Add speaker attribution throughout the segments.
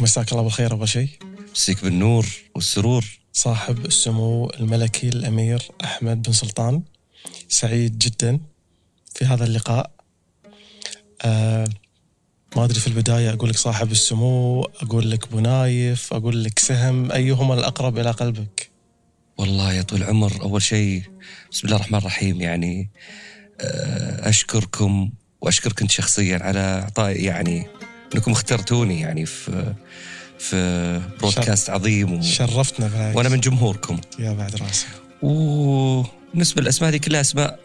Speaker 1: مساك الله بالخير أول شيء.
Speaker 2: مسيك بالنور والسرور.
Speaker 1: صاحب السمو الملكي الأمير أحمد بن سلطان. سعيد جدا في هذا اللقاء. آه ما أدري في البداية أقول لك صاحب السمو أقول لك بنايف أقول لك سهم أيهما الأقرب إلى قلبك؟
Speaker 2: والله يا طويل العمر أول شيء بسم الله الرحمن الرحيم يعني آه، أشكركم واشكرك انت شخصيا على اعطاء يعني انكم اخترتوني يعني في في برودكاست عظيم و...
Speaker 1: شرفتنا بالعكس
Speaker 2: وأنا من جمهوركم.
Speaker 1: يا بعد راسي
Speaker 2: وبالنسبة للأسماء هذه كلها أسماء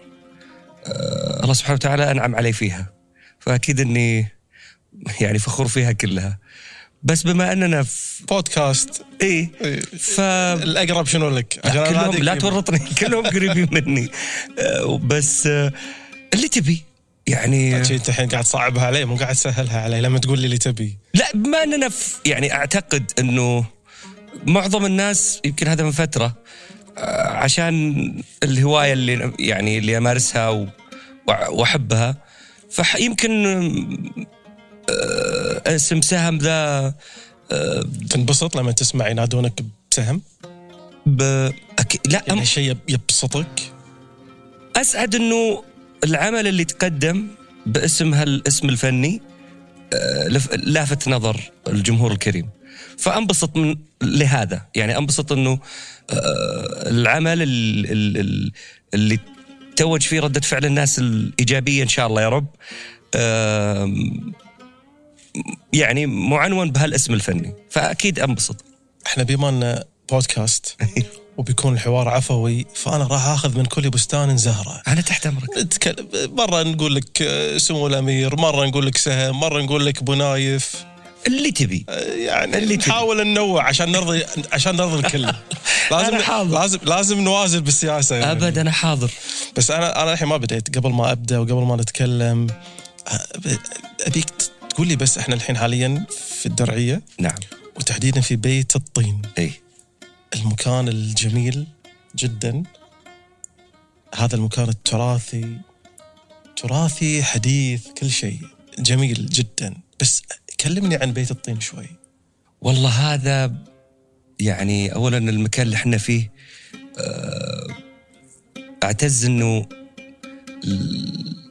Speaker 2: آه، الله سبحانه وتعالى أنعم علي فيها. فأكيد إني يعني فخور فيها كلها. بس بما أننا في
Speaker 1: بودكاست. إيه.
Speaker 2: ف
Speaker 1: الأقرب شنو لك؟
Speaker 2: لا كلهم لا. تورطني كلهم قريبين مني. آه، بس آه، اللي تبي. يعني
Speaker 1: شي أنت الحين قاعد تصعبها علي مو قاعد تسهلها علي لما تقول لي اللي تبي.
Speaker 2: لا بما اننا يعني أعتقد إنه معظم الناس يمكن هذا من فترة آه، عشان الهواية اللي يعني اللي أمارسها وأحبها فيمكن اسم سهم ذا آه،
Speaker 1: تنبسط لما تسمع ينادونك بسهم؟
Speaker 2: ب... أكي... لا
Speaker 1: يعني
Speaker 2: أم...
Speaker 1: شيء يب- يبسطك؟
Speaker 2: أسعد إنه العمل اللي تقدم باسم هالاسم الفني آه، لافت نظر الجمهور الكريم. فأنبسط من لهذا. يعني أنبسط إنه آه، العمل ال- ال- ال- اللي توج فيه ردة فعل الناس الإيجابية إن شاء الله يا رب آم، يعني معنون بهالاسم الفني. فأكيد أنبسط.
Speaker 1: إحنا بما ان بودكاست. وبيكون الحوار عفوي فأنا راح آخذ من كل بستان زهرة.
Speaker 2: أنا تحت أمرك.
Speaker 1: نتكلم مرة نقول لك آه، سمو الأمير مرة نقول لك سهم مرة نقول لك بنايف.
Speaker 2: اللي تبي.
Speaker 1: آه، يعني
Speaker 2: اللي تبي.
Speaker 1: نحاول ننوع عشان نرضي عشان نرضي الكل. لازم
Speaker 2: حاضر.
Speaker 1: لازم لازم نوازن بالسياسة. يعني.
Speaker 2: أبد أنا حاضر.
Speaker 1: بس أنا أنا الحين ما بديت قبل ما أبدأ وقبل ما نتكلم أب- أبيك تقول لي بس إحنا الحين حاليا في الدرعية
Speaker 2: نعم.
Speaker 1: وتحديدا في بيت الطين.
Speaker 2: أي
Speaker 1: المكان الجميل جدا. هذا المكان التراثي تراثي حديث كل شيء جميل جدا. بس كلمني عن بيت الطين شوي.
Speaker 2: والله هذا يعني اولا المكان اللي إحنا فيه آه، أعتز إنه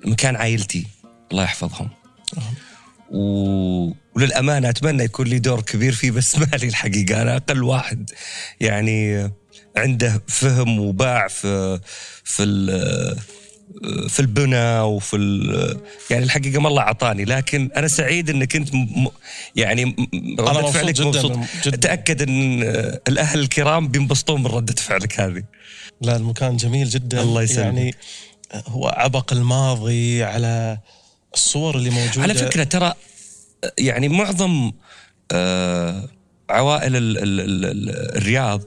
Speaker 2: مكان عائلتي. الله يحفظهم. و... وللأمانة أتمنى يكون لي دور كبير فيه بس ما لي الحقيقة أنا أقل واحد يعني عنده فهم وباع في في. في البنى وفي. يعني الحقيقة ما الله أعطاني لكن أنا سعيد إنك أنت م... يعني
Speaker 1: مبسوط
Speaker 2: فعلك
Speaker 1: جدا
Speaker 2: مبسوط
Speaker 1: جدا
Speaker 2: تاكد إن الأهل الكرام بينبسطون من ردة فعلك هذه
Speaker 1: لا المكان جميل جدا
Speaker 2: الله يسلمك.
Speaker 1: يعني هو عبق الماضي على الصور اللي موجودة
Speaker 2: على فكرة ترى يعني معظم آه، عوائل ال ال ال ال الرياض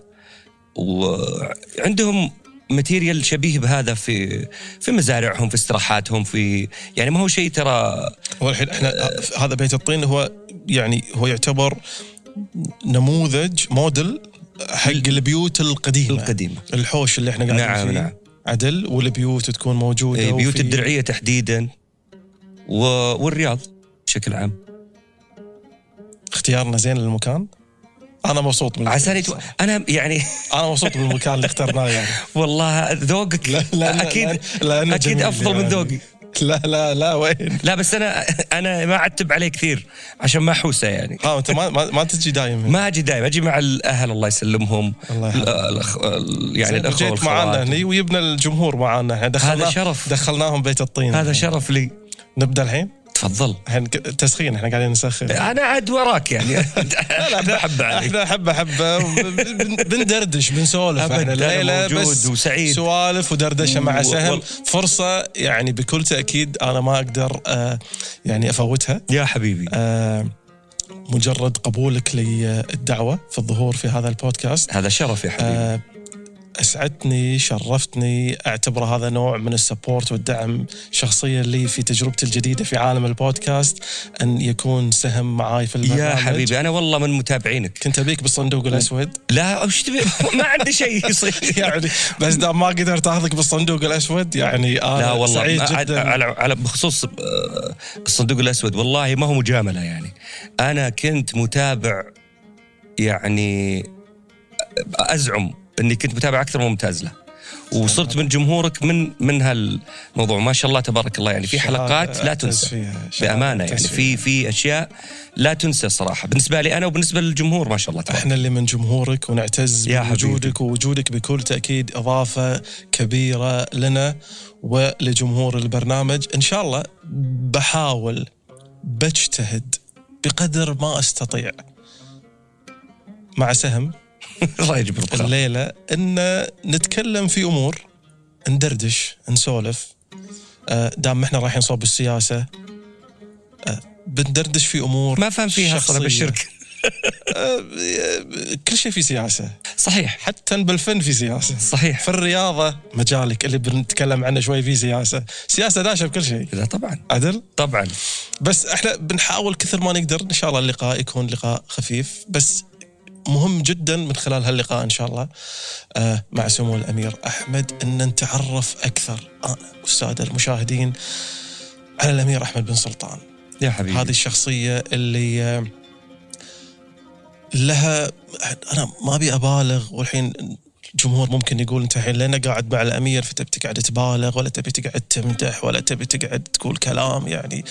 Speaker 2: وعندهم ماتيريال شبيه بهذا في في مزارعهم في استراحاتهم في يعني ما هو شيء ترى
Speaker 1: هو الحين إحنا هذا بيت الطين هو يعني هو يعتبر نموذج موديل حق البيوت القديمة.
Speaker 2: القديمة.
Speaker 1: الحوش اللي إحنا قاعدين
Speaker 2: نعم
Speaker 1: فيه.
Speaker 2: نعم.
Speaker 1: عدل والبيوت تكون موجودة
Speaker 2: إيه، بيوت
Speaker 1: وفي-
Speaker 2: الدرعية تحديدا والرياض بشكل عام.
Speaker 1: اختيارنا زين للمكان؟ أنا مبسوط بالمكان
Speaker 2: عساني تو... أنا يعني
Speaker 1: أنا مبسوط بالمكان اللي اخترناه يعني.
Speaker 2: والله ذوقك
Speaker 1: لا لا
Speaker 2: أكيد
Speaker 1: لا لأنه أكيد
Speaker 2: أفضل من
Speaker 1: يعني.
Speaker 2: ذوقي.
Speaker 1: لا لا لا وين؟
Speaker 2: لا بس أنا أنا ما أعتب عليه كثير عشان ما أحوسه يعني.
Speaker 1: ها أنت ما ما, ما تجي دايم
Speaker 2: ما أجي دائما أجي مع الأهل الله يسلمهم.
Speaker 1: الله
Speaker 2: الأخ... ال- يعني الاخوه
Speaker 1: جيت معانا هني ويبنى الجمهور معانا.
Speaker 2: هذا شرف.
Speaker 1: دخلناهم بيت الطين.
Speaker 2: هذا شرف لي.
Speaker 1: نبدأ الحين؟
Speaker 2: تفضل.
Speaker 1: تسخين إحنا قاعدين نسخن.
Speaker 2: أنا عاد وراك يعني. أنا أحب عليك.
Speaker 1: إحنا حبه حبه بن- بندردش بنسولف إحنا.
Speaker 2: الليلة
Speaker 1: بس
Speaker 2: وسعيد.
Speaker 1: سوالف ودردشة مع سهم. فرصة يعني بكل تأكيد أنا ما أقدر آه يعني أفوتها.
Speaker 2: يا حبيبي.
Speaker 1: آه مجرد قبولك للدعوة في الظهور في هذا البودكاست.
Speaker 2: هذا شرف يا حبيبي.
Speaker 1: آه أسعدتني شرفتني أعتبر هذا نوع من ال support والدعم شخصيا لي في تجربتي الجديدة في عالم البودكاست أن يكون سهم معاي في البرنامج.
Speaker 2: يا حبيبي أنا والله من متابعينك.
Speaker 1: كنت أبيك بالصندوق الأسود؟
Speaker 2: لا وش تبي؟ ما عندي شيء يصير.
Speaker 1: يعني بس دام ما قدرت أخذك بالصندوق الأسود يعني أنا
Speaker 2: لا والله
Speaker 1: سعيد جدا.
Speaker 2: على على بخصوص آه، الصندوق الأسود والله ما هو مجاملة يعني. أنا كنت متابع يعني أزعم إني كنت متابع أكثر من ممتاز له. وصرت من جمهورك من من هالموضوع. ما شاء الله تبارك الله. يعني في حلقات لا تنسى. بأمانة يعني في في أشياء لا تنسى صراحة. بالنسبة لي أنا وبالنسبة للجمهور ما شاء الله تبارك.
Speaker 1: إحنا اللي من جمهورك ونعتز. بوجودك ووجودك بكل تأكيد إضافة كبيرة لنا ولجمهور البرنامج. إن شاء الله بحاول بجتهد بقدر ما أستطيع. مع سهم.
Speaker 2: الله يجبر.
Speaker 1: الليلة إن نتكلم في أمور ندردش نسولف. آه، دام إحنا رايحين صوب السياسة آه، بندردش في أمور
Speaker 2: ما فهم فيها أصلا
Speaker 1: شخصية.
Speaker 2: بالشرك
Speaker 1: آه، كل شيء في سياسة.
Speaker 2: صحيح.
Speaker 1: حتى بالفن في سياسة.
Speaker 2: صحيح.
Speaker 1: في الرياضة مجالك اللي بنتكلم عنه شوي في سياسة. سياسة داشه بكل شيء.
Speaker 2: لا طبعا.
Speaker 1: عدل؟
Speaker 2: طبعا.
Speaker 1: بس إحنا بنحاول كثر ما نقدر. إن شاء الله اللقاء يكون لقاء خفيف. بس مهم جدا من خلال هاللقاء إن شاء الله. آه مع سمو الأمير أحمد إن نتعرف أكثر. آه الساده المشاهدين على الأمير أحمد بن سلطان.
Speaker 2: يا حبيبي.
Speaker 1: هذه الشخصية اللي آه، لها أنا ما أبي أبالغ والحين الجمهور ممكن يقول أنت الحين لنا قاعد مع الأمير فتبي تقعد تبالغ ولا تبي تقعد تمدح ولا تبي تقعد تقول كلام يعني.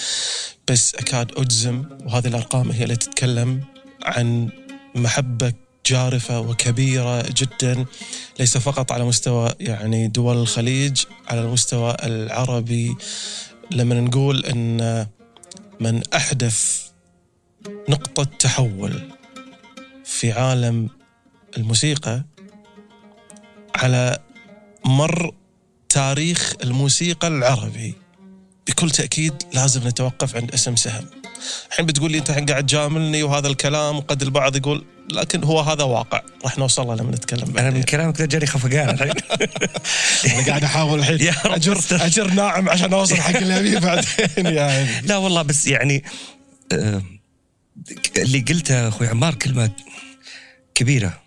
Speaker 1: بس أكاد أجزم وهذه الأرقام هي اللي تتكلم عن محبة جارفة وكبيرة جدا ليس فقط على مستوى يعني دول الخليج على المستوى العربي. لما نقول إن من أحدث نقطة تحول في عالم الموسيقى على مر تاريخ الموسيقى العربي بكل تأكيد لازم نتوقف عند اسم سهم. الحين بتقول لي انت الحين قاعد تجاملني وهذا الكلام وقد البعض يقول لكن هو هذا واقع. راح نوصل له لما نتكلم
Speaker 2: أنا من. كلامك ذا جاني خفقان الحين.
Speaker 1: أنا قاعد أحاول الحين.
Speaker 2: أجر.
Speaker 1: أجر ناعم عشان أوصل حق اليمين بعدين. يعني
Speaker 2: لا والله بس يعني آه، اللي قلته أخوي عمار كلمة كبيرة.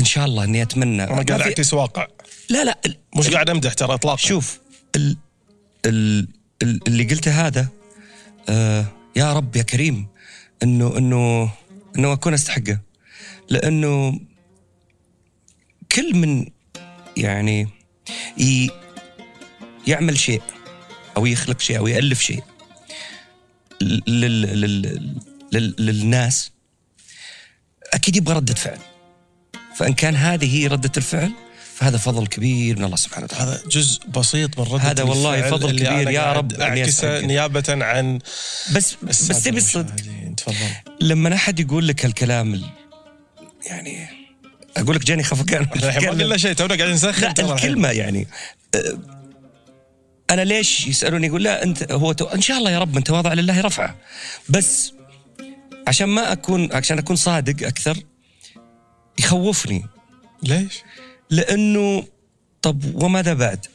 Speaker 2: إن شاء الله إني
Speaker 1: أتمنى.
Speaker 2: أنا
Speaker 1: قاعد أعكس واقع.
Speaker 2: لا لا.
Speaker 1: مش قاعد أمدح ترى اطلاقا.
Speaker 2: شوف ال ال اللي قلته هذا آه يا رب يا كريم إنه إنه إنه أكون أستحقه. لأنه كل من يعني يعمل شيء أو يخلق شيء أو يألف شيء لل لل لل للناس أكيد يبغى ردة فعل. فإن كان هذه هي ردة الفعل فهذا فضل كبير من الله سبحانه وتعالى
Speaker 1: هذا جزء بسيط من ردة
Speaker 2: هذا والله فضل كبير
Speaker 1: أنا
Speaker 2: يا رب يستحق.
Speaker 1: نيابة عن
Speaker 2: بس بس تبي الصدق.
Speaker 1: تفضل
Speaker 2: لما أحد يقول لك هالكلام ال- يعني أقول لك جاني خفقان
Speaker 1: ما قلنا شيء تونا قاعدين نسخن.
Speaker 2: الكلمة يعني أه، أنا ليش يسألوني يقول لا أنت هو تو... إن شاء الله يا رب من تواضع لله رفعه بس عشان ما اكون عشان أكون صادق أكثر يخوفني
Speaker 1: ليش؟
Speaker 2: لأنه طب وماذا بعد؟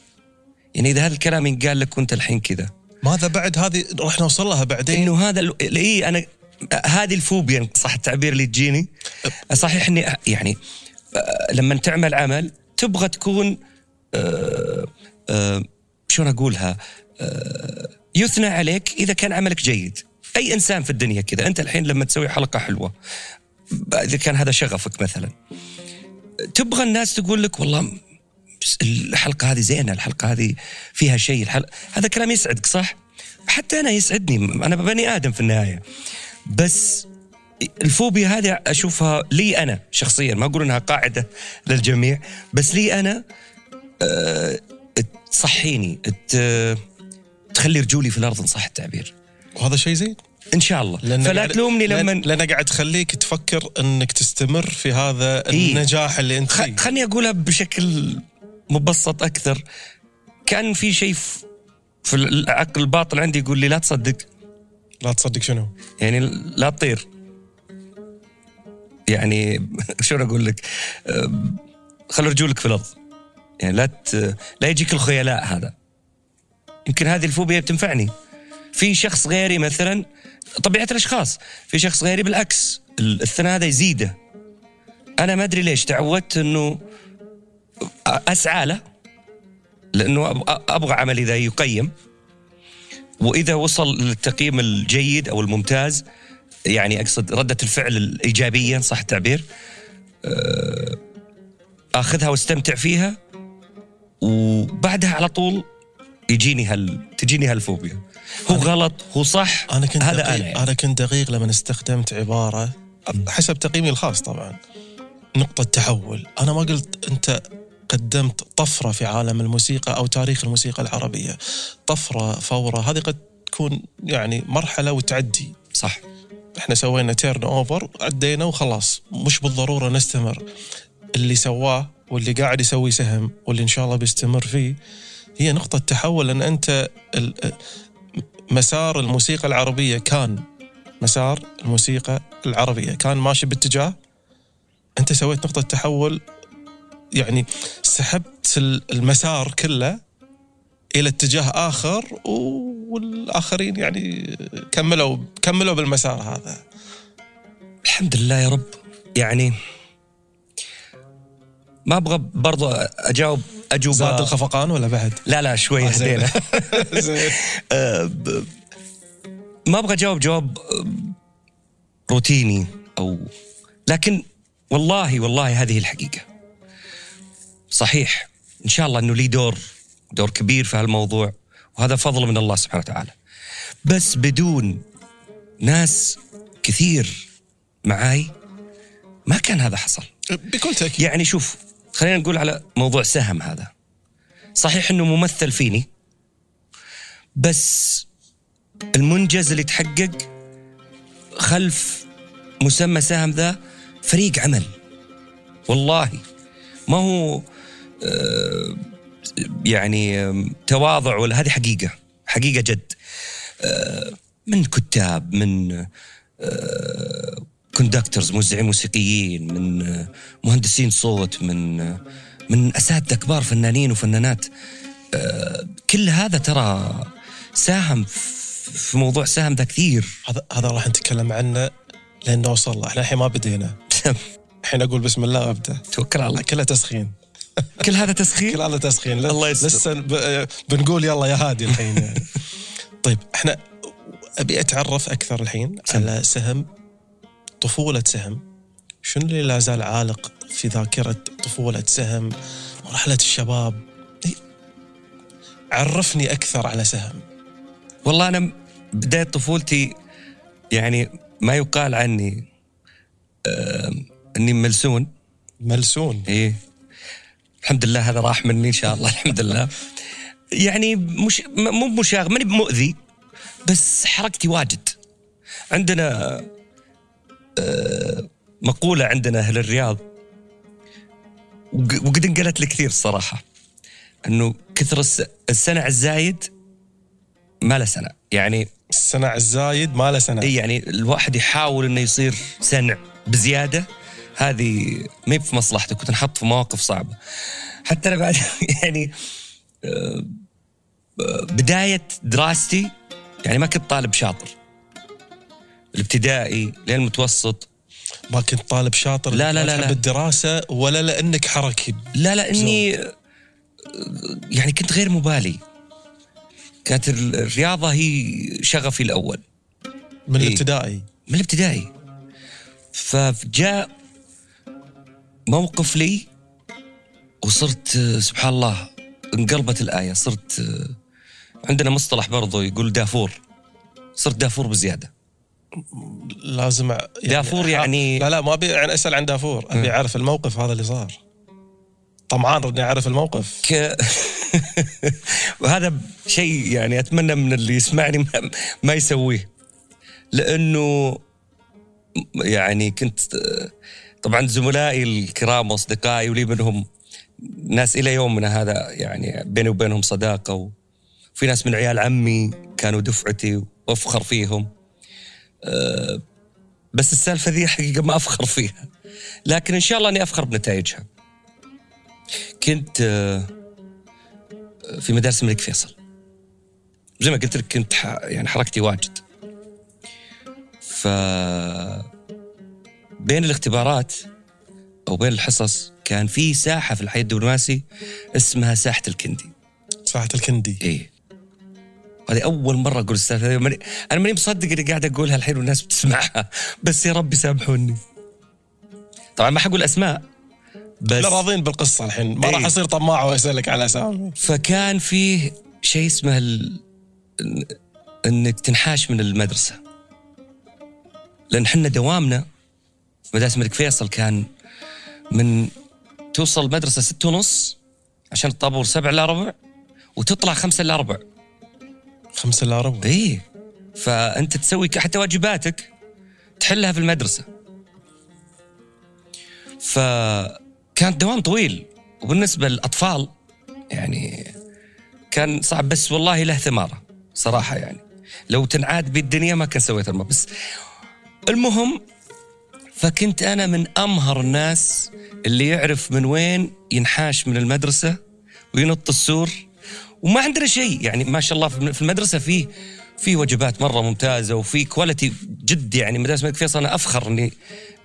Speaker 2: يعني إذا هذا الكلام ينقال لك وانت الحين كذا.
Speaker 1: ماذا بعد؟ هذه راح نوصل لها بعدين.
Speaker 2: إنه هذا اي أنا هذه الفوبيا صح التعبير اللي تجيني صحيح إني يعني لما تعمل عمل تبغى تكون آه، آه، شلون أقولها؟ آه، يثنى عليك إذا كان عملك جيد. أي إنسان في الدنيا كذا. أنت الحين لما تسوي حلقة حلوة إذا كان هذا شغفك مثلا. تبغى الناس تقول لك والله الحلقة هذه زينة الحلقة هذه فيها شيء الحلقة هذا كلام يسعدك صح؟ حتى أنا يسعدني أنا بني آدم في النهاية. بس الفوبيا هذه أشوفها لي أنا شخصيا ما أقول إنها قاعدة للجميع بس لي أنا أه تصحيني تخلي رجولي في الأرض إن صح التعبير.
Speaker 1: وهذا شيء زين؟
Speaker 2: إن شاء الله.
Speaker 1: لأن
Speaker 2: فلا
Speaker 1: قاعد-
Speaker 2: تلومني لما
Speaker 1: لأن قاعد تخليك تفكر إنك تستمر في هذا
Speaker 2: إيه.
Speaker 1: النجاح اللي أنت فيه.
Speaker 2: خ- خلني أقولها بشكل مبسط أكثر. كان في شيء في في العقل الباطن عندي يقول لي لا تصدق.
Speaker 1: لا تصدق شنو؟
Speaker 2: يعني لا تطير. يعني شلون أقول لك؟ خلوا رجولك في الأرض. يعني لا ت... لا يجيك الخيلاء هذا. يمكن هذه الفوبيا بتنفعني. في شخص غيري مثلا طبيعة الأشخاص. في شخص غيري بالعكس الثناء هذا يزيده. أنا ما أدري ليش تعودت إنه أسعى له لأنه أبغى عملي ذا يقيم. وإذا وصل للتقييم الجيد أو الممتاز يعني أقصد ردة الفعل الإيجابية صح التعبير آه، أخذها واستمتع فيها. وبعدها على طول يجيني هال تجيني هالفوبيا. هو غلط هو صح
Speaker 1: أنا كنت
Speaker 2: هذا
Speaker 1: دقيق
Speaker 2: أنا يعني.
Speaker 1: أنا كنت دقيق لما استخدمت عبارة حسب تقييمي الخاص طبعا. نقطة تحول. أنا ما قلت أنت قدمت طفرة في عالم الموسيقى أو تاريخ الموسيقى العربية. طفرة فورة هذه قد تكون يعني مرحلة وتعدي.
Speaker 2: صح.
Speaker 1: إحنا سوينا turnover عدينا وخلاص. مش بالضرورة نستمر. اللي سواه واللي قاعد يسوي سهم واللي إن شاء الله بيستمر فيه هي نقطة تحول أنت ال- مسار الموسيقى العربية كان مسار الموسيقى العربية. كان ماشي باتجاه أنت سويت نقطة تحول يعني سحبت ال- المسار كله إلى اتجاه آخر والآخرين يعني كملوا كملوا بالمسار هذا.
Speaker 2: الحمد لله يا رب. يعني ما أبغى برضو أجاوب اجوبه
Speaker 1: زاد الخفقان ولا بعد؟
Speaker 2: لا لا شوي
Speaker 1: آه، زين.
Speaker 2: هدينا. آه، ما أبغى أجاوب جواب آه، روتيني أو لكن والله والله هذه الحقيقة صحيح إن شاء الله إنه لي دور دور كبير في هالموضوع وهذا فضل من الله سبحانه وتعالى بس بدون ناس كثير معاي ما كان هذا حصل
Speaker 1: بكل تأكيد
Speaker 2: يعني شوف خلينا نقول على موضوع سهم هذا. صحيح إنه ممثل فيني بس المنجز اللي تحقق خلف مسمى سهم ذا فريق عمل. والله ما هو آه، يعني تواضع ولا هذه حقيقة حقيقة جد. آه، من كتاب من conductors موزعين موسيقيين من آه، مهندسين صوت من آه، من أساتذة كبار فنانين وفنانات. آه، كل هذا ترى ساهم في- موضوع ساهم ذا كثير.
Speaker 1: هذا هذا راح نتكلم عنه لين نوصل إحنا الحين ما بدينا. الحين أقول بسم الله وأبدأ.
Speaker 2: توكل على الله.
Speaker 1: كلها تسخين.
Speaker 2: كل هذا تسخين؟
Speaker 1: كل هذا تسخين.
Speaker 2: الله يستر.
Speaker 1: لسه ب- بنقول يلا يا هادي الحين. يعني. طيب إحنا أبي أتعرف أكثر الحين على سهم طفولة سهم. شنو اللي لا زال عالق في ذاكرة طفولة سهم مرحله الشباب؟ إيه. عرفني أكثر على سهم.
Speaker 2: والله أنا بداية طفولتي يعني ما يقال عني آه، إني ملسون.
Speaker 1: ملسون.
Speaker 2: إيه. الحمد لله هذا راح مني إن شاء الله الحمد لله. يعني مش مو مشاغب ماني مؤذي بس حركتي واجد. عندنا مقولة عندنا أهل الرياض. وق- وقد انقلت لي كثير الصراحة. أنه كثر الس- السنع الزايد ما له سنة. يعني
Speaker 1: السنع الزايد ما له
Speaker 2: إي يعني الواحد يحاول إنه يصير سنع بزيادة هذه ما في مصلحته. كنت نحط في مواقف صعبة. حتى أنا بعد يعني آه، آه، بداية دراستي يعني ما كنت طالب شاطر. الابتدائي لين المتوسط.
Speaker 1: ما كنت طالب شاطر؟
Speaker 2: لا، لا، لا، لا.
Speaker 1: الدراسة ولا لأنك حركي؟
Speaker 2: لا لا آه، يعني كنت غير مبالي. كانت ال- الرياضة هي شغفي الأول.
Speaker 1: من
Speaker 2: إيه.
Speaker 1: الابتدائي؟
Speaker 2: من الابتدائي. فجاء موقف لي وصرت سبحان الله انقلبت الآية. صرت عندنا مصطلح برضو يقول دافور. صرت دافور بزيادة.
Speaker 1: لازم ع-
Speaker 2: دافور يعني-
Speaker 1: لا لا ما ابي يعني أسأل عن دافور. أبي أعرف الموقف هذا اللي صار. طمعان اني أعرف الموقف.
Speaker 2: ك... وهذا شيء يعني أتمنى من اللي يسمعني ما, ما يسويه. لأنه يعني كنت طبعا زملائي الكرام وأصدقائي ولي منهم ناس إلى يومنا هذا يعني بيني وبينهم صداقة وفي ناس من عيال عمي كانوا دفعتي وأفخر فيهم. أه، بس السالفة ذي حقيقة ما أفخر فيها. لكن إن شاء الله أني أفخر بنتائجها. كنت آه، في مدارس الملك فيصل. زي ما قلت لك كنت يعني حركتي واجد. ف بين الاختبارات أو بين الحصص كان في ساحة في الحي الدبلوماسي اسمها ساحة الكندي.
Speaker 1: ساحة الكندي.
Speaker 2: إيه. هذه أول مرة أقول السالفه هذه. ماني- أنا ماني مصدق اني قاعد أقولها الحين والناس بتسمعها. بس يا رب يسامحوني طبعا ما حقول أسماء. بس
Speaker 1: لا راضين بالقصة الحين. ما
Speaker 2: إيه.
Speaker 1: راح اصير طماع واسالك على أسامي.
Speaker 2: فكان فيه شيء اسمه ال... إن- إنك تنحاش من المدرسة. لأن حنا دوامنا في الملك فيصل كان من توصل المدرسة ستة ونص عشان الطابور سبع الا ربع وتطلع خمسة الا ربع.
Speaker 1: خمسة إلا ربع.
Speaker 2: إيه فأنت تسوي حتى واجباتك تحلها في المدرسة. فكان دوام طويل. وبالنسبة للأطفال يعني كان صعب بس والله له ثمارة صراحة يعني. لو تنعاد بالدنيا ما كان سويت الماء بس المهم فكنت أنا من أمهر الناس اللي يعرف من وين ينحاش من المدرسة وينط السور وما عندنا شيء. يعني ما شاء الله في المدرسة فيه في وجبات مرة ممتازة وفي quality جد يعني مدرسه الملك فيصل. أنا أفخر اني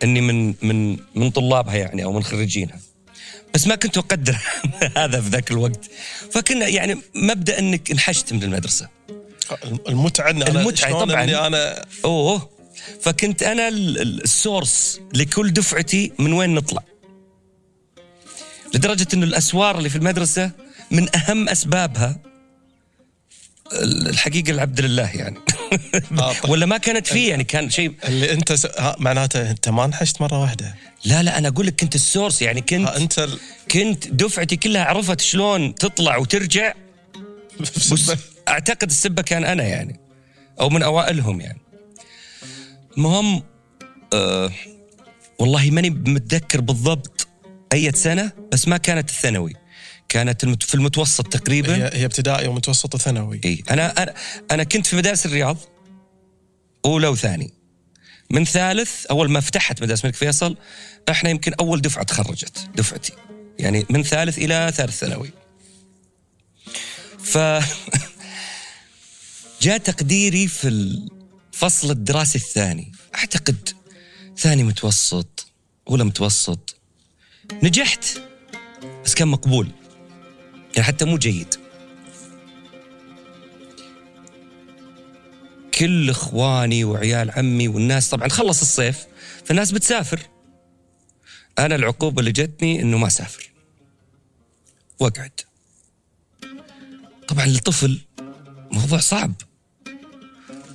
Speaker 2: إني من من من طلابها يعني أو من خريجينها. بس ما كنت أقدر هذا في ذاك الوقت. فكنا يعني مبدأ إنك انحشت من المدرسة.
Speaker 1: المتعة إن أنا
Speaker 2: المتعة
Speaker 1: شلون
Speaker 2: طبعاً.
Speaker 1: اني أنا
Speaker 2: أوه. فكنت أنا ال- ال- source لكل دفعتي من وين نطلع. لدرجة إنه الأسوار اللي في المدرسة من أهم أسبابها ال- الحقيقة العبد لله يعني.
Speaker 1: آه، طيب.
Speaker 2: ولا ما كانت فيه يعني كان شيء
Speaker 1: اللي انت س... ها معناته انت ما انحشت مرة واحدة.
Speaker 2: لا لا أنا أقول لك كنت السورس يعني كنت
Speaker 1: ها انت ال...
Speaker 2: كنت دفعتي كلها عرفت شلون تطلع وترجع. بس أعتقد السبة كان أنا يعني أو من أوائلهم يعني. المهم آه والله ماني متذكر بالضبط أي سنة بس ما كانت الثانوي. كانت في المتوسط تقريبا؟
Speaker 1: هي هي ابتدائي ومتوسط وثانوي
Speaker 2: إي أنا أنا أنا كنت في مدارس الرياض أولى وثاني. من ثالث أول ما فتحت مدارس الملك فيصل إحنا يمكن أول دفعة تخرجت دفعتي. يعني من ثالث إلى ثالث ثانوي. ف جاء تقديري في الفصل الدراسي الثاني. أعتقد ثاني متوسط أولى متوسط. نجحت بس كان مقبول. يعني حتى مو جيد. كل إخواني وعيال عمي والناس طبعا خلص الصيف فالناس بتسافر. أنا العقوبة اللي جتني إنه ما أسافر. وأقعد. طبعا الطفل موضوع صعب.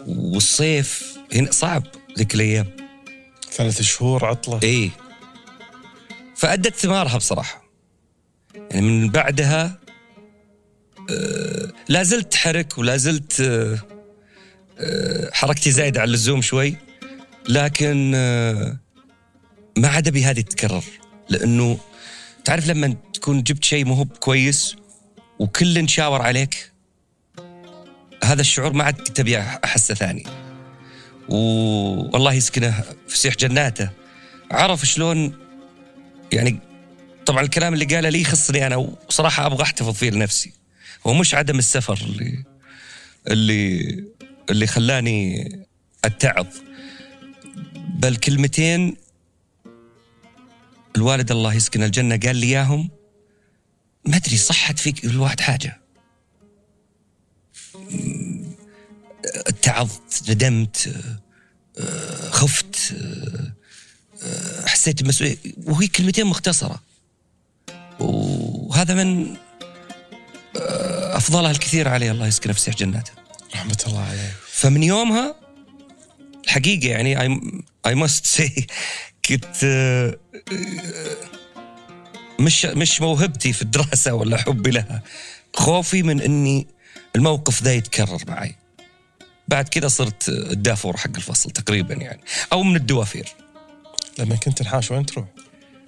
Speaker 2: والصيف هنا صعب ذيك الأيام.
Speaker 1: ثلاث شهور عطلة.
Speaker 2: إيه. فأدت ثمارها بصراحة. يعني من بعدها لا زلت حرك ولا زلت آه آه حركتي زايدة على اللزوم شوي. لكن آه ما عاد أبي هذه تتكرر. لأنه تعرف لما تكون جبت شيء مو كويس وكل شاور عليك هذا الشعور ما عاد تبي أحسه ثاني. والله يسكنه فسيح جناته. عرف شلون يعني طبعا الكلام اللي قاله لي يخصني أنا وصراحة أبغى أحتفظ فيه لنفسي. هو مش عدم السفر اللي اللي اللي خلاني اتعظ بل كلمتين الوالد الله يسكن الجنة قال لي إياهم ما أدري صحت فيك الواحد حاجة. اتعظت ندمت خفت حسيت بمسؤولية وهي كلمتين مختصرة. وهذا من أفضلها الكثير عليه الله يسكنه في سيح جناته.
Speaker 1: رحمة الله عليه.
Speaker 2: فمن يومها الحقيقة يعني I must say كنت آه، آه، مش مش موهبتي في الدراسة ولا حبي لها. خوفي من إني الموقف ذا يتكرر معي. بعد كذا صرت الدافور حق الفصل تقريبا يعني أو من الدوافير.
Speaker 1: لما كنت تنحاش وين تروح؟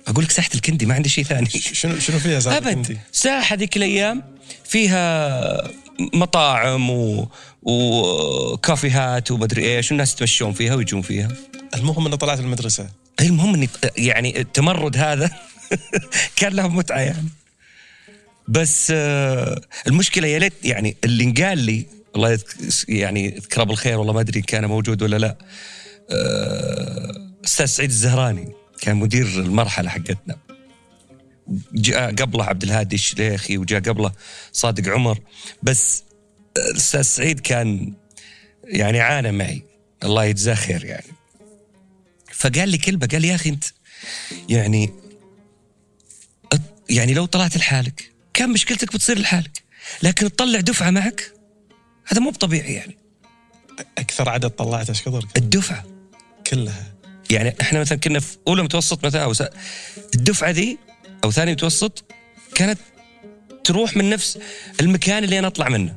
Speaker 2: أقول لك ساحة الكندي ما عندي شيء ثاني.
Speaker 1: شنو شنو فيها سالفه
Speaker 2: أبد.
Speaker 1: الكندي؟
Speaker 2: ساحة ذيك الأيام فيها مطاعم و... وكافيهات ومدري إيش والناس يتمشون فيها ويجون فيها.
Speaker 1: المهم إنه طلعت المدرسة.
Speaker 2: المهم إني يعني التمرد هذا كان له متعة يعني. بس آه، المشكلة يا ليت يعني اللي انقال لي الله يعني يذكره بالخير والله ما أدري كان موجود ولا لا آه، أستاذ سعيد الزهراني. كان مدير المرحلة حقتنا. جاء قبله عبد الهادي الشليخي وجاء قبله صادق عمر. بس الأستاذ سعيد كان يعني عانى معي. الله يجزاه خير يعني. فقال لي كلمة قال لي يا أخي أنت يعني يعني لو طلعت لحالك كان مشكلتك بتصير لحالك لكن تطلع دفعة معك هذا مو بطبيعي يعني.
Speaker 1: أكثر عدد طلعته إيش قدر
Speaker 2: الدفعة.
Speaker 1: كلها.
Speaker 2: يعني إحنا مثلا كنا في أولى متوسط مثلا أو. الدفعة ذي أو ثاني متوسط كانت تروح من نفس المكان اللي أنا أطلع منه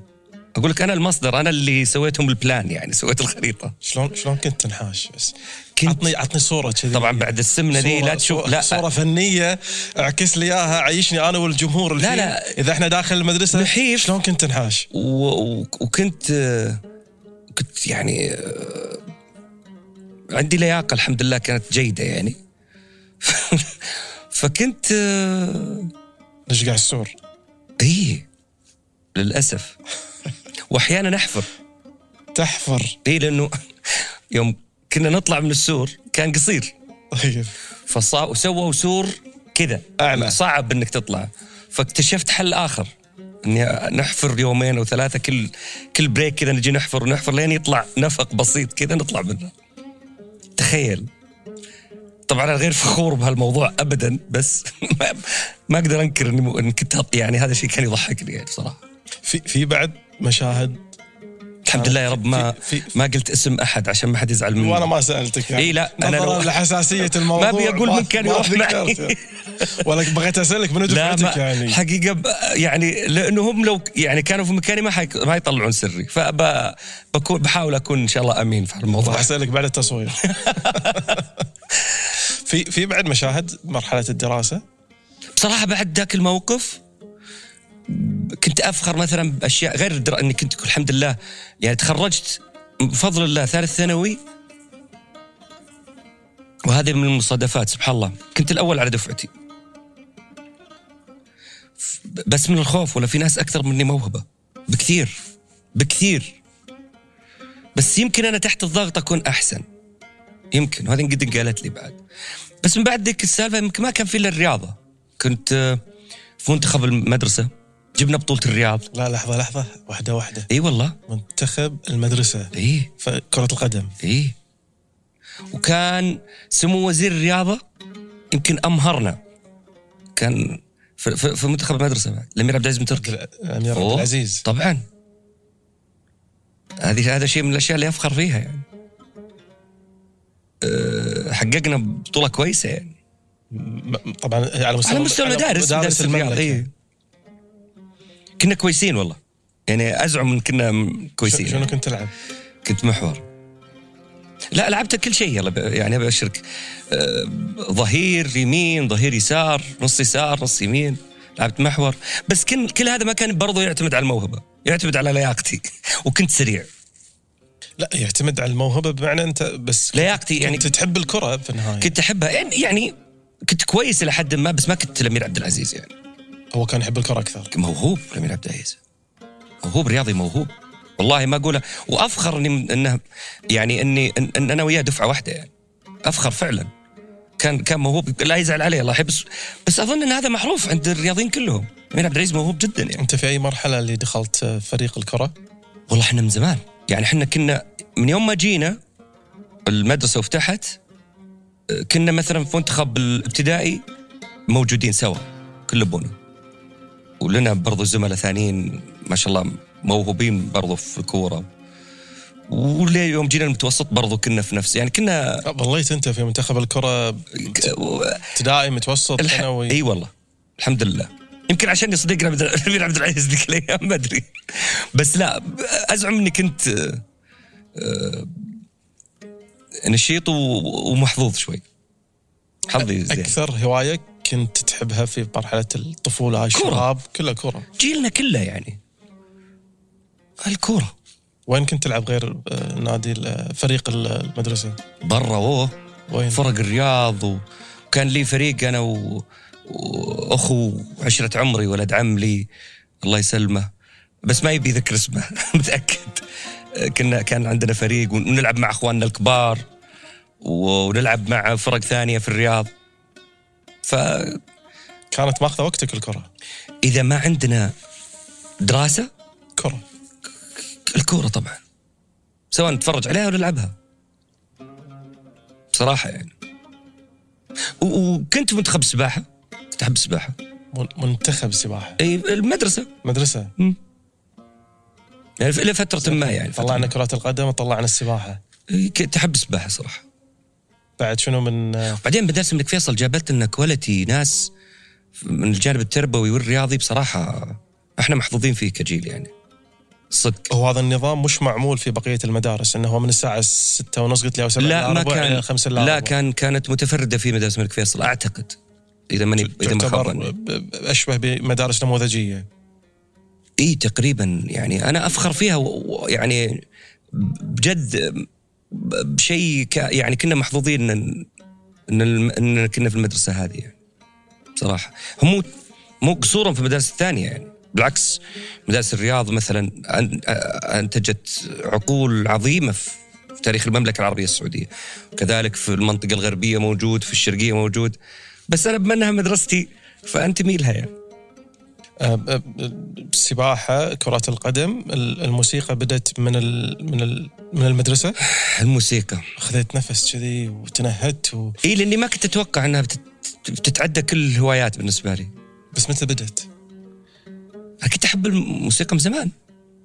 Speaker 2: أقول لك أنا المصدر أنا اللي سويتهم البلان يعني سويت الخريطة
Speaker 1: شلون شلون كنت تنحاش بس
Speaker 2: كنت-
Speaker 1: عطني عطني صورة كذي
Speaker 2: طبعا بعد السمنة
Speaker 1: صورة-
Speaker 2: لا تشوف لا
Speaker 1: صورة فنية اعكس لي إياها عيشني أنا والجمهور
Speaker 2: لا،. لا.
Speaker 1: إذا إحنا داخل المدرسة
Speaker 2: نحيف.
Speaker 1: شلون كنت تنحاش؟
Speaker 2: و... و... وكنت كنت يعني عندي لياقة الحمد لله كانت جيدة يعني. فكنت آه،
Speaker 1: نشقع السور
Speaker 2: اي للأسف. وأحيانا أحفر.
Speaker 1: تحفر؟
Speaker 2: اي لأنه يوم كنا نطلع من السور كان قصير.
Speaker 1: طيب.
Speaker 2: فصا وسووا سور كذا.
Speaker 1: أعلى.
Speaker 2: صعب إنك تطلع. فاكتشفت حل آخر. إني نحفر يومين أو ثلاثة كل كل بريك كذا نجي نحفر ونحفر لين يطلع نفق بسيط كذا نطلع منه. تخيل. طبعا أنا غير فخور بهالموضوع ابدا بس ما, أقدر أنكر إني كنت يعني هذا الشيء كان يضحكني يعني بصراحة.
Speaker 1: في في بعد مشاهد
Speaker 2: الحمد لله يا رب ما
Speaker 1: في- في-
Speaker 2: ما قلت اسم أحد عشان ما حد يزعل مني.
Speaker 1: وأنا ما سألتك يعني.
Speaker 2: إي لا،
Speaker 1: نظرا
Speaker 2: لو-
Speaker 1: لحساسية الموضوع.
Speaker 2: ما أبي أقول من كان يروح معي.
Speaker 1: ذكرت. ولا بغيت أسألك من دفعتك
Speaker 2: ما
Speaker 1: يعني.
Speaker 2: حقيقة يعني لأنه هم لو يعني كانوا في مكاني ما حيك ما يطلعون سري. فبكون بحاول أكون إن شاء الله أمين في الموضوع.
Speaker 1: أسألك بعد التصوير. في في بعد مشاهد مرحلة الدراسة؟
Speaker 2: بصراحة بعد ذاك الموقف كنت أفخر مثلا بأشياء غير الدرا... إني كنت الحمد لله. يعني تخرجت بفضل الله ثالث ثانوي. وهذه من المصادفات سبحان الله. كنت الأول على دفعتي. بس من الخوف ولا في ناس أكثر مني موهبة. بكثير. بكثير. بس يمكن أنا تحت الضغط أكون أحسن. يمكن. وهذه قد قالت لي بعد. بس من بعد ذيك السالفة يمكن ما كان في إلا الرياضة. كنت في منتخب المدرسة. جبنا بطولة الرياض.
Speaker 1: لا لحظة لحظة. واحدة واحدة.
Speaker 2: إي والله.
Speaker 1: منتخب
Speaker 2: المدرسة.
Speaker 1: إي. كره القدم.
Speaker 2: إي. وكان سمو وزير الرياضة يمكن أمهرنا. كان في, في, في منتخب المدرسة بعد. الأمير عبد العزيز بن تركي
Speaker 1: الأمير عبد العزيز.
Speaker 2: طبعا. هذه هذا شيء من الأشياء اللي أفخر فيها يعني. أه، حققنا بطولة كويسة يعني.
Speaker 1: طبعا على مستوى
Speaker 2: على مستوى المدارس مدارس الرياض
Speaker 1: المملكة.
Speaker 2: إي. كنا كويسين والله. يعني أزعم ان كنا كويسين.
Speaker 1: شنو كنت تلعب؟
Speaker 2: كنت محور. لا لعبت كل شيء يلا يعني ابشرك أه، ظهير يمين ظهير يسار نص يسار نص يمين. لعبت محور. بس كل كل هذا ما كان برضو يعتمد على الموهبة. يعتمد على لياقتي. وكنت سريع.
Speaker 1: لا يعتمد على الموهبة بمعنى أنت بس
Speaker 2: لياقتي يعني
Speaker 1: كنت تحب الكرة في النهاية.
Speaker 2: كنت أحبها. يعني- يعني كنت كويس إلى حد ما بس ما كنت الامير عبد العزيز يعني.
Speaker 1: هو كان يحب الكرة أكثر.
Speaker 2: موهوب الامير عبد العزيز. موهوب رياضي موهوب. والله ما أقوله. وأفخر إني انه يعني اني ان, إن أنا وياه دفعة واحدة. يعني أفخر فعلا. كان كان موهوب. لا يزعل عليه الله يحب. بس, أظن إن هذا معروف عند الرياضيين كلهم. الامير عبد العزيز موهوب جدا يعني.
Speaker 1: أنت في أي مرحلة اللي دخلت فريق الكرة؟
Speaker 2: والله إحنا من زمان. يعني إحنا كنا من يوم ما جينا المدرسة وفتحت كنا مثلا في منتخب الابتدائي موجودين سوا كل ابونا ولنا برضو زملاء ثانيين ما شاء الله موهوبين برضو في الكورة. وليه يوم جينا المتوسط برضو كنا في نفس يعني كنا
Speaker 1: ظليت انت في منتخب الكرة ابتدائي متوسط
Speaker 2: الح...
Speaker 1: ثانوي؟
Speaker 2: إي والله الحمد لله. يمكن عشان صديقنا الامير عبد العزيز ذيك الأيام ما أدري. بس لا أزعم إني كنت آه، آه، نشيط ومحظوظ شوي. حظي زين.
Speaker 1: أكثر هواية كنت تحبها في مرحلة الطفولة الشباب كلها كره
Speaker 2: جيلنا كله يعني. الكورة.
Speaker 1: وين كنت تلعب غير آه، نادي فريق ال- المدرسة؟
Speaker 2: برا اوه
Speaker 1: وين؟
Speaker 2: فرق الرياض وكان لي فريق أنا و... وأخو عشرة عمري ولد عم لي الله يسلمه. بس ما يبي ذكر اسمه متأكد. كنا كان عندنا فريق ونلعب مع إخواننا الكبار ونلعب مع فرق ثانية في الرياض. ف
Speaker 1: كانت ماخذة وقتك الكرة.
Speaker 2: إذا ما عندنا دراسة
Speaker 1: كرة.
Speaker 2: الكورة طبعا. سواء نتفرج عليها ولا نلعبها. بصراحة يعني. وكنت منتخب سباحة. كنت أحب السباحة.
Speaker 1: من- منتخب سباحة.
Speaker 2: إي المدرسة.
Speaker 1: مدرسة.
Speaker 2: يعني إلى فترة ما يعني
Speaker 1: طلعنا كرة القدم وطلعنا
Speaker 2: السباحة. كنت أحب السباحة صراحة.
Speaker 1: بعد شنو من
Speaker 2: بعدين مدارس الملك فيصل جابت لنا quality ناس من الجانب التربوي والرياضي بصراحة إحنا محظوظين فيه كجيل يعني. صدق.
Speaker 1: هو هذا النظام مش معمول في بقية المدارس إنه هو من الساعة 6 ونص قلت لي أو 7
Speaker 2: لا ما كان
Speaker 1: 5
Speaker 2: لا كان كانت متفردة في مدارس الملك فيصل أعتقد. إذا ماني إذا ما
Speaker 1: أشبه بمدارس نموذجية.
Speaker 2: إي تقريبا يعني. أنا أفخر فيها و- يعني بجد بشيء يعني كنا محظوظين ان إن إن كنا في المدرسة هذه يعني بصراحه هم مو مو قصورا في المدارس الثانية يعني بالعكس مدارس الرياض مثلا أنتجت عقول عظيمة في تاريخ المملكة العربية السعودية. وكذلك في المنطقة الغربية موجود في الشرقية موجود. بس أنا بما إنها مدرستي فانتمي لها يعني.
Speaker 1: السباحه كرة القدم ال- الموسيقى بدأت من ال من ال من المدرسة؟
Speaker 2: الموسيقى.
Speaker 1: خذيت نفس كذي وتنهدت و...
Speaker 2: إي لأني ما كنت أتوقع أنها بتت- بتتعدى كل الهوايات بالنسبة لي.
Speaker 1: بس متى بدت؟
Speaker 2: كنت أحب الموسيقى من زمان.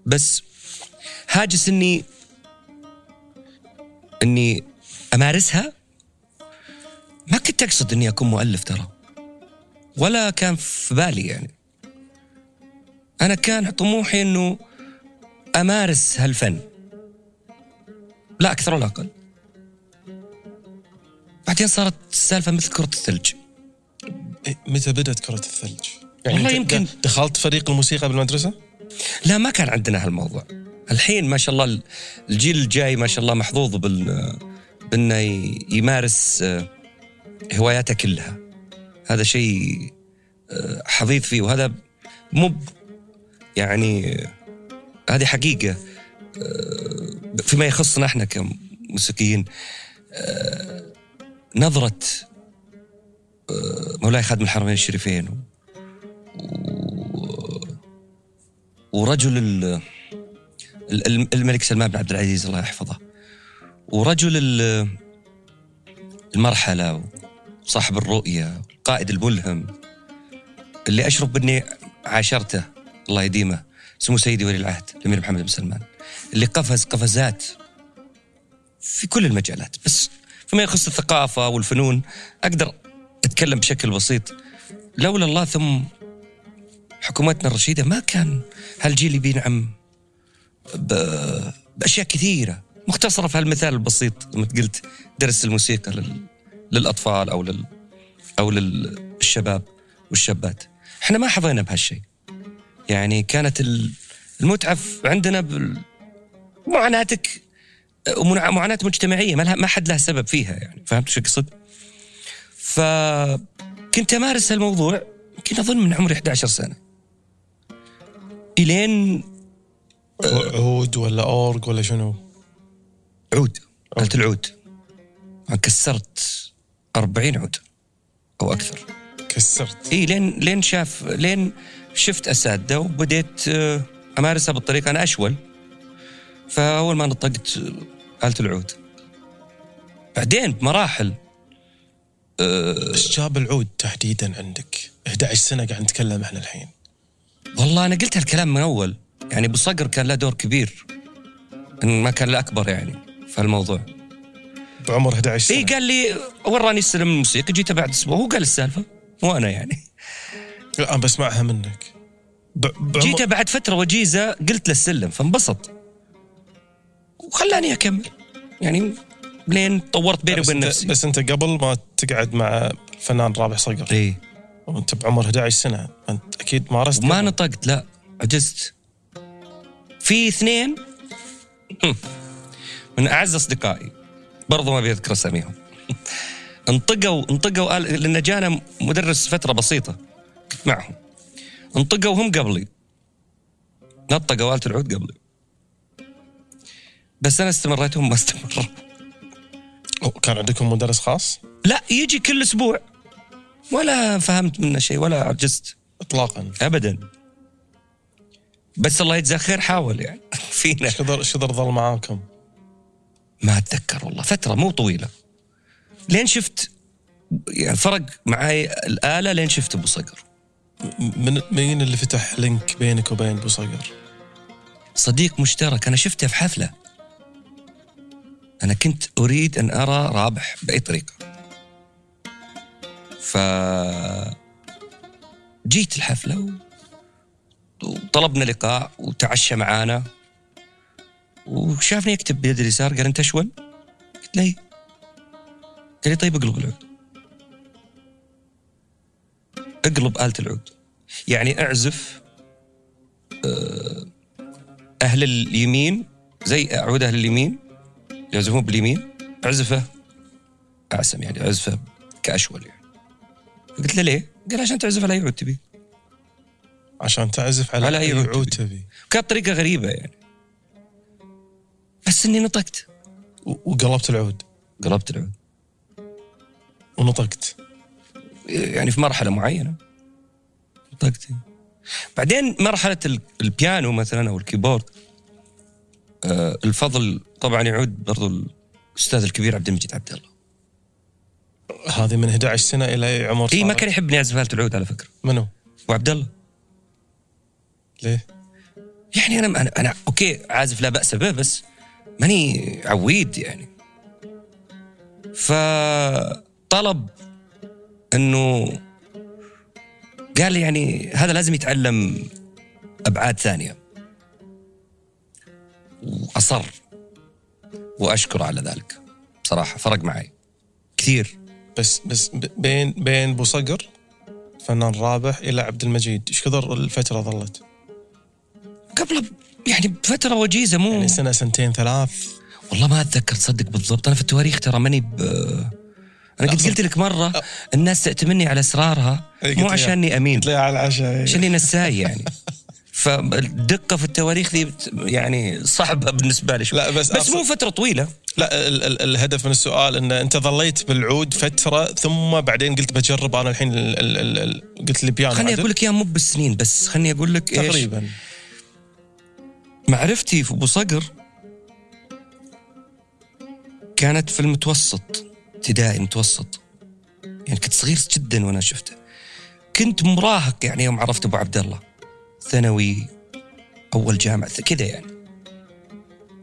Speaker 2: بس هاجس إني إني أمارسها. ما كنت أقصد إني أكون مؤلف ترى. ولا كان في بالي يعني. أنا كان طموحي إنه أمارس هالفن. لا أكثر ولا أقل. بعدين صارت السالفة مثل كرة الثلج.
Speaker 1: متى بدأت كرة الثلج؟ يعني
Speaker 2: والله يمكن-
Speaker 1: دخلت فريق الموسيقى بالمدرسة؟
Speaker 2: لا ما كان عندنا هالموضوع. الحين ما شاء الله الجيل الجاي ما شاء الله محظوظ بال بأنه يمارس آه، هواياته كلها. هذا شيء آه، حظيظ فيه وهذا مو يعني هذه حقيقة. آه، فيما يخصنا إحنا كموسيقيين آه، نظرة آه، مولاي خادم الحرمين الشريفين ورجل ال- ال- الملك سلمان بن عبد العزيز الله يحفظه ورجل ال- المرحلة وصاحب الرؤية القائد الملهم اللي أشرف بأني عاشرته. الله يديمه. سمو سيدي ولي العهد الأمير محمد بن سلمان اللي قفز قفزات في كل المجالات. بس فيما يخص الثقافة والفنون أقدر أتكلم بشكل بسيط. لولا الله ثم حكومتنا الرشيدة ما كان هالجيل بينعم ب- بأشياء كثيرة. مختصرة في هالمثال البسيط لما قلت درس الموسيقى لل... للأطفال أو لل... أو للشباب والشابات. إحنا ما حظينا بهالشيء. يعني كانت ال- المتعة في- عندنا معاناتك ومعاناة معاناة مجتمعية ما, حد له سبب فيها يعني. فهمت شو أقصد؟ فكنت أمارس هالموضوع يمكن أظن من عمري 11 سنة. إلين
Speaker 1: عود ولا أورج ولا شنو؟
Speaker 2: عود. قلت العود. كسرت 40 عود أو أكثر.
Speaker 1: كسرت.
Speaker 2: إي لين لين شاف لين شفت أساتذة وبديت آه، أمارسها بالطريقة أنا أشول. فأول ما نطقت آه، آلة العود. بعدين بمراحل آه،
Speaker 1: إيش جاب العود تحديدا عندك؟ 11 سنة قاعد نتكلم إحنا الحين.
Speaker 2: والله أنا قلت هالكلام من أول. يعني ابو صقر كان له دور كبير. إن ما كان له أكبر يعني في الموضوع.
Speaker 1: بعمر 11 سنة.
Speaker 2: اي قال لي وراني السلم الموسيقي جيته بعد أسبوع. هو قال السالفة مو أنا يعني.
Speaker 1: لا بسمعها منك. ب...
Speaker 2: جيته بعد فترة وجيزة قلت له السلم فانبسط وخلاني أكمل. يعني لين طورت بيني وبين نفسي.
Speaker 1: بس أنت قبل ما تقعد مع الفنان رابح صقر.
Speaker 2: اي
Speaker 1: وأنت بعمر 11 سنة. أنت أكيد مارست قبل.
Speaker 2: نطقت لا عجزت. في اثنين من أعز أصدقائي برضو ما بيذكر اساميهم. انطقوا انطقوا قال لأن جانا مدرس فترة بسيطة. معهم انطقوا هم قبلي. نطقوا آلة العود قبلي. بس أنا استمريت هم ما استمروا.
Speaker 1: كان عندكم مدرس خاص؟
Speaker 2: لا يجي كل أسبوع. ولا فهمت منه شيء ولا عجزت
Speaker 1: اطلاقا.
Speaker 2: ابدا. بس الله يجزاه خير حاول يعني. فينا.
Speaker 1: إيش قدر ظل معاكم؟
Speaker 2: ما أتذكر والله. فترة مو طويلة. لين شفت يعني فرق معي الآلة لين شفت أبو صقر.
Speaker 1: من مين اللي فتح لينك بينك وبين أبو صقر؟
Speaker 2: صديق مشترك أنا شفته في حفلة أنا كنت أريد أن أرى رابح بأي طريقة ف جيت الحفلة و... وطلبنا لقاء وتعشى معانا وشافني يكتب بيد اليسار قال أنت اشول؟ قلت له إيه. قال لي طيب اقلب العود أقلب آلة العود. يعني أعزف آه، أهل اليمين زي عود أهل اليمين يعزفون باليمين. أعزفه اعسم يعني أعزفه كأشول يعني. قلت له ليه؟ قال عشان تعزف على أي عود تبي.
Speaker 1: عشان تعزف على,
Speaker 2: على أي عود تبي. كانت طريقه غريبة يعني. بس إني نطقت.
Speaker 1: وقلبت العود.
Speaker 2: قلبت العود.
Speaker 1: ونطقت.
Speaker 2: يعني في مرحلة معينة نطقت بعدين مرحلة ال- البيانو مثلا أو الكيبورد آه، الفضل طبعا يعود برضو الأستاذ الكبير عبد المجيد عبد الله
Speaker 1: هذه من 11 سنة إلى عمر
Speaker 2: إي ما؟ كان يحبني اعزف آلة العود على فكرة
Speaker 1: منو؟
Speaker 2: وعبد الله
Speaker 1: ليه؟
Speaker 2: يعني أنا أنا, أنا أوكي عازف لا بأس به بس ماني عويد يعني فطلب إنه قال لي يعني هذا لازم يتعلم أبعاد ثانية. وأصر وأشكر على ذلك. بصراحة فرق معي. كثير.
Speaker 1: بس بس بين بين أبو صقر فنان رابح إلى عبد المجيد. إيش كثر الفترة ظلت؟
Speaker 2: قبل يعني بفترة وجيزة مو
Speaker 1: يعني سنة سنتين ثلاث.
Speaker 2: والله ما أتذكر تصدق بالضبط. أنا في التواريخ ترى ماني ب أنا قد قلت لك مرة الناس تأتمني على أسرارها
Speaker 1: إيه،
Speaker 2: مو عشاني أمين.
Speaker 1: قلت لي على العشاء
Speaker 2: عشاني نساي يعني. فالدقه في التواريخ ذي يعني صعبه بالنسبة لي شوي.
Speaker 1: لا بس
Speaker 2: بس مو فترة طويلة.
Speaker 1: لا ال ال الهدف من السؤال إن أنت ظليت بالعود فترة ثم بعدين قلت بجرب أنا الحين ال ال ال ال قلت لي بيانو
Speaker 2: خليني؟ أقول لك إياها مو بالسنين بس. خليني أقول لك إيش.
Speaker 1: تقريبا.
Speaker 2: معرفتي في أبو صقر كانت في المتوسط. ابتدائي متوسط. يعني كنت صغير جدا وأنا شفته. كنت مراهق يعني يوم عرفت أبو عبد الله. ثانوي أول جامعة كذا يعني.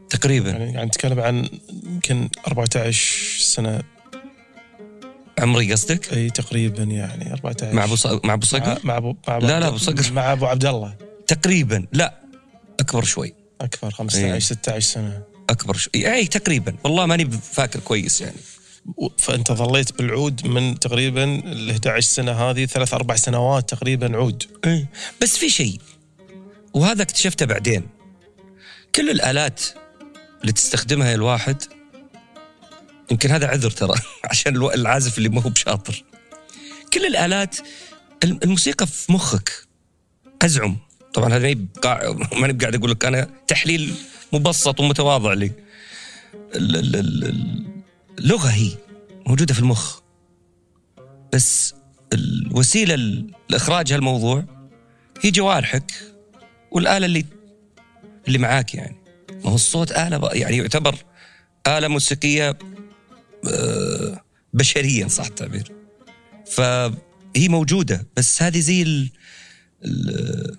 Speaker 2: تقريبا.
Speaker 1: يعني يعني نتكلم عن يمكن 14 سنة.
Speaker 2: عمري قصدك؟
Speaker 1: أي تقريبا يعني 14
Speaker 2: مع أبو ص- مع
Speaker 1: أبو
Speaker 2: صقر؟
Speaker 1: مع ابو
Speaker 2: لا، لا، أبو صقر.
Speaker 1: مع أبو عبد الله.
Speaker 2: تقريبا. لا أكبر شوي.
Speaker 1: أكبر 15
Speaker 2: إيه.
Speaker 1: 16 سنة.
Speaker 2: أكبر شوي. اي تقريبا. والله ماني فاكر كويس يعني.
Speaker 1: فأنت ظليت بالعود من تقريبا ال 11 سنة هذه ثلاث أربع سنوات تقريبا عود.
Speaker 2: إيه. بس في شيء وهذا اكتشفته بعدين. كل الآلات اللي تستخدمها الواحد يمكن هذا عذر ترى عشان العازف اللي ما هو بشاطر. كل الآلات الم- الموسيقى في مخك أزعم. طبعا هذا بقاع- ماني قاعد أقول لك أنا تحليل مبسط ومتواضع لي. ال- ال- ال- اللغة هي موجودة في المخ. بس الوسيلة لإخراج هالموضوع هي جوارحك والآلة اللي اللي معاك يعني. ما هو الصوت آلة يعني يعتبر آلة موسيقية آه، بشريا صح التعبير. فهي موجودة بس هذه زي ال- ال-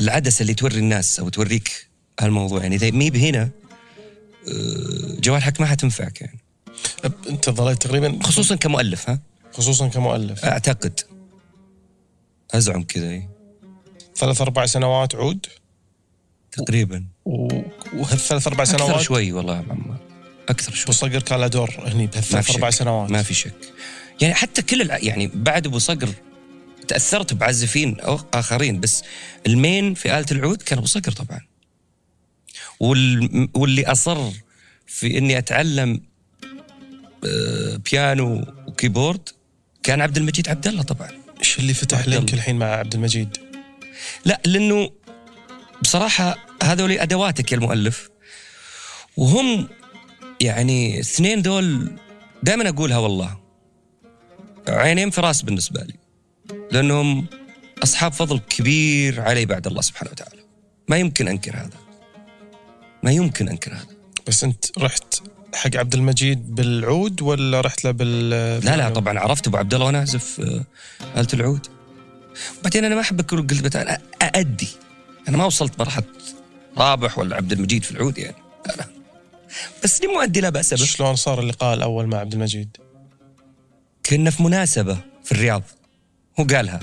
Speaker 2: العدسة اللي توري الناس أو توريك هالموضوع يعني. اذا مي بهنا آه، جوارحك ما حتنفعك يعني.
Speaker 1: انت ظليت تقريبا
Speaker 2: خصوصا كمؤلف ها؟
Speaker 1: خصوصا كمؤلف.
Speaker 2: أعتقد. أزعم كذا إيه.
Speaker 1: ثلاث أربع سنوات عود.
Speaker 2: تقريبا.
Speaker 1: و- وهالثلاث أربع
Speaker 2: أكثر
Speaker 1: سنوات؟
Speaker 2: شوي والله يا عمار أكثر شوي.
Speaker 1: ابو صقر كان له دور هني بهالثلاث
Speaker 2: أربع.
Speaker 1: سنوات.
Speaker 2: ما في شك. يعني حتى كل الع... يعني بعد أبو صقر تأثرت بعازفين أو آخرين بس المين في اله العود كان أبو صقر طبعا. وال... واللي أصر في إني أتعلم بيانو و keyboard. كان عبد المجيد عبد الله طبعا.
Speaker 1: إيش اللي فتح لينك. الحين مع عبد المجيد؟
Speaker 2: لا لأنه بصراحة هذول أدواتك يا المؤلف. وهم يعني اثنين دول دائما أقولها والله. عينين في راس بالنسبة لي. لأنهم أصحاب فضل كبير علي بعد الله سبحانه وتعالى. ما يمكن أنكر هذا. ما يمكن أنكر هذا.
Speaker 1: بس أنت رحت حق عبد المجيد بالعود ولا رحت له بال
Speaker 2: لا لا طبعا عرفت أبو عبد الله وأنا اعزف آه، آلة العود. بعدين أنا ما أحب أكون قلت أنا أأدي. أنا ما وصلت مرحلة رابح ولا عبد المجيد في العود يعني. بس لي مؤدي لا بأس به
Speaker 1: شلون صار اللقاء الأول مع عبد المجيد؟
Speaker 2: كنا في مناسبة في الرياض. هو قالها.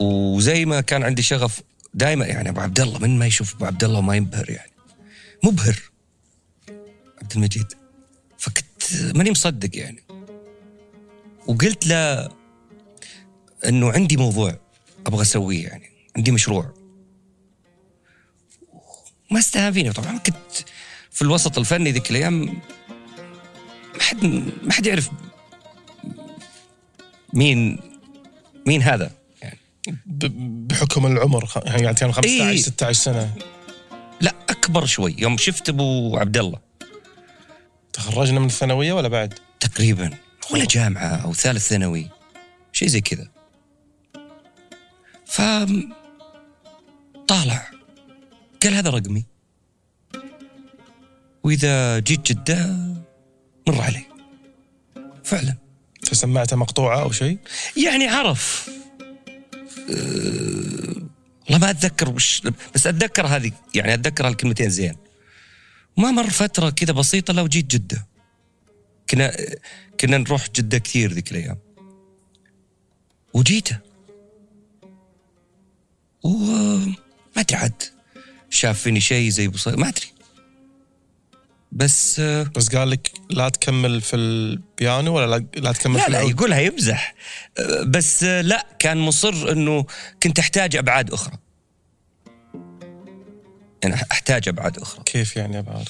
Speaker 2: وزي ما كان عندي شغف دائما يعني أبو عبد الله من ما يشوف أبو عبد الله ما ينبهر يعني. مبهر. عبد المجيد فكنت ماني مصدق يعني. وقلت له إنه عندي موضوع أبغى أسويه يعني عندي مشروع. ما استهان فيني طبعا كنت في الوسط الفني ذيك الأيام ما حد ما حد يعرف مين مين هذا يعني.
Speaker 1: بحكم العمر يعني كان 15
Speaker 2: إيه.
Speaker 1: 16 سنة.
Speaker 2: لا أكبر شوي يوم شفت أبو عبد الله.
Speaker 1: تخرجنا من الثانوية ولا بعد؟
Speaker 2: تقريبا ولا جامعة أو ثالث ثانوي شيء زي كذا. ف طالع قال هذا رقمي. وإذا جيت جدة مر علي. فعلا.
Speaker 1: فسمعته مقطوعة أو شيء؟
Speaker 2: يعني عرف. أه، والله ما أتذكر وش بس أتذكر هذه يعني أتذكر هالكلمتين زين. ما مر فترة كذا بسيطة لو جيت جدة. كنا كنا نروح جدة كثير ذيك الأيام. وجيته. وما أدري عاد شاف فيني شيء زي بصير ما أدري. بس
Speaker 1: بس قال لك لا تكمل في البيانو ولا لا, لا تكمل
Speaker 2: لا
Speaker 1: في
Speaker 2: لا
Speaker 1: العود؟
Speaker 2: يقولها يمزح. بس لا كان مصر إنه كنت أحتاج أبعاد أخرى. يعني أحتاج أبعاد أخرى.
Speaker 1: كيف يعني أبعاد؟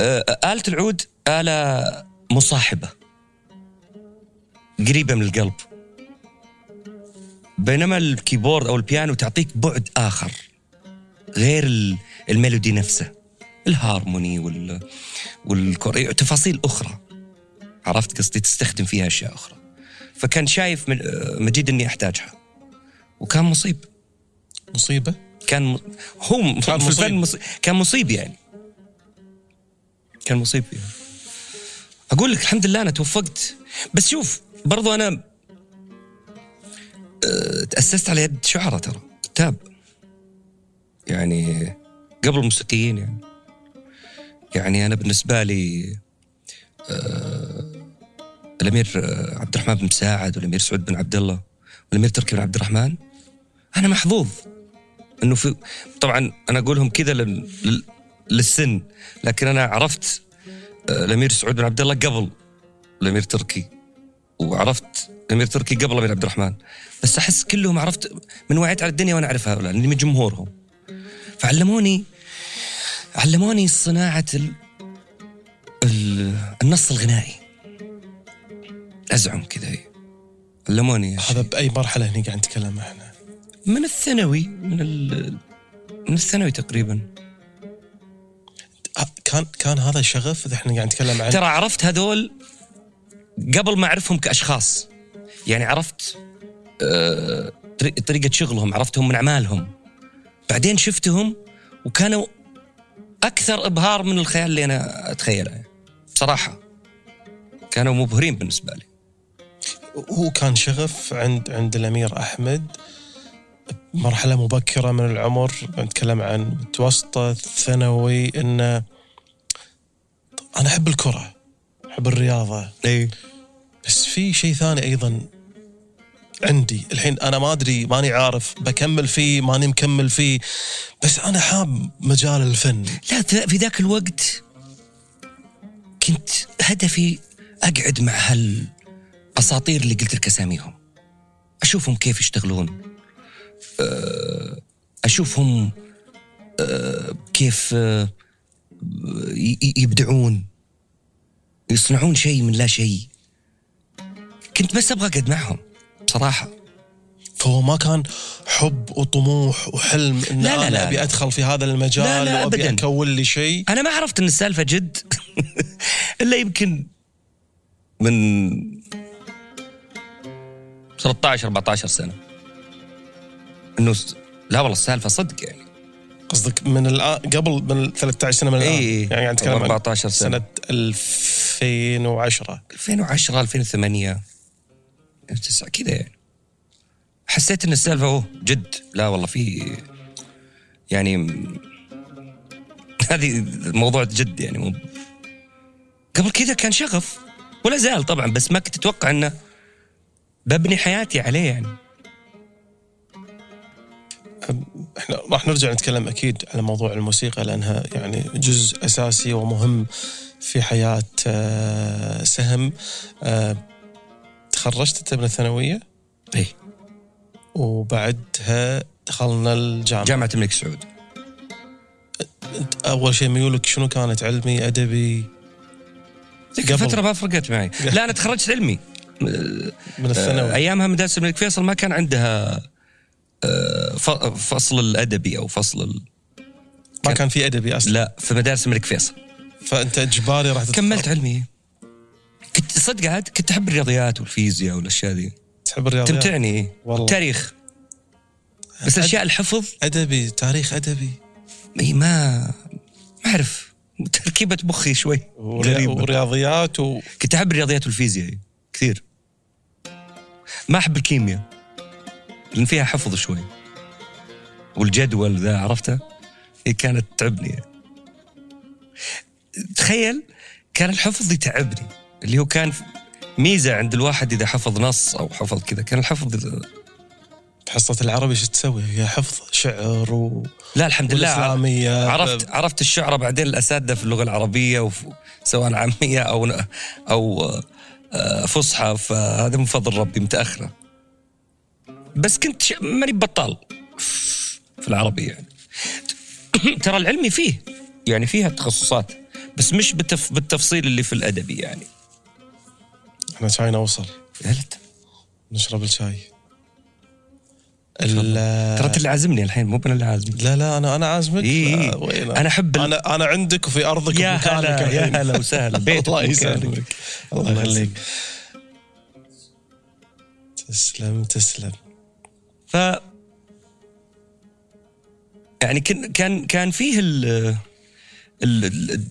Speaker 2: أه، آلة العود آلة مصاحبة. قريبة من القلب. بينما الكيبورد أو البيانو تعطيك بعد آخر. غير ال- melody نفسه. الهارموني وال والكور تفاصيل أخرى. عرفت قصدي؟ تستخدم فيها أشياء أخرى. فكان شايف من- أه، مجيد إني أحتاجها. وكان مصيب.
Speaker 1: مصيبة؟
Speaker 2: كان. هو
Speaker 1: كان
Speaker 2: في. الفن. كان مصيب يعني كان مصيب يعني. أقول لك الحمد لله أنا توفقت بس شوف برضو أنا آه، تأسست على يد شعراء ترى كتاب يعني قبل الموسيقيين يعني يعني أنا بالنسبة لي آه، الأمير آه، عبد الرحمن بن مساعد والأمير سعود بن عبد الله والأمير تركي بن عبد الرحمن أنا محظوظ إنه في طبعا أنا أقولهم كذا لل... لل- للسن لكن أنا عرفت آه، الأمير سعود بن عبد الله قبل الأمير تركي وعرفت الأمير تركي قبل الأمير عبد الرحمن بس أحس كلهم عرفت من وعيت على الدنيا وأنا اعرف هؤلاء لأني من جمهورهم فعلموني علموني صناعة ال... ال... النص الغنائي أزعم كذا إيه. علموني
Speaker 1: هذا بأي مرحلة هني قاعد نتكلم إحنا؟
Speaker 2: من الثانوي من ال... من الثانوي تقريبا.
Speaker 1: كان كان هذا شغف إذا إحنا قاعد نتكلم عن
Speaker 2: ترى عرفت هذول قبل ما أعرفهم كأشخاص. يعني عرفت طري- طريقة شغلهم عرفتهم من أعمالهم. بعدين شفتهم وكانوا أكثر إبهار من الخيال اللي أنا أتخيله. بصراحة كانوا مبهرين بالنسبة لي.
Speaker 1: هو كان شغف عند عند الأمير أحمد مرحلة مبكرة من العمر نتكلم عن متوسطة ثانوي انه أنا أحب الكرة أحب الرياضة.
Speaker 2: إي.
Speaker 1: بس في شيء ثاني أيضا عندي. الحين أنا ما أدري ماني عارف بكمل فيه ماني مكمل فيه بس أنا حاب مجال الفن.
Speaker 2: لا في ذاك الوقت كنت هدفي أقعد مع هالاساطير اللي قلت لك أساميهم. أشوفهم كيف يشتغلون. أشوفهم أه، كيف ي- يبدعون يصنعون شيء من لا شيء. كنت بس أبغى أقعد معهم بصراحة.
Speaker 1: فهو ما كان حب وطموح وحلم إن
Speaker 2: لا، لا، أنا.
Speaker 1: أبي أدخل في هذا المجال
Speaker 2: لا، لا، وأبي.
Speaker 1: أكون لي شيء؟
Speaker 2: أنا ما عرفت إن السالفة جد. إلا يمكن من 13 14 سنة. إنه لا والله السالفة صدق يعني.
Speaker 1: قصدك من الان قبل من 13 سنة من الآن؟
Speaker 2: إي إي.
Speaker 1: يعني نتكلم عن
Speaker 2: 14 سنة.
Speaker 1: سنة 2010
Speaker 2: 2010 2008 2009 كذا يعني. حسيت إن السالفة أوه جد. لا والله في يعني هذه الموضوع جد يعني مو قبل كذا كان شغف. ولا زال طبعا بس ما كنت أتوقع إنه ببني حياتي عليه يعني.
Speaker 1: إحنا راح نرجع نتكلم أكيد على موضوع الموسيقى لأنها يعني جزء أساسي ومهم في حياة آه، سهم. آه، تخرجت أنت من الثانوية؟
Speaker 2: إيه
Speaker 1: وبعدها دخلنا الجامعة.
Speaker 2: جامعة الملك سعود.
Speaker 1: أول شيء ميولك شنو كانت؟ علمي أدبي؟
Speaker 2: ذيك
Speaker 1: قبل.
Speaker 2: الفترة ما فرقت معي. لا أنا تخرجت علمي.
Speaker 1: من الثانوي.
Speaker 2: أيامها مدارس الملك فيصل ما كان عندها آه، فصل الأدبي أو فصل ال...
Speaker 1: ما كان في أدبي أصلا؟
Speaker 2: لا في مدارس الملك فيصل.
Speaker 1: فأنت إجباري راح.
Speaker 2: كملت علمي. كنت صدق عاد كنت أحب الرياضيات والفيزياء والأشياء ذي.
Speaker 1: تحب الرياضيات؟
Speaker 2: تمتعني.
Speaker 1: والله.
Speaker 2: تاريخ. بس أشياء الحفظ.
Speaker 1: أدبي تاريخ أدبي.
Speaker 2: إي ما ما أعرف. تركيبة مخي شوي
Speaker 1: وري- ورياضيات و...
Speaker 2: كنت أحب الرياضيات والفيزياء كثير. ما أحب الكيمياء. لأن فيها حفظ شوي والجدول ذا عرفته هي كانت تعبني. تخيل كان الحفظ يتعبني اللي هو كان ميزة عند الواحد إذا حفظ نص أو حفظ كذا كان الحفظ
Speaker 1: حصة العربي شو تسوي؟ هي حفظ شعر و...
Speaker 2: لا الحمد لله. عرفت عرفت الشعراء بعدين الأساتذة في اللغة العربية وف... سواء عامية أو أو آه، فصحى فهذا من فضل ربي متأخرة بس كنت. ماني بطال. في العربي يعني. ترى العلمي فيه يعني فيها تخصصات بس مش بالتف... بالتفصيل اللي في الأدبي يعني.
Speaker 1: إحنا شاينا وصل
Speaker 2: قلت
Speaker 1: نشرب الشاي. ال...
Speaker 2: ترى أنت اللي عازمني الحين مو أنا اللي عازمك.
Speaker 1: لا لا أنا أنا عازمك.
Speaker 2: إيه،.
Speaker 1: وين
Speaker 2: أحب ال-
Speaker 1: أنا أنا عندك وفي أرضك
Speaker 2: يا هلا. يا هلا وسهلا. بيتك
Speaker 1: الله. يسلمك. الله يخليك تسلم تسلم.
Speaker 2: ف يعني كان كان كان فيه ال ال ال-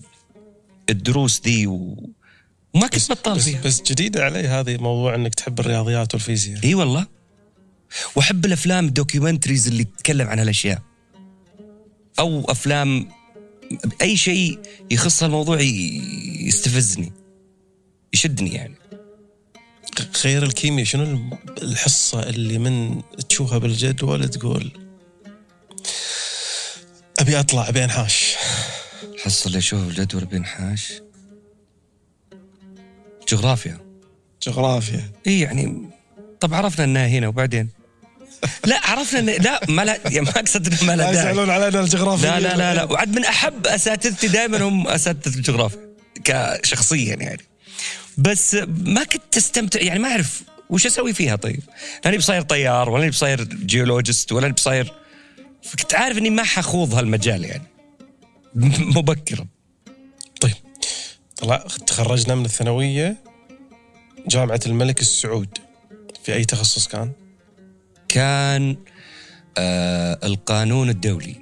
Speaker 2: الدروس دي. وما كنت بطال فيها.
Speaker 1: بس جديدة علي هذه موضوع إنك تحب الرياضيات والفيزياء.
Speaker 2: إي والله. وأحب الأفلام ال documentaries اللي تتكلم عن هالأشياء. أو أفلام أي شيء يخص الموضوع يستفزني يشدني يعني.
Speaker 1: غير الكيمياء شنو الحصة اللي من تشوفها بالجدول تقول أبي أطلع أبي أنحاش.
Speaker 2: الحصه اللي اشوفها بالجدول بينحاش جغرافيا.
Speaker 1: جغرافيا.
Speaker 2: إي يعني طب عرفنا إنها هنا وبعدين؟ لا عرفنا إن لا ما لا يعني ما أقصد إنه ما
Speaker 1: لا
Speaker 2: لا داعي.
Speaker 1: يزعلون علينا الجغرافيا.
Speaker 2: لا لا لا لا وعد من أحب أساتذتي دائما هم أساتذة الجغرافيا كشخصيا يعني. بس ما كنت استمتع يعني ما أعرف وش أسوي فيها طيب؟ لاني بصير طيار ولا بصير جيولوجيست ولا بصير كنت عارف إني ما حخوض هالمجال يعني. مبكرا.
Speaker 1: طيب. طلع تخرجنا من الثانوية جامعة الملك السعود. في أي تخصص كان؟
Speaker 2: كان آه القانون الدولي.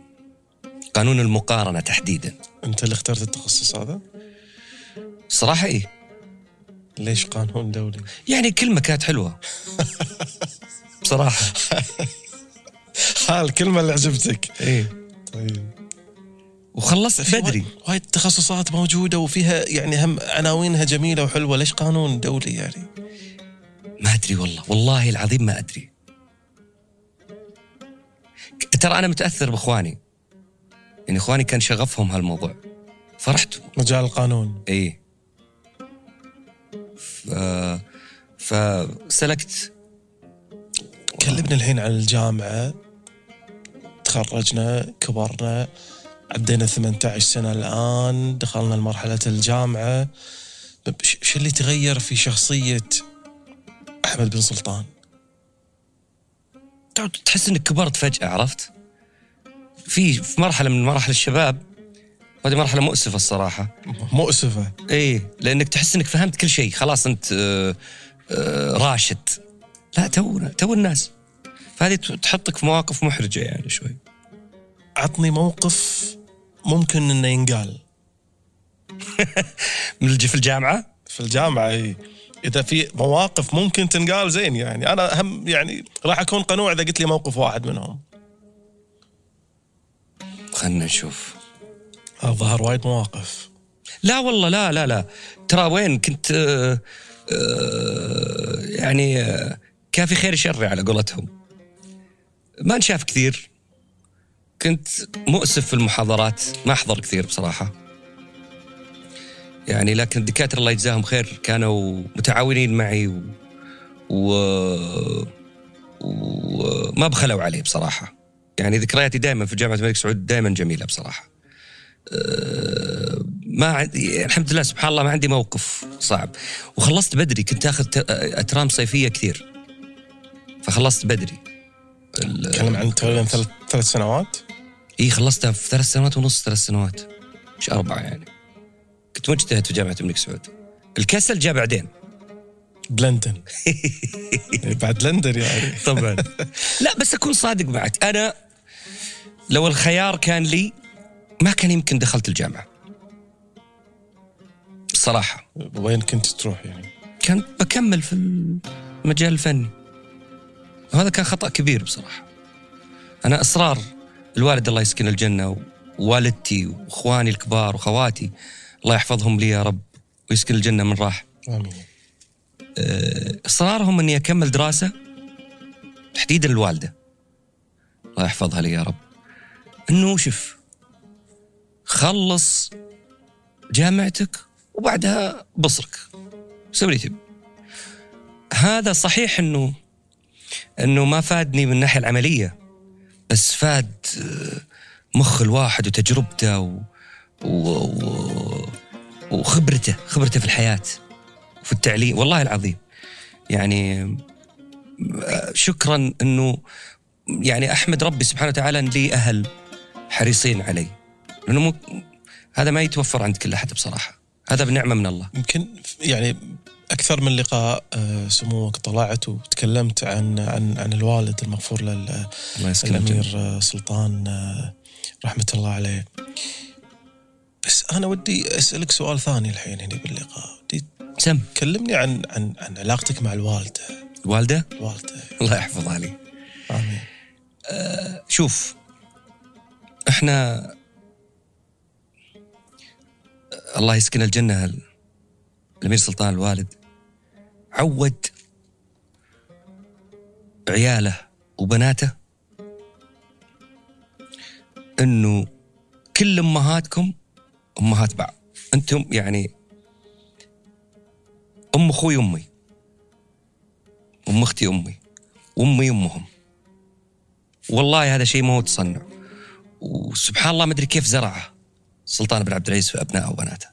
Speaker 2: قانون المقارنة تحديدا.
Speaker 1: أنت اللي اخترت التخصص هذا؟
Speaker 2: صراحة إيه.
Speaker 1: ليش قانون دولي؟
Speaker 2: يعني كلمة كانت حلوة. بصراحة.
Speaker 1: ها الكلمة اللي عجبتك.
Speaker 2: إيه.
Speaker 1: طيب.
Speaker 2: وخلصت بدري.
Speaker 1: وايد- وايد تخصصات موجودة وفيها يعني هم عناوينها جميلة وحلوة. ليش قانون دولي يعني؟
Speaker 2: ما أدري والله. والله العظيم ما أدري. ترى أنا متأثر بإخواني. يعني إخواني كان شغفهم هالموضوع. فرحت.
Speaker 1: مجال القانون.
Speaker 2: إيه. فسلكت
Speaker 1: كلمنا الحين عن الجامعة. تخرجنا كبرنا عدينا 18 سنة الآن دخلنا لمرحلة الجامعة. ش- شو اللي تغير في شخصية أحمد بن سلطان؟
Speaker 2: تعود تحس إنك كبرت فجأة عرفت؟ في في مرحلة من مراحل الشباب هذه مرحلة مؤسفة الصراحة.
Speaker 1: مؤسفة؟
Speaker 2: إيه لأنك تحس إنك فهمت كل شيء. خلاص أنت آه، آه، راشد. لا تو تو الناس. فهذه تحطك في مواقف محرجة يعني شوي.
Speaker 1: عطني موقف ممكن إنه ينقال.
Speaker 2: من في الجامعة؟
Speaker 1: في الجامعة إي. إذا في مواقف ممكن تنقال زين يعني. أنا هم يعني راح أكون قنوع إذا قلت لي موقف واحد منهم.
Speaker 2: خلنا نشوف.
Speaker 1: الظاهر وايد مواقف.
Speaker 2: لا والله لا لا لا. ترى وين كنت آه، آه، يعني آه، كافي خير شر على قولتهم. ما نشاف كثير. كنت مؤسف في المحاضرات. ما أحضر كثير بصراحة. يعني لكن الدكاترة الله يجزاهم خير كانوا متعاونين معي و... و... وما بخلوا علي بصراحة. يعني ذكرياتي دائما في جامعة الملك سعود دائما جميلة بصراحة. ما عندي الحمد لله سبحان الله ما عندي موقف صعب. وخلصت بدري كنت آخذ أترام صيفية كثير. فخلصت بدري.
Speaker 1: تكلم عن تقريبا ثلاث ثلاث سنوات؟
Speaker 2: إي خلصتها في ثلاث سنوات ونص ثلاث سنوات. مش أربعة يعني. كنت مجتهد في جامعة الملك سعود. الكسل جاء بعدين.
Speaker 1: بلندن. بعد لندن يعني.
Speaker 2: طبعا. لا بس أكون صادق معك. أنا لو الخيار كان لي ما كان يمكن دخلت الجامعة. الصراحه
Speaker 1: وين كنت تروح يعني؟
Speaker 2: كان بكمل في المجال الفني. وهذا كان خطأ كبير بصراحة. أنا إصرار الوالد الله يسكن الجنة ووالدتي وإخواني الكبار وخواتي الله يحفظهم لي يا رب ويسكن الجنة من راح.
Speaker 1: آمين.
Speaker 2: إصرارهم أني أكمل دراسة تحديدا الوالدة الله يحفظها لي يا رب. أنه شوف خلص جامعتك وبعدها بصرك. سوي تبي. هذا صحيح إنه إنه ما فادني من الناحيه العملية بس فاد آه، مخ الواحد وتجربته و... و... و... وخبرته خبرته في الحياة وفي التعليم. والله العظيم. يعني آه، شكرا إنه يعني أحمد ربي سبحانه وتعالى لي أهل حريصين علي. لأنه مو هذا ما يتوفر عند كل أحد بصراحة. هذا بنعمة من الله.
Speaker 1: يمكن يعني أكثر من لقاء آه، سموك طلعت وتكلمت عن عن عن الوالد المغفور له. الامير آه، سلطان آه، رحمة الله عليه. بس أنا ودي أسألك سؤال ثاني الحين هنا باللقاء. ودي
Speaker 2: سم.
Speaker 1: كلمني عن عن عن علاقتك مع الوالدة.
Speaker 2: الوالده
Speaker 1: الوالده
Speaker 2: الله يحفظها لي.
Speaker 1: آمين.
Speaker 2: شوف إحنا الله يسكن الجنة الأمير سلطان الوالد. عود عياله وبناته إنه كل أمهاتكم أمهات بعض. أنتم يعني أم أخوي امي أم أختي امي وأمي امهم والله هذا شيء ما هو تصنع. وسبحان الله ما أدري كيف زرعه. سلطان بن عبد العزيز في أبنائه وبناته.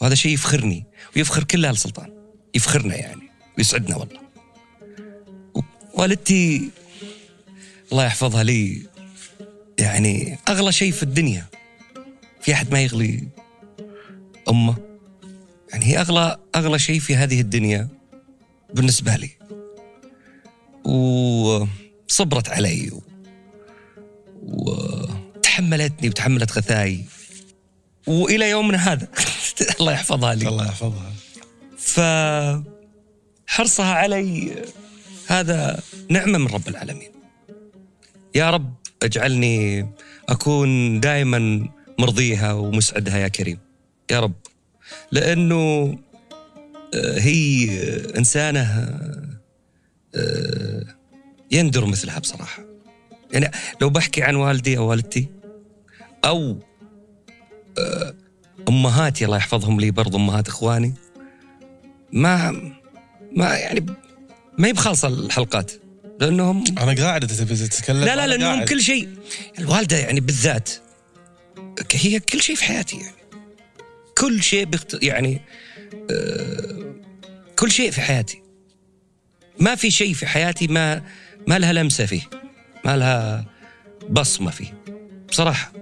Speaker 2: وهذا شيء يفخرني ويفخر كل أهل سلطان. يفخرنا يعني ويسعدنا والله. والدتي الله يحفظها لي يعني أغلى شيء في الدنيا. في أحد ما يغلي أمه؟ يعني هي أغلى أغلى شيء في هذه الدنيا بالنسبة لي. وصبرت علي و... وتحملتني وتحملت غثاي وإلى يومنا هذا. الله يحفظها لي.
Speaker 1: الله يحفظها.
Speaker 2: فحرصها علي هذا نعمة من رب العالمين. يا رب اجعلني أكون دائما مرضيها ومسعدها يا كريم. يا رب. لأنه آه، هي إنسانة آه، يندر مثلها بصراحة. يعني لو بحكي عن والدي أو والدتي أو آه، أمهاتي الله يحفظهم لي برضو أمهات إخواني. ما ما يعني ما هي بخالصة الحلقات لأنهم
Speaker 1: أنا قاعد تبي تتكلم
Speaker 2: لا لا لأنهم
Speaker 1: قاعد.
Speaker 2: كل شيء الوالدة يعني بالذات هي كل شيء في حياتي يعني. كل شيء بخت... يعني آه كل شيء في حياتي. ما في شيء في حياتي ما ما لها لمسة فيه ما لها بصمة فيه. بصراحة.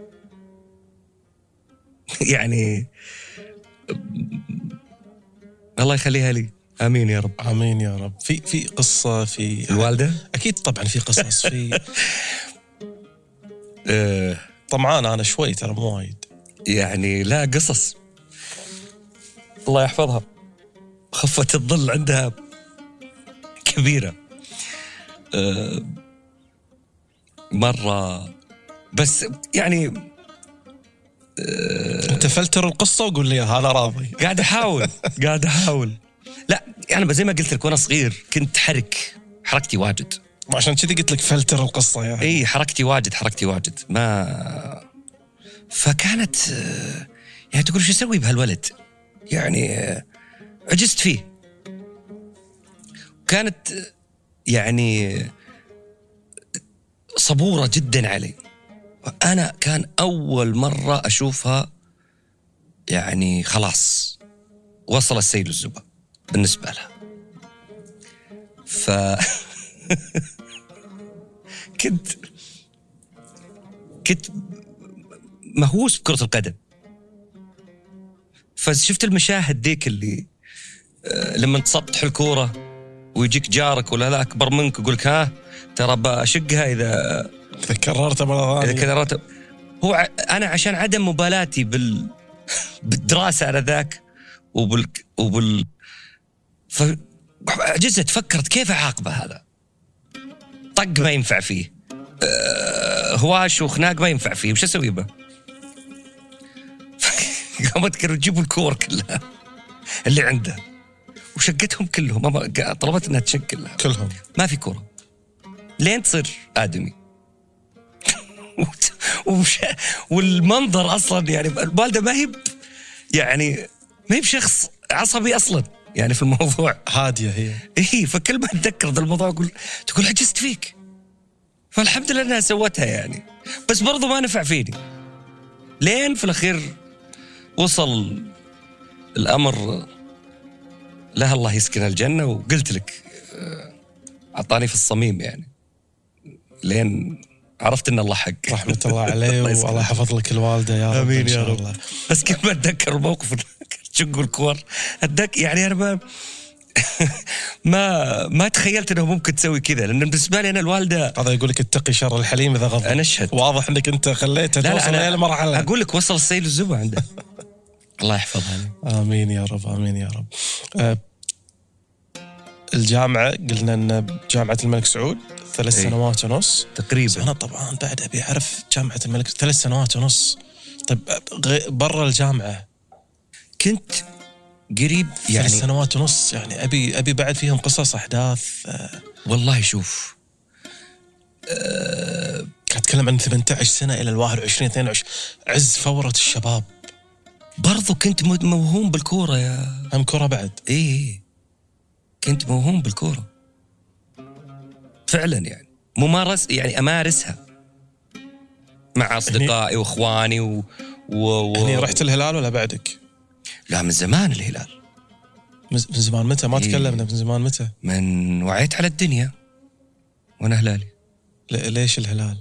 Speaker 2: يعني الله يخليها لي. آمين يا رب.
Speaker 1: آمين يا رب. في في قصة في
Speaker 2: الوالدة؟
Speaker 1: أكيد طبعا في قصص في
Speaker 2: آه
Speaker 1: طمعان أنا شوي ترى مو وايد.
Speaker 2: يعني لا قصص. الله يحفظها. خفة الظل عندها كبيرة. آه، مرة بس يعني
Speaker 1: أنت فلتر القصة وقول لي أنا راضي.
Speaker 2: قاعد أحاول قاعد أحاول. لا يعني زي ما قلت لك وأنا صغير كنت حرك حركتي واجد.
Speaker 1: عشان كذي قلت لك فلتر القصة يا
Speaker 2: إي حركتي واجد حركتي واجد. ما فكانت آه، يعني تقول شو أسوي بهالولد؟ يعني آه، عجزت فيه. كانت آه، يعني صبورة جدا علي. أنا كان أول مرة أشوفها يعني خلاص وصل السيل الزبا بالنسبة لها. ف كنت كنت مهووس بكرة القدم. فشفت المشاهد ديك اللي آه، لما تسطح الكورة ويجيك جارك ولا لا أكبر منك يقول لك ها ترى بشقها إذا
Speaker 1: اذا كررتها
Speaker 2: مرة
Speaker 1: ثانية.
Speaker 2: كذا راتب هو أنا عشان عدم مبالاتي بال بالدراسة على ذاك وبال وبال فعجزت فكرت كيف أعاقبه هذا؟ طق ما ينفع فيه. آه، هواش وخناق ما ينفع فيه. وش أسوي به؟ قام اذكر تجيبوا الكور كلها اللي عنده. وشقتهم كلهم. طلبت انها تشق كلها.
Speaker 1: كلهم.
Speaker 2: ما في كورة. لين تصير آدمي. ومش والمنظر أصلا يعني الوالده ما هي يعني ما هي بشخص عصبي أصلا يعني في الموضوع.
Speaker 1: هادية هي.
Speaker 2: اي فكل ما أتذكر ذا الموضوع أقول تقول عجزت فيك. فالحمد لله أنها سوتها يعني. بس برضو ما نفع فيني. لين في الأخير وصل الأمر لها الله يسكن الجنة وقلت لك آه، أعطاني في الصميم يعني. لين عرفت إن الله حق.
Speaker 1: رحمة الله عليه. والله يحفظ لك الوالدة يا رب آمين
Speaker 2: يا رب.
Speaker 1: الله.
Speaker 2: بس كيف ما أتذكر الموقف شق الكور. اتذكر يعني أنا ما ما ما تخيلت إنه ممكن تسوي كذا لأن بالنسبة لي أنا الوالده
Speaker 1: هذا يقول لك اتقي شر الحليم إذا غضب.
Speaker 2: أنا أشهد.
Speaker 1: واضح إنك أنت خليتها.
Speaker 2: لا لا
Speaker 1: توصل
Speaker 2: أنا
Speaker 1: المرحله
Speaker 2: أقول لك وصل السيل الزبا عنده. الله يحفظها
Speaker 1: آمين يا رب آمين يا رب. آه، الجامعة قلنا إن جامعة الملك سعود ثلاث
Speaker 2: إي.
Speaker 1: سنوات ونص.
Speaker 2: تقريبا.
Speaker 1: أنا طبعا. بعد أبي أعرف جامعة الملك. ثلاث سنوات ونص. طيب برا الجامعة.
Speaker 2: كنت قريب
Speaker 1: ثلاث
Speaker 2: يعني
Speaker 1: سنوات ونص. يعني أبي أبي بعد فيهم قصص أحداث آه،
Speaker 2: والله شوف.
Speaker 1: قاعد أتكلم عن 18 سنة إلى ال 21 22 عز فورة الشباب.
Speaker 2: برضو كنت مو- موهوم بالكورة يا
Speaker 1: هم كره بعد.
Speaker 2: اي. كنت موهوم بالكورة. فعلا يعني ممارس يعني أمارسها مع أصدقائي وإخواني و, و... و...
Speaker 1: هني رحت الهلال ولا بعدك؟
Speaker 2: لا من زمان الهلال
Speaker 1: من زمان متى؟ ما
Speaker 2: إي.
Speaker 1: تكلمنا من زمان متى؟
Speaker 2: من وعيت على الدنيا وأنا هلالي
Speaker 1: ليش الهلال؟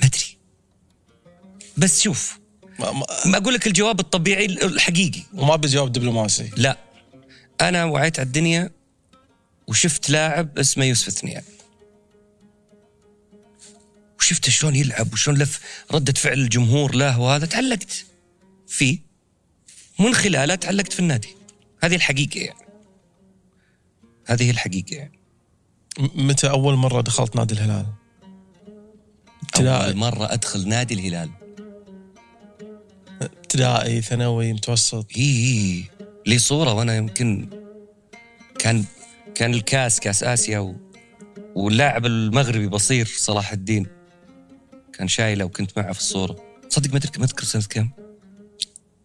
Speaker 2: ما أدري بس شوف
Speaker 1: ما, ما,
Speaker 2: ما أقول لك الجواب الطبيعي الحقيقي
Speaker 1: وما بجواب دبلوماسي
Speaker 2: لا أنا وعيت على الدنيا وشفت لاعب اسمه يوسف ثنيان وشفته شلون يلعب وشلون لف ردة فعل الجمهور له وهذا تعلقت فيه. من خلاله تعلقت في النادي. هذه الحقيقة يعني. هذه الحقيقة يعني.
Speaker 1: متى أول مرة دخلت نادي الهلال؟ ابتدائي.
Speaker 2: أول مرة أدخل نادي الهلال.
Speaker 1: ابتدائي ثانوي متوسط.
Speaker 2: اي اي لي صورة وأنا يمكن كان كان الكاس كاس آسيا و... واللاعب المغربي بصير صلاح الدين. كان شايله وكنت معه في الصورة. صدق ما ما أذكر سنة كم؟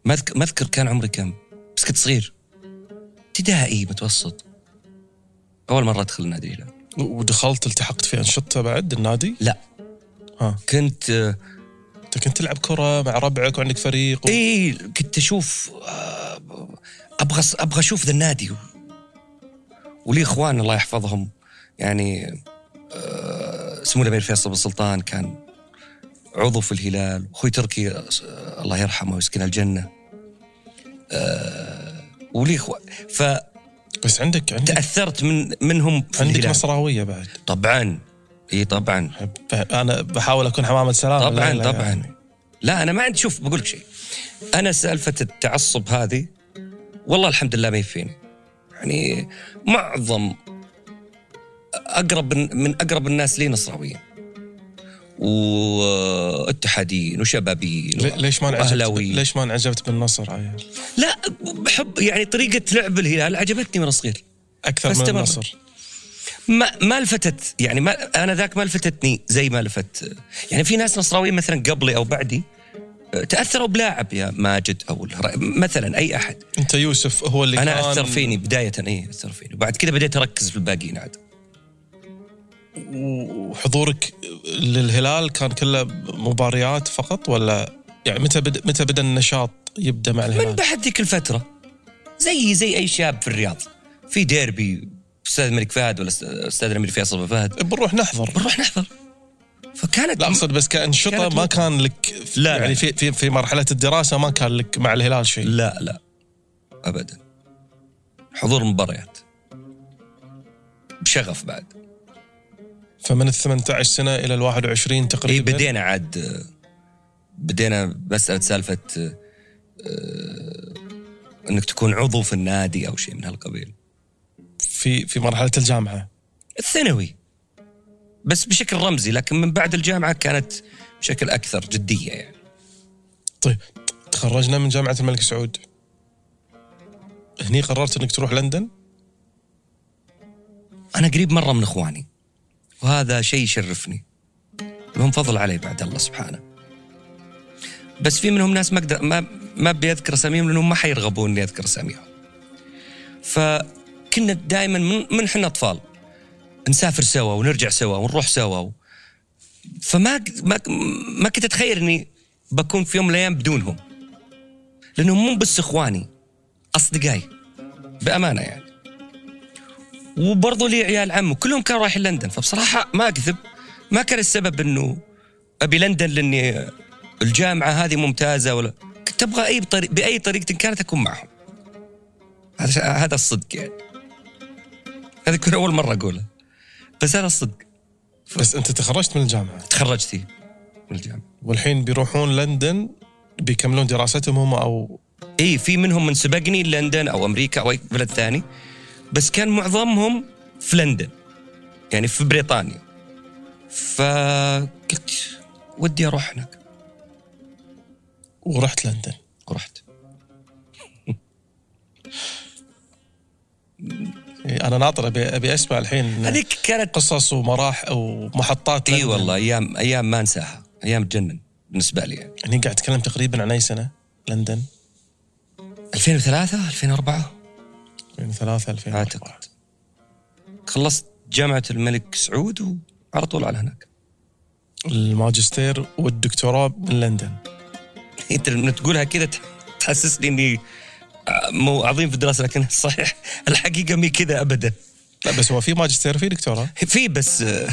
Speaker 2: ما أذكر ما أذكر كان عمري كم. بس كنت صغير. ابتدائي متوسط. أول مرة أدخل نادي الهلال.
Speaker 1: ودخلت التحقت في أنشطة بعد النادي؟
Speaker 2: لا.
Speaker 1: ها.
Speaker 2: كنت آه،
Speaker 1: أنت كنت تلعب كرة مع ربعك وعندك فريق و...
Speaker 2: اي كنت أشوف آه، أبغى أبغى أشوف ذا النادي. ولي إخوان الله يحفظهم. يعني آه، سمو الأمير فيصل بن سلطان كان عضو في الهلال أخوي تركي آه، الله يرحمه ويسكن الجنة. آه، ولي اخوان ف
Speaker 1: بس عندك عندك
Speaker 2: تأثرت من منهم في
Speaker 1: عندك
Speaker 2: الهلال.
Speaker 1: نصراوية بعد.
Speaker 2: طبعا. إي طبعا.
Speaker 1: أنا بحاول أكون حمامه سلام
Speaker 2: طبعا
Speaker 1: لا
Speaker 2: طبعا.
Speaker 1: يعني.
Speaker 2: لا أنا ما عندي شوف بقول لك شيء. أنا سالفة التعصب هذه والله الحمد لله ما يفيني. يعني معظم أقرب من أقرب الناس لي نصراويين واتحاديين وشبابيين
Speaker 1: لي- ليش ما انعجبت. ليش ما انعجبت بالنصر عيال
Speaker 2: لا بحب يعني طريقة لعب الهلال عجبتني من الصغير
Speaker 1: أكثر من. النصر
Speaker 2: ما ما لفتت يعني ما أنا ذاك ما لفتتني زي ما لفت يعني في ناس نصراويين مثلا قبلي أو بعدي تأثروا بلاعب يا ماجد أو مثلا أي أحد.
Speaker 1: أنت يوسف هو اللي
Speaker 2: أنا
Speaker 1: كان
Speaker 2: أثر فيني بداية اي أثر فيني. وبعد كذا بديت أركز في الباقيين عاد
Speaker 1: وحضورك للهلال كان كله مباريات فقط ولا يعني متى بدا متى بدأ النشاط يبدأ مع
Speaker 2: من
Speaker 1: الهلال؟
Speaker 2: بعد ذيك الفترة. زي زي أي شاب في الرياض. في ديربي أستاذ الملك فهد ولا أستاذ الامير فيصل بن فهد.
Speaker 1: بنروح نحضر.
Speaker 2: بنروح نحضر. فكانت
Speaker 1: لا أقصد بس كانشطه ما. كان لك
Speaker 2: لا،
Speaker 1: يعني
Speaker 2: لا.
Speaker 1: في في في مرحلة الدراسة ما كان لك مع الهلال شيء.
Speaker 2: لا لا. ابدا. حضور مباريات. بشغف بعد.
Speaker 1: فمن ال 18 سنة إلى ال 21
Speaker 2: اي
Speaker 1: تقريبا.
Speaker 2: بدينا عاد. بدينا مسألة سالفة آه، إنك تكون عضو في النادي أو شيء من هالقبيل.
Speaker 1: في في مرحلة الجامعة.
Speaker 2: الثانوي. بس بشكل رمزي لكن من بعد الجامعة كانت بشكل أكثر جدية يعني.
Speaker 1: طيب تخرجنا من جامعة الملك سعود. هني قررت إنك تروح لندن؟
Speaker 2: أنا قريب مرة من إخواني وهذا شيء يشرفني. لهم فضل علي بعد الله سبحانه. بس في منهم ناس ما أقدر ما ما بيذكر أساميهم لأنهم ما حيرغبون إني أذكر أساميهم. فكنا دائما من من إحنا أطفال. نسافر سوا ونرجع سوا ونروح سوا. فما ما ما كنت أتخيل إني بكون في يوم من الأيام بدونهم. لأنهم مو بس إخواني أصدقائي بأمانة يعني. وبرضه لي عيال عم وكلهم كانوا رايحين لندن. فبصراحة ما أكذب ما كان السبب إنه أبي لندن لأني الجامعة هذه ممتازة ولا كنت أبغى أي بطريق بأي طريقة كانت أكون معهم. هذا هذا الصدق يعني. هذه كل أول مرة اقولها بس هذا الصدق
Speaker 1: بس أنت تخرجت من الجامعة؟
Speaker 2: تخرجت فيه من الجامعة.
Speaker 1: والحين بيروحون لندن بيكملون دراستهم هم أو
Speaker 2: اي في منهم من سبقني لندن أو أمريكا أو أي بلد ثاني. بس كان معظمهم في لندن يعني في بريطانيا. فقلت ودي أروح هناك.
Speaker 1: ورحت لندن.
Speaker 2: ورحت.
Speaker 1: إيه، أنا ناطر ابي ابي اسمع الحين
Speaker 2: هذيك كانت
Speaker 1: قصص ومراحل ومحطات إي.
Speaker 2: والله أيام أيام ما أنساها أيام تجنن بالنسبة لي يعني.
Speaker 1: هني قاعد تتكلم تقريبا عن أي سنة؟ لندن
Speaker 2: 2003 2004
Speaker 1: 2003 2004
Speaker 2: أعتقد خلصت جامعة الملك سعود وعلى طول على هناك
Speaker 1: الماجستير والدكتوراه من لندن
Speaker 2: انت لما تقولها كذا تحسسني إني مو عظيم في الدراسة لكن صحيح الحقيقة مي كذا ابدا.
Speaker 1: لا بس هو في ماجستير في دكتوراه.
Speaker 2: في بس آه،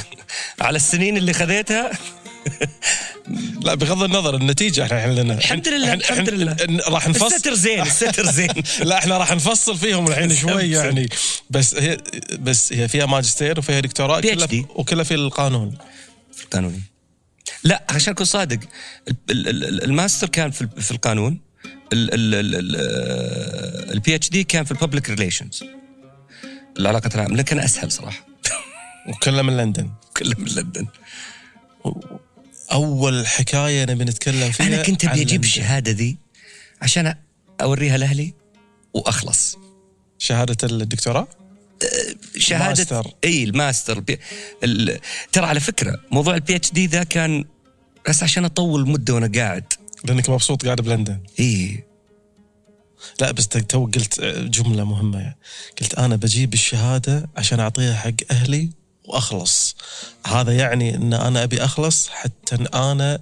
Speaker 2: على السنين اللي خذيتها.
Speaker 1: لا بغض النظر النتيجة إحنا الحين لنا.
Speaker 2: الحمد لله، الحمد لله.
Speaker 1: راح نفصل.
Speaker 2: الستر زين الستر زين.
Speaker 1: لا إحنا راح نفصل فيهم الحين شوي يعني. بس هي بس هي فيها ماجستير وفيها دكتوراه كلها. وكلها في القانون.
Speaker 2: في القانوني لا عشان أكون صادق ال- ال- ال- الماستر كان في القانون. ال PhD كان في ال public relations العلاقات العامة لكن كان أسهل صراحة.
Speaker 1: وكلها من لندن.
Speaker 2: كله من لندن.
Speaker 1: أول حكاية نبي نتكلم فيها
Speaker 2: أنا كنت أبي
Speaker 1: أجيب.
Speaker 2: الشهادة ذي عشان أوريها لأهلي وأخلص.
Speaker 1: شهادة الدكتوراه؟
Speaker 2: شهادة
Speaker 1: ماستر.
Speaker 2: إي الماستر. البي... ال... ترى على فكرة موضوع ال PhD ذا كان بس عشان أطول مدة وأنا قاعد.
Speaker 1: لأنك مبسوط قاعد بلندن.
Speaker 2: اي
Speaker 1: لا بس تو قلت جملة مهمة. يعني. قلت أنا بجيب الشهادة عشان أعطيها حق أهلي وأخلص. هذا يعني إن أنا أبي أخلص حتى إن أنا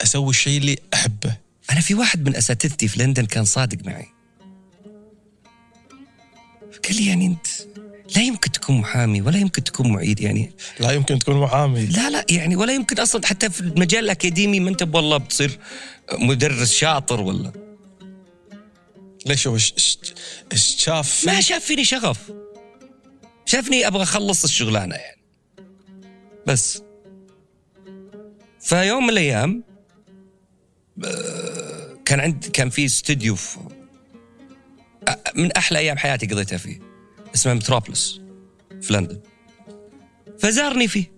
Speaker 1: أسوي الشيء اللي أحبه.
Speaker 2: أنا في واحد من أساتذتي في لندن كان صادق معي. قال لي يعني أنت لا يمكن تكون محامي ولا يمكن تكون معيد يعني.
Speaker 1: لا يمكن تكون محامي.
Speaker 2: لا لا يعني ولا يمكن أصلا حتى في المجال الأكاديمي ما أنت والله بتصير مدرس شاطر ولا.
Speaker 1: ليش هو شاف؟
Speaker 2: ما شاف فيني شغف. شافني أبغى أخلص الشغلانة يعني. بس. فيوم من الأيام آه، كان عند كان في استوديو من أحلى أيام حياتي قضيتها فيه. اسمه متروبوليس في لندن. فزارني فيه.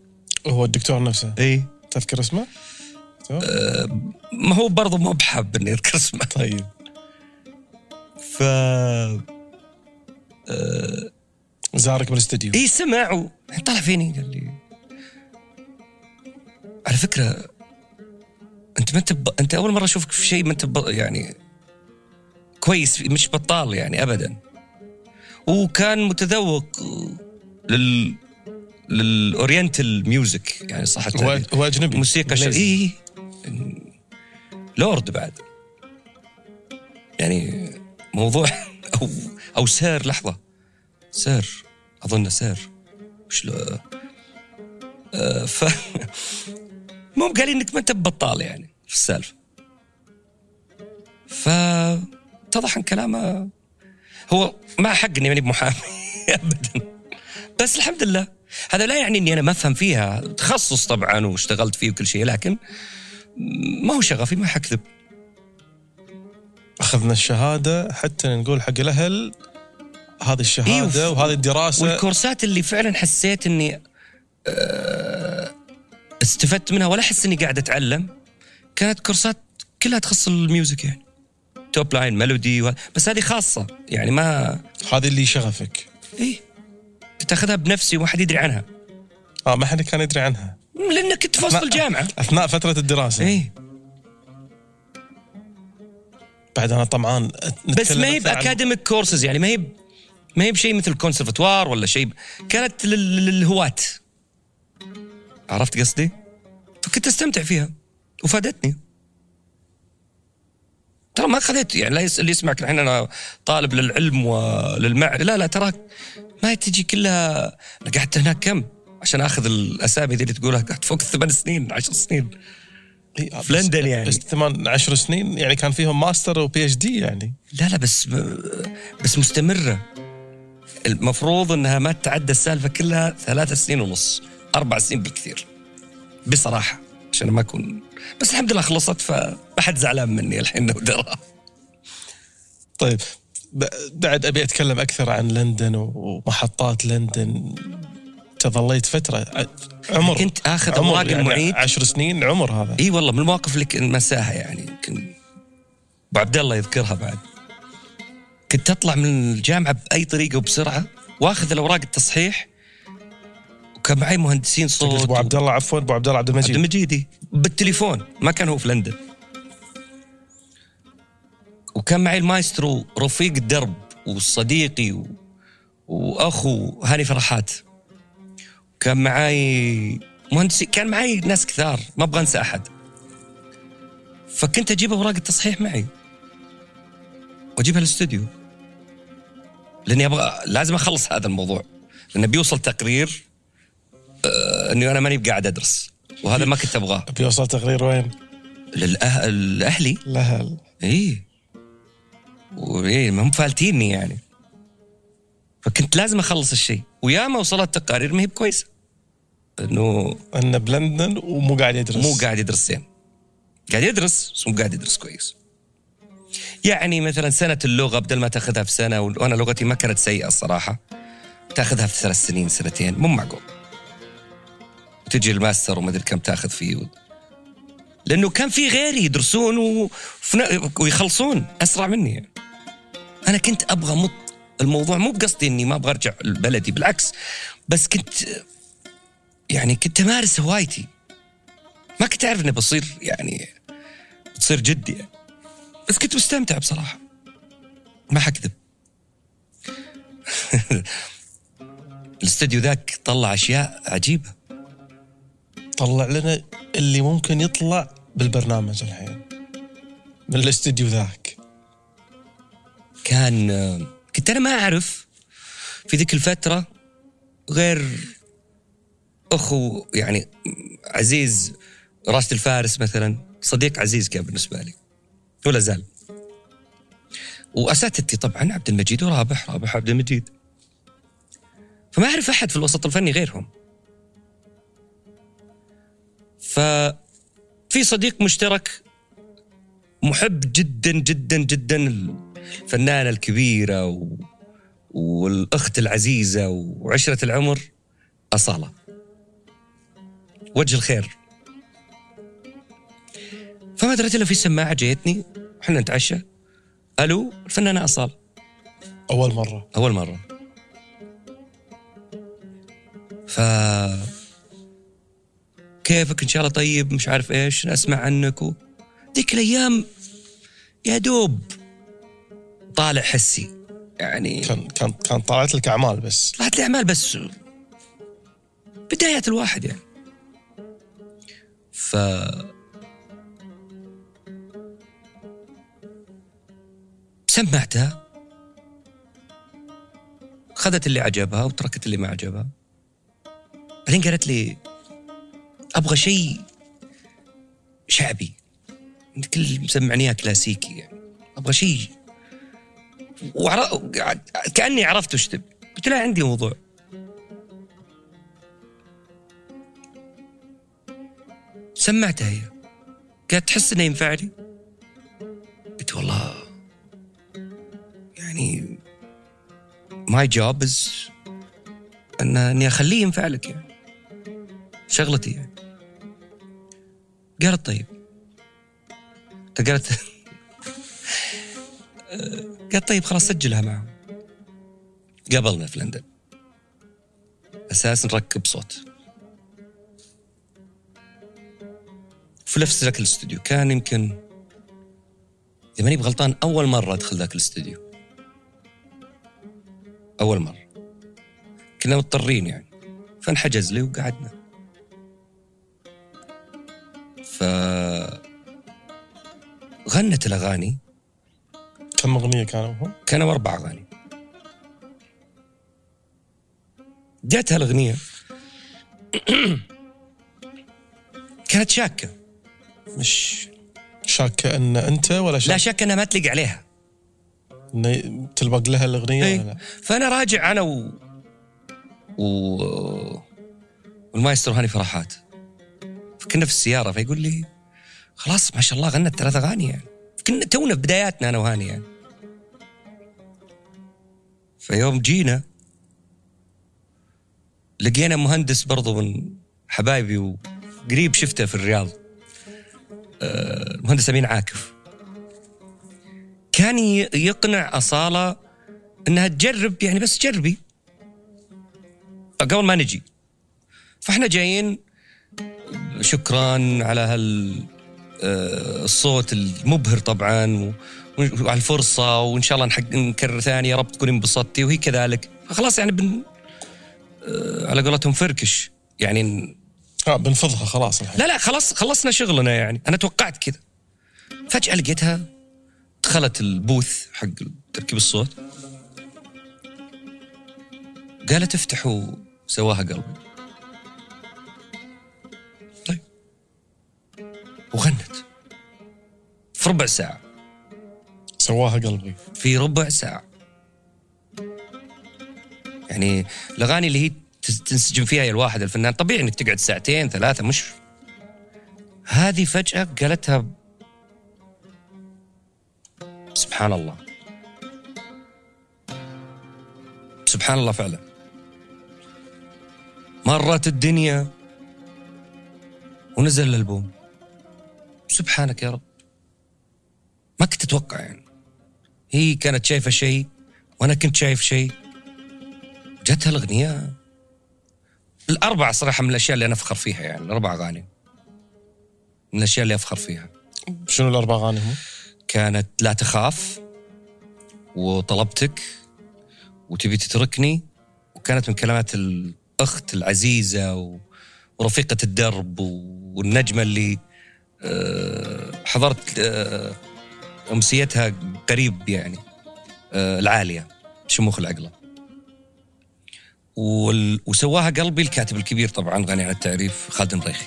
Speaker 1: هو الدكتور نفسه؟
Speaker 2: اي
Speaker 1: تذكر اسمه؟
Speaker 2: ما هو برضه مو بحاب إني أذكر اسمه.
Speaker 1: طيب.
Speaker 2: ف
Speaker 1: زارك بالاستديو
Speaker 2: اي سمع و... طلع فيني قال لي على فكرة أنت ما انت ب... أنت أول مرة أشوفك في شيء ما انت ب... يعني كويس مش بطال يعني ابدا. وكان متذوق لل لل oriental music يعني صح
Speaker 1: هو
Speaker 2: التعبير.
Speaker 1: هو أجنبي.
Speaker 2: موسيقى شر...
Speaker 1: إنجليزي.
Speaker 2: اي لورد بعد. يعني موضوع أو أو sir لحظة. sir. أظن sir. وش آه ف مو قال لي إنك ما أنت ببطال يعني في السالفة. فاتضح أن كلامه هو ما حق اني ماني بمحامي. ابدا. بس الحمد لله هذا لا يعني إني أنا ما أفهم فيها. تخصص طبعا واشتغلت فيه وكل شيء لكن ما هو شغفي ما حكذب.
Speaker 1: أخذنا الشهادة حتى نقول حق الأهل هذه الشهادة
Speaker 2: إيه،
Speaker 1: وهذه الدراسة.
Speaker 2: والكورسات اللي فعلا حسيت إني آه، استفدت منها ولا أحس إني قاعد أتعلم. كانت كورسات كلها تخص ال music يعني. top line melody و... بس هذه خاصة يعني ما
Speaker 1: هذه اللي شغفك.
Speaker 2: إيه. كنت اخذها بنفسي وما حد يدري عنها.
Speaker 1: آه ما حد كان يدري عنها.
Speaker 2: لأنك كنت في وسط
Speaker 1: أثناء-
Speaker 2: الجامعة.
Speaker 1: أثناء فترة الدراسة.
Speaker 2: إيه.
Speaker 1: بعد أنا طمعان
Speaker 2: بس ما هي
Speaker 1: ب
Speaker 2: academic courses يعني ما هي ما هي بشيء مثل الكونسرفتوار ولا شيء كانت لل- للهواة. عرفت قصدي؟ فكنت أستمتع فيها وفادتني. ترى ما خذيت يعني لا يس- اللي يسمعك الحين أنا طالب للعلم وللمعرفه لا لا تراك ما تجي كلها أنا قعدت هناك كم؟ عشان آخذ الأسامي ذي اللي تقولها قعدت فوق الثمان سنين عشر سنين.
Speaker 1: إيه،
Speaker 2: في لندن يعني.
Speaker 1: بس ثمان عشر سنين يعني كان فيهم master و PhD يعني.
Speaker 2: لا لا بس بس مستمرة. المفروض إنها ما تتعدى السالفة كلها ثلاث سنين ونص أربع سنين بالكثير. بصراحة. عشان ما اكون بس الحمد لله خلصت فما حد زعلان مني الحين لو درى
Speaker 1: طيب بعد أبي أتكلم أكثر عن لندن ومحطات لندن. تظليت فترة عمر.
Speaker 2: كنت آخذ
Speaker 1: عمر
Speaker 2: أوراق المعيد.
Speaker 1: عشر سنين عمر هذا.
Speaker 2: إي والله من المواقف اللي كنت مساها يعني يمكن أبو عبد الله يذكرها بعد. كنت أطلع من الجامعة بأي طريقة وبسرعة وأخذ الأوراق التصحيح وكان معي مهندسين صوت
Speaker 1: أبو عبد الله عفوا أبو عبد الله عبد
Speaker 2: عبد
Speaker 1: المجيد
Speaker 2: المجيدي بالتليفون ما كان هو في لندن. وكان معي المايسترو رفيق الدرب وصديقي و... وأخو هاني فرحات. كان معي مهندسي كان معي ناس كثار ما أبغى أنسى أحد. فكنت أجيب أوراق التصحيح معي. وأجيبها الاستوديو لأني أبغى لازم أخلص هذا الموضوع. لأنه بيوصل تقرير اني أنا ماني قاعد أدرس وهذا ما كنت أبغاه.
Speaker 1: بيوصل تقرير وين؟
Speaker 2: للأه... لاهلي
Speaker 1: الأهل.
Speaker 2: إي. وايه ما هم فالتيني يعني. فكنت لازم أخلص الشيء. وياما وصلت تقارير ما هي بكويسة. إنه
Speaker 1: إنه بلندن ومو قاعد يدرس.
Speaker 2: مو قاعد يدرس زين. قاعد يدرس بس مو قاعد يدرس كويس. يعني مثلا سنة اللغة بدل ما تأخذها في سنة وأنا لغتي ما كانت سيئة الصراحة. تأخذها في ثلاث سنين سنتين مو معقول. وتجي الماستر وما أدري كم تأخذ فيه. و... لأنه كان في غيري يدرسون ويخلصون أسرع مني. يعني. أنا كنت أبغى مط الموضوع مو بقصدي إني ما أبغى أرجع لبلدي بالعكس. بس كنت يعني كنت أمارس هوايتي. ما كنت أعرف إني بصير يعني بتصير جدي. يعني. بس كنت مستمتع بصراحة. ما حكذب. الاستوديو ذاك طلع أشياء عجيبة.
Speaker 1: طلع لنا اللي ممكن يطلع بالبرنامج الحين من الاستديو ذاك.
Speaker 2: كان كنت أنا ما أعرف في ذيك الفترة غير أخو يعني عزيز راشد الفارس مثلا صديق عزيز كان بالنسبة لي ولا زال. وأساتذتي طبعا عبد المجيد ورابح رابح عبد المجيد. فما أعرف أحد في الوسط الفني غيرهم. ففي صديق مشترك محب جدا جدا جدا الفنانة الكبيرة و... والأخت العزيزة وعشرة العمر أصالة. وجه الخير. فما دريت إلا في سماعة جيتني إحنا نتعشى. ألو الفنانة أصالة.
Speaker 1: أول مرة.
Speaker 2: أول مرة. ف كيفك إن شاء الله طيب مش عارف إيش أسمع عنك و... ذيك الأيام يا دوب طالع حسي. يعني
Speaker 1: كان كان كان طلعت لك أعمال بس.
Speaker 2: طلعت لي أعمال بس. بداية الواحد يعني. ف سمعتها. خذت اللي عجبها وتركت اللي ما عجبها بعدين قالت لي أبغى شيء شعبي. كل مسمعنيها كلاسيكي يعني. أبغى شيء. وعر... كأني عرفت وش تبي. قلت لها عندي موضوع. سمعتها هي. قالت تحس إنه ينفع لي؟ قلت والله. يعني my job is ان إني أخليه ينفع لك يعني. شغلتي يعني. قالت طيب. قالت قالت طيب خلاص سجلها معهم. قابلنا في لندن أساس نركب صوت. في نفس ذاك الاستوديو. كان يمكن إذا ماني بغلطان أول مرة أدخل ذاك الاستوديو. أول مرة. كنا مضطرين يعني. فانحجز لي وقعدنا. ف غنت الأغاني.
Speaker 1: كم أغنية كانوا هم؟
Speaker 2: كانوا أربع أغاني. جاتها الاغنيه كانت شاكة. مش
Speaker 1: شاك إن أنت ولا
Speaker 2: لا
Speaker 1: شاك
Speaker 2: شك إنها ما تليق عليها.
Speaker 1: إن تلبق لها الأغنية
Speaker 2: إيه.
Speaker 1: ولا لا؟
Speaker 2: فأنا راجع أنا و... و... والمايسترو هاني فرحات. كنا في السيارة فيقول لي خلاص ما شاء الله غنت ثلاث أغاني يعني. كنا تونا في بداياتنا أنا وهاني يعني. فيوم جينا لقينا مهندس برضو من حبايبي وقريب شفته في الرياض. آه، المهندس أمين عاكف. كان يقنع أصالة إنها تجرب يعني بس جربي قبل ما نجي. فإحنا جايين شكرا على هال آه، الصوت المبهر طبعا وعلى الفرصة وإن شاء الله نحق نكرر ثاني يا رب تكون انبسطتي وهي كذلك. فخلاص يعني بن آه، على قولتهم فركش. يعني
Speaker 1: آه بنفضها خلاص الحين.
Speaker 2: لا لا خلاص خلصنا شغلنا يعني. أنا توقعت كذا. فجأة لقيتها دخلت البوث حق تركيب الصوت. قالت افتحوا سواها قلبي. وغنت. في ربع ساعة.
Speaker 1: سواها قلبي.
Speaker 2: في ربع ساعة. يعني الأغاني اللي هي تنسجم فيها الواحد الفنان طبيعي إنك تقعد ساعتين ثلاثة مش هذه فجأة قالتها سبحان الله. سبحان الله فعلا. مرت الدنيا ونزل الألبوم. سبحانك يا رب. ما كنت أتوقع يعني. هي كانت شايفة شيء وأنا كنت شايف شيء. جاتها الأغنية. الأربعة صراحة من الأشياء اللي أنا أفخر فيها يعني الأربع أغاني. من الأشياء اللي أفخر فيها.
Speaker 1: شنو الأربع أغاني هم؟
Speaker 2: كانت لا تخاف وطلبتك وتبي تتركني. وكانت من كلمات الأخت العزيزة ورفيقة الدرب والنجمة اللي حضرت آه، أمسيتها قريب يعني آه، العالية شموخ العقلة. وال... وسواها قلبي الكاتب الكبير طبعا غني عن التعريف خالد مريخي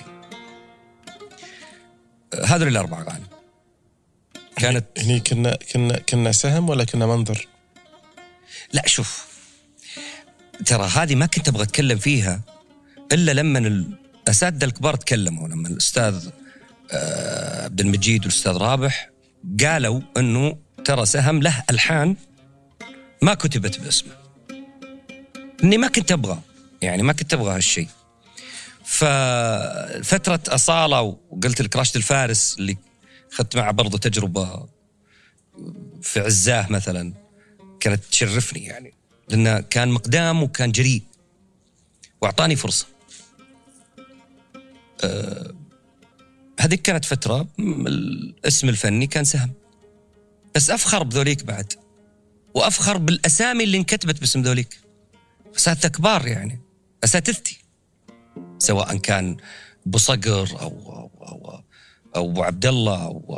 Speaker 2: هذول الاربع اغاني كانت
Speaker 1: هني كنا كنا كنا سهم ولا كنا منظر؟
Speaker 2: لا شوف ترى هذه ما كنت أبغى أتكلم فيها إلا لما الاساتذه الكبار تكلموا لما الأستاذ آه، عبد المجيد والأستاذ رابح قالوا إنه ترى سهم له ألحان ما كتبت باسمه. إني ما كنت أبغى يعني ما كنت أبغى هالشيء. ففترة أصالة وقلت لك راشد الفارس اللي أخذت معه برضه تجربة في عزاه مثلا كانت تشرفني يعني. لأنه كان مقدام وكان جريء وأعطاني فرصة. أه هذيك كانت فترة الاسم الفني كان سهم. بس أفخر بذوليك بعد وأفخر بالأسامي اللي انكتبت باسم ذوليك. أساتذة كبار يعني أساتذتي. سواء كان أبو صقر أو أو أو, أو ابو عبد الله أو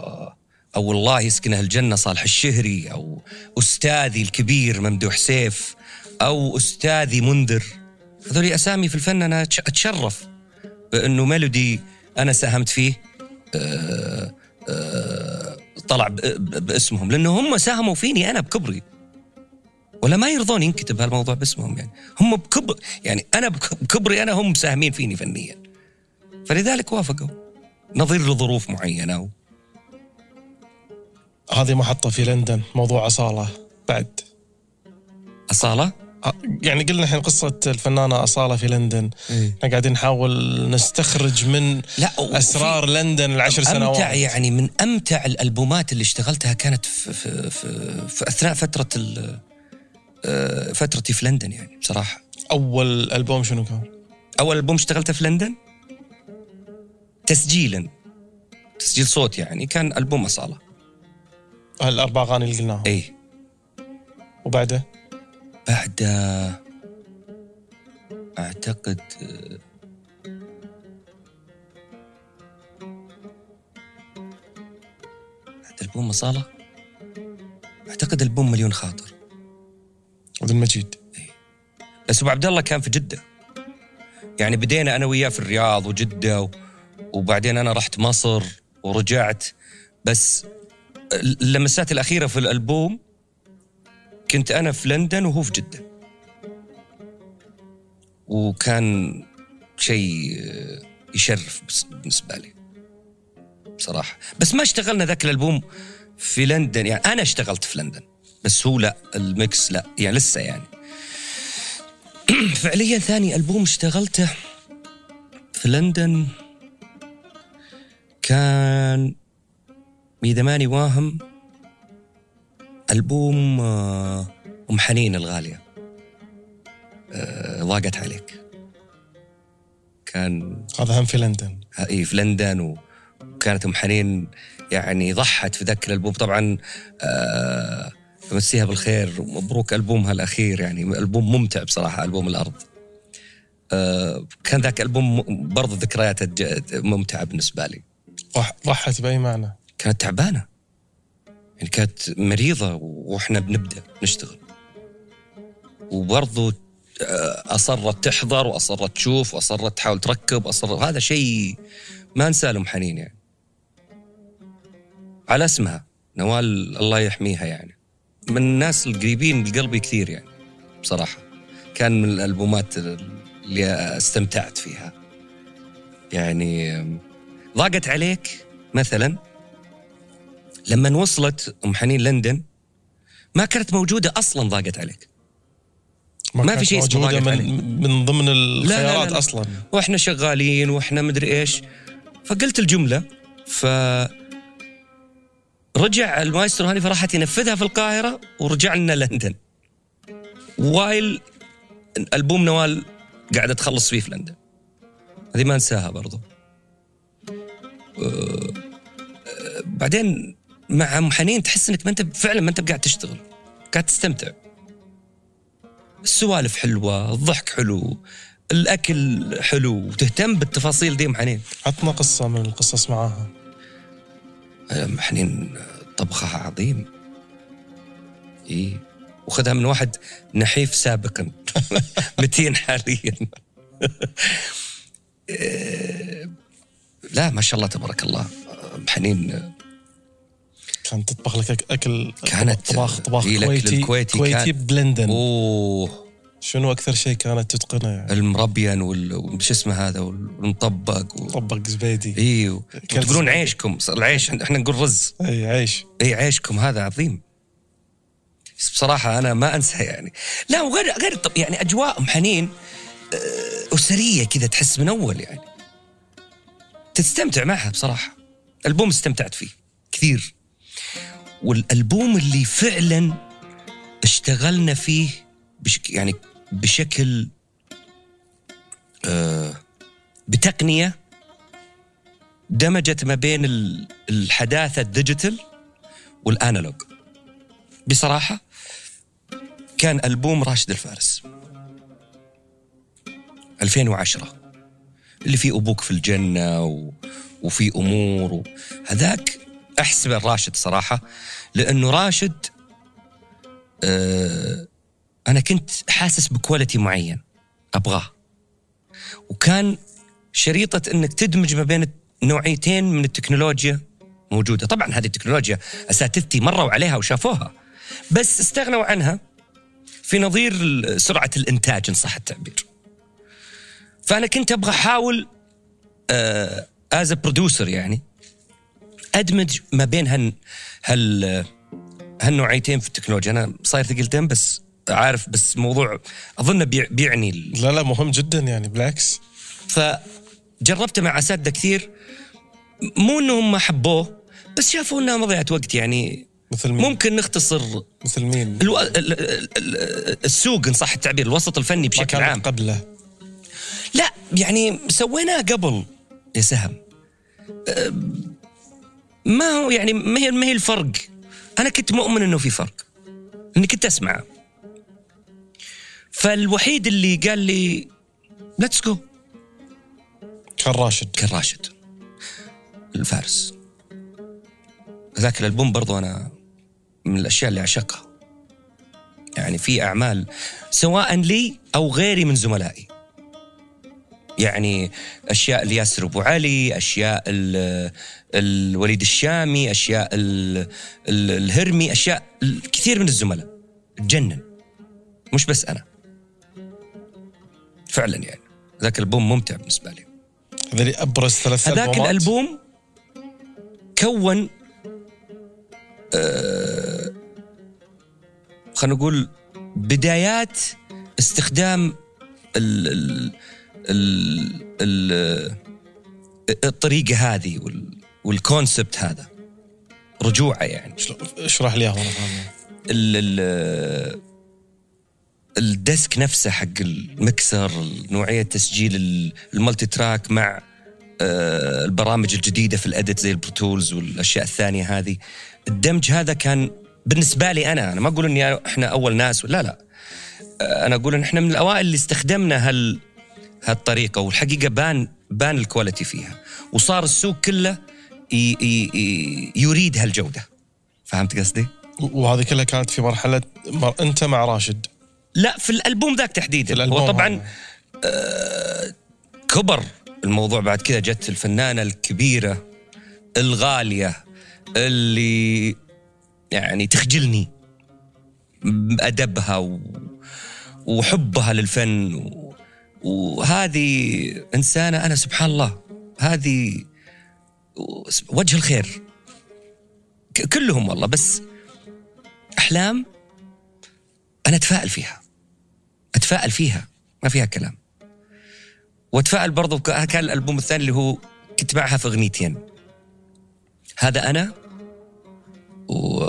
Speaker 2: أو الله يسكنه الجنة صالح الشهري أو أستاذي الكبير ممدوح سيف أو أستاذي منذر هذول أسامي في الفن أنا أتشرف بأنه ميلودي أنا ساهمت فيه. طلع باسمهم لأنه هم ساهموا فيني أنا بكبري. ولا ما يرضون ينكتب هالموضوع باسمهم يعني. هم بكبر يعني أنا بكبري أنا هم مساهمين فيني فنيا. فلذلك وافقوا. نظير لظروف معينة و...
Speaker 1: هذه محطة في لندن موضوع أصالة. بعد.
Speaker 2: أصالة؟
Speaker 1: يعني قلنا الحين قصة الفنانة أصالة في لندن.
Speaker 2: إيه؟
Speaker 1: إحنا قاعدين نحاول نستخرج من
Speaker 2: لا
Speaker 1: أسرار لندن العشر سنوات.
Speaker 2: أمتع يعني من أمتع الألبومات اللي اشتغلتها كانت في, في, في, في أثناء فترة آه، فترتي في لندن يعني بصراحة.
Speaker 1: أول ألبوم شنو كان؟
Speaker 2: أول ألبوم اشتغلته في لندن؟ تسجيلا. تسجيل صوت يعني كان ألبوم أصالة.
Speaker 1: الاربع أغاني اللي قلناهم.
Speaker 2: اي
Speaker 1: وبعده؟
Speaker 2: بعد أعتقد بعد ألبوم اصاله أعتقد ألبوم مليون خاطر.
Speaker 1: عبد المجيد.
Speaker 2: بس أبو عبد الله كان في جدة. يعني بدينا أنا وياه في الرياض وجدة و... وبعدين أنا رحت مصر ورجعت. بس اللمسات الأخيرة في الألبوم كنت أنا في لندن وهو في جدة. وكان شيء يشرف بالنسبة لي. بصراحة. بس ما اشتغلنا ذاك الألبوم في لندن. يعني أنا اشتغلت في لندن. بس هو لا الميكس لا. يعني لسه يعني. فعليا ثاني ألبوم اشتغلته في لندن كان إذا ماني واهم. ألبوم آه، أم حنين الغالية. آه، ضاقت عليك. كان
Speaker 1: هذا هم في لندن.
Speaker 2: إي في لندن وكانت أم حنين يعني ضحت في ذاك الألبوم. طبعا آه مسيها بالخير. ومبروك ألبومها الأخير يعني ألبوم ممتع بصراحة ألبوم الأرض. آه كان ذاك ألبوم برضه ذكرياته ممتعة بالنسبة لي.
Speaker 1: ضحت بأي معنى؟
Speaker 2: كانت تعبانة. يعني كانت مريضة وإحنا بنبدأ نشتغل. وبرضه آه، أصرت تحضر وأصرت تشوف وأصرت تحاول تركب أصرت هذا شيء ما أنساه لهم حنين يعني. على اسمها نوال الله يحميها يعني. من الناس القريبين لقلبي كثير يعني بصراحة. كان من الألبومات اللي استمتعت فيها. يعني ضاقت عليك مثلا؟ لما وصلت أم حنين لندن ما كانت موجودة أصلا ضاقت عليك.
Speaker 1: ما, ما في شيء اسمه ضاقت من, عليك. من ضمن الخيارات لا لا لا. أصلا.
Speaker 2: وإحنا شغالين وإحنا مدري إيش. فقلت الجملة ف رجع المايسترو هاني فرحت ينفذها في القاهرة ورجع لنا لندن. while ألبوم نوال قاعدة تخلص فيه في لندن. هذه ما انساها برضو. أه بعدين مع ام حنين تحس إنك ما أنت فعلا ما أنت قاعد تشتغل. قاعد تستمتع. السوالف حلوة الضحك حلو الأكل حلو وتهتم بالتفاصيل دي ام حنين
Speaker 1: عطنا قصة من القصص معاها.
Speaker 2: حنين طبخها عظيم. إي وخذها من واحد نحيف سابقا متين حاليا. إيه، لا ما شاء الله تبارك الله. حنين
Speaker 1: كانت تطبخ لك أكل
Speaker 2: كانت
Speaker 1: طباخ طباخ كويتي
Speaker 2: الكويتي
Speaker 1: كويتي
Speaker 2: كان-
Speaker 1: بلندن.
Speaker 2: أوه.
Speaker 1: شنو أكثر شيء كانت تتقنه يعني؟
Speaker 2: المربين وش اسمه هذا؟ والمطبق و...
Speaker 1: طبق زبيدي.
Speaker 2: أيوه
Speaker 1: كان
Speaker 2: تقولون. عيشكم. العيش إحنا نقول رز.
Speaker 1: إي عيش.
Speaker 2: إي عيشكم. هذا عظيم. بصراحة أنا ما أنسى يعني. لا وغير غير طب يعني أجواء حنين آه، أسرية كذا تحس من أول يعني. تستمتع معها بصراحة. ألبوم استمتعت فيه كثير. والألبوم اللي فعلا اشتغلنا فيه بشك يعني بشكل آه بتقنية دمجت ما بين ال- الحداثة الديجيتال والأنالوج. بصراحة كان ألبوم راشد الفارس. 2010 اللي فيه أبوك في الجنة و... وفي أمور و... هذاك احسبه راشد صراحة لأنه راشد آه أنا كنت حاسس بكواليتي معين أبغاه. وكان شريطة إنك تدمج ما بين نوعيتين من التكنولوجيا موجودة. طبعا هذه التكنولوجيا أساتذتي مروا عليها وشافوها بس استغنوا عنها في نظير سرعة الإنتاج إن صح التعبير. فأنا كنت أبغى أحاول از برودوسر يعني أدمج ما بين هال هال هالنوعيتين في التكنولوجيا. أنا صاير ثقيل دم بس عارف بس موضوع أظن بيع- بيعني
Speaker 1: لا لا مهم جدا يعني بالعكس.
Speaker 2: فجربته مع أساتذة كثير مو إنهم ما حبوه بس شافوا إنها مضيعة وقت يعني.
Speaker 1: مثل مين؟
Speaker 2: ممكن نختصر
Speaker 1: مثل مين؟
Speaker 2: ألو... ال- ال- ال- السوق إن صح التعبير الوسط الفني
Speaker 1: ما
Speaker 2: بشكل عام.
Speaker 1: قبله.
Speaker 2: لا يعني سويناه قبل يا سهم. أم، ما هو يعني ما هي ما هي الفرق؟ أنا كنت مؤمن إنه في فرق. إني كنت اسمعه فالوحيد اللي قال لي let's go
Speaker 1: كان راشد.
Speaker 2: كان راشد. الفارس. ذاك الألبوم برضو أنا من الأشياء اللي أعشقها. يعني في أعمال سواء لي أو غيري من زملائي. يعني أشياء لياسر أبو علي أشياء ال- الوليد الشامي أشياء ال- ال- الهرمي أشياء كثير من الزملاء. تجنن. مش بس أنا. فعلا يعني. ذاك الألبوم ممتع بالنسبة لي.
Speaker 1: هذول أبرز ثلاث
Speaker 2: هذاك. الألبوم كون آه خلينا نقول بدايات استخدام ال ال ال ال الطريقة هذه وال وال concept هذا. رجوعه يعني.
Speaker 1: اشرح لي اياها ال
Speaker 2: ال ال desk نفسه حق المكسر نوعية تسجيل ال- ال multitrack مع آه، البرامج الجديدة في ال edit زي ال Pro Tools والأشياء الثانية هذه. الدمج هذا كان بالنسبة لي أنا أنا ما أقول إني إحنا أول ناس لا لا. آه، أنا أقول إن إحنا من الأوائل اللي استخدمنا هال هالطريقة والحقيقة بان بان ال quality فيها. وصار السوق كله ي ي ي يريد هالجودة. فهمت قصدي؟
Speaker 1: وهذه كلها كانت في مرحلة مر... أنت مع راشد.
Speaker 2: لا في الألبوم ذاك تحديدا.
Speaker 1: الألبوم
Speaker 2: هو طبعا. آه كبر الموضوع. بعد كذا جت الفنانة الكبيرة الغالية اللي يعني تخجلني. بادبها و... وحبها للفن و... وهذه إنسانة أنا سبحان الله هذه وجه الخير. كلهم والله بس أحلام أنا أتفائل فيها. أتفائل فيها ما فيها كلام. وأتفائل برضو كان الألبوم الثاني اللي هو كنت معها في أغنيتين. هذا أنا و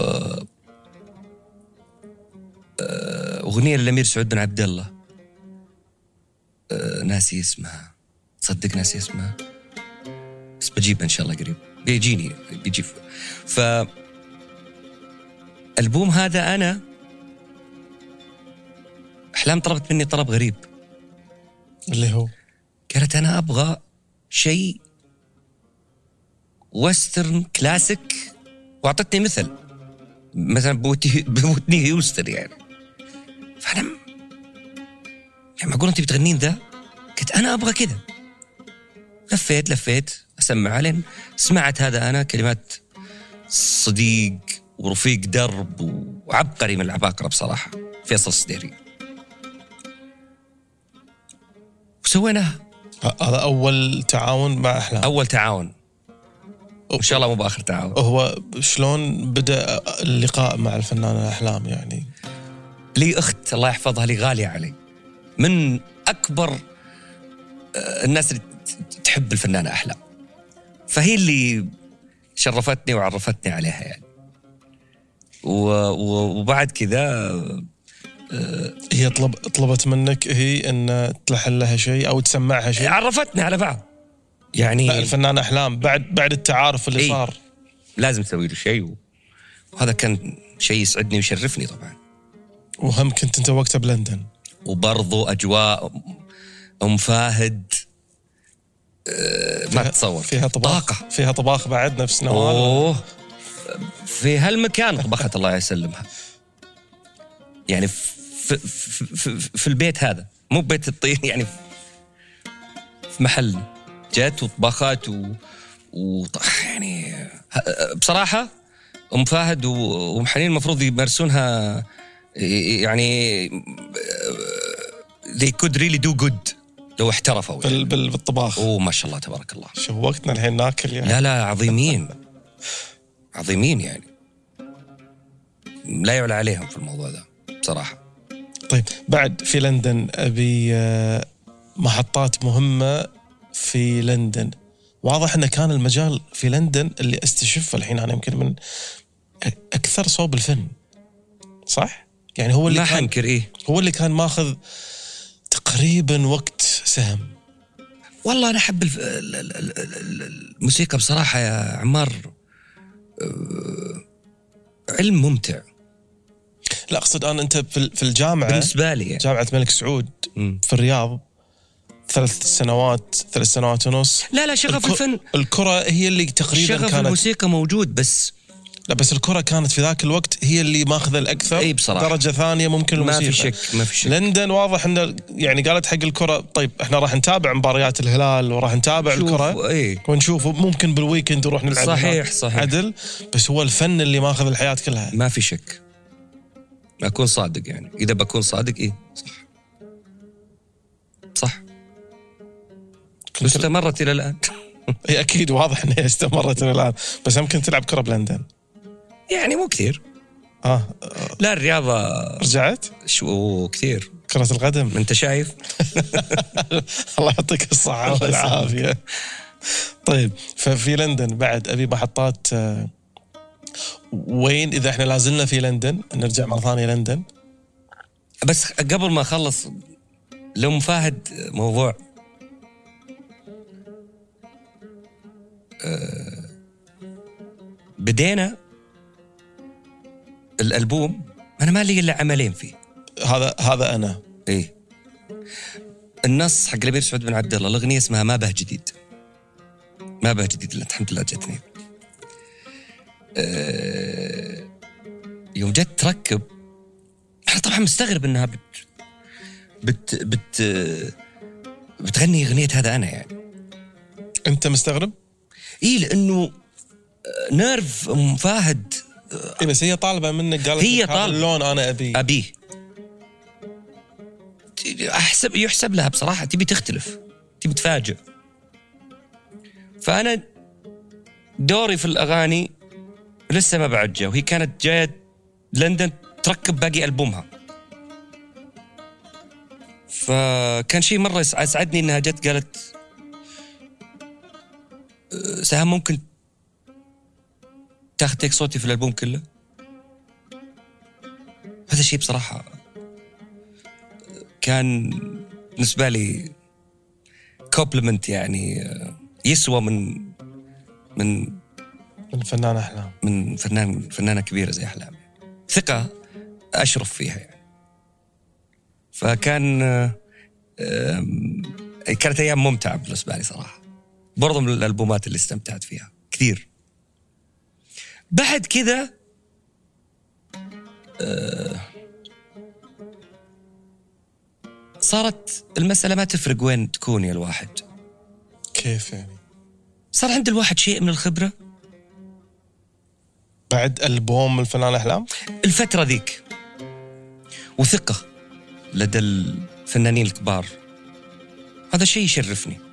Speaker 2: آه، أغنية للأمير سعود بن عبد الله ناسي اسمها. تصدق ناسي اسمها؟ بس بجيبها إن شاء الله قريب. بيجيني بيجي ف ألبوم هذا أنا أحلام طلبت مني طلب غريب.
Speaker 1: اللي هو؟
Speaker 2: قالت أنا أبغى شيء western classic وأعطتني مثل. مثلا بوتي بوتني Houston يعني. أنا م- يعني معقول انت بتغنين ذا؟ قلت أنا أبغى كذا لفيت لفيت أسمع علين سمعت هذا أنا كلمات صديق ورفيق درب وعبقري من العباقرة بصراحة فيصل السديري وسويناها.
Speaker 1: هذا أول تعاون مع احلام
Speaker 2: أول تعاون. وإن شاء الله مو بآخر تعاون.
Speaker 1: هو شلون بدأ اللقاء مع الفنانة احلام يعني؟
Speaker 2: لي أخت الله يحفظها لي غالية علي. من أكبر آه، الناس اللي تحب الفنانة أحلام فهي اللي شرفتني وعرفتني عليها يعني. و- وبعد كذا
Speaker 1: هي طلب طلبت منك هي إن تلحن لها شيء أو تسمعها شيء؟
Speaker 2: عرفتنا على بعض. يعني
Speaker 1: الفنانة أحلام. بعد بعد التعارف اللي
Speaker 2: إيه.
Speaker 1: صار.
Speaker 2: لازم تسوي له شيء وهذا كان شيء يسعدني ويشرفني طبعا.
Speaker 1: وهم كنت أنت وقتها بلندن.
Speaker 2: وبرضو أجواء أم فاهد آه، ما تتصور
Speaker 1: فيها طباخ.
Speaker 2: طاقة.
Speaker 1: فيها طباخ بعد نفس نوال
Speaker 2: أوه. في هالمكان طبخت الله يسلمها. يعني في, في, في, في البيت هذا. مو بيت الطين يعني في محل. جت وطبخت و, و يعني بصراحة أم فهد و- وأم حنين المفروض يمارسونها يعني they could really do good لو احترفوا يعني.
Speaker 1: بال بال بالطباخ.
Speaker 2: أوه ما شاء الله تبارك الله.
Speaker 1: شوقتنا الحين ناكل يعني؟
Speaker 2: لا لا عظيمين. عظيمين يعني. لا يعلى عليهم في الموضوع ذا بصراحة.
Speaker 1: طيب بعد في لندن أبي آه، محطات مهمة في لندن. واضح انه كان المجال في لندن اللي أستشفه الحين أنا يمكن من أكثر صوب الفن صح؟ يعني هو اللي
Speaker 2: ما
Speaker 1: كان
Speaker 2: حنكر إيه.
Speaker 1: هو اللي كان ماخذ تقريبا وقت سهم
Speaker 2: والله أنا أحب الف... ال- ال- ال- ال- الموسيقى بصراحة يا عمار آه، علم ممتع
Speaker 1: لا أقصد أنا أنت في في الجامعة
Speaker 2: بالنسبة لي يعني.
Speaker 1: جامعة الملك سعود. في الرياض ثلاث سنوات ثلاث سنوات ونص
Speaker 2: لا لا شغف الفن
Speaker 1: الكرة هي اللي تقريبا
Speaker 2: شغف
Speaker 1: كانت
Speaker 2: الموسيقى موجود بس
Speaker 1: لا بس الكرة كانت في ذاك الوقت هي اللي ماخذة الأكثر
Speaker 2: إي بصراحة.
Speaker 1: درجة ثانية ممكن
Speaker 2: ما
Speaker 1: الموسيقى
Speaker 2: في شك ما في شك.
Speaker 1: لندن واضح انه يعني قالت حق الكرة طيب إحنا راح نتابع مباريات الهلال وراح نتابع
Speaker 2: شوف،
Speaker 1: الكرة
Speaker 2: إيه
Speaker 1: ونشوف ممكن بالويكند نروح نلعب
Speaker 2: صحيح،. صحيح.
Speaker 1: عدل بس هو الفن اللي ماخذ الحياة كلها.
Speaker 2: ما في شك. أكون صادق يعني. إذا بكون صادق إيه صح. صح.
Speaker 1: كنت
Speaker 2: واستمرت إلى الآن.
Speaker 1: هي أكيد واضح إنها استمرت إلى الآن. بس يمكن تلعب كرة بلندن.
Speaker 2: يعني مو كثير.
Speaker 1: آه
Speaker 2: لا الرياضة
Speaker 1: رجعت؟
Speaker 2: شو كثير.
Speaker 1: كرة القدم.
Speaker 2: أنت شايف؟
Speaker 1: الله يعطيك الصحة والعافية. طيب ففي لندن بعد أبي محطات آه، وين إذا إحنا لازلنا في لندن نرجع مرة ثانية لندن؟
Speaker 2: بس قبل ما أخلص لو فاهد موضوع. آه، بدينا الألبوم أنا ما لي إلا عملين فيه.
Speaker 1: هذا هذا أنا.
Speaker 2: إيه. النص حق الامير سعود بن عبد الله الأغنية اسمها ما به جديد. ما به جديد إلا الحمد لله جتني أه يوم جت تركب أنا طبعا مستغرب إنها بت بت بت بتغني أغنية هذا أنا يعني.
Speaker 1: أنت مستغرب؟
Speaker 2: اي لأنه آه، نيرف أم فهد
Speaker 1: اي بس هي طالبة منك قالت
Speaker 2: هي طالبة.
Speaker 1: اللون أنا ابي
Speaker 2: أبيه. احسب يحسب لها بصراحة تبي تختلف تبي تفاجئ. فأنا دوري في الأغاني لسه ما بعد وهي كانت جاية لندن تركب باقي ألبومها. فكان شيء مرة اسعدني إنها جت قالت "أه، سهام ممكن تاخذ تيك صوتي في الألبوم كله؟ هذا الشيء بصراحة كان بالنسبة لي كومبلمنت يعني آه، يسوى من من
Speaker 1: من فنان أحلام.
Speaker 2: من فنان فنانة كبيرة زي أحلام. ثقة أشرف فيها يعني. فكان آه، كانت أيام ممتعة بالنسبة لي صراحة. برضو من الألبومات اللي استمتعت فيها كثير. بعد كذا آه، صارت المسألة ما تفرق وين تكون يا الواحد.
Speaker 1: كيف يعني؟
Speaker 2: صار عند الواحد شيء من الخبرة.
Speaker 1: بعد ألبوم الفنان احلام
Speaker 2: الفترة ذيك. وثقة لدى الفنانين الكبار. هذا شيء يشرفني.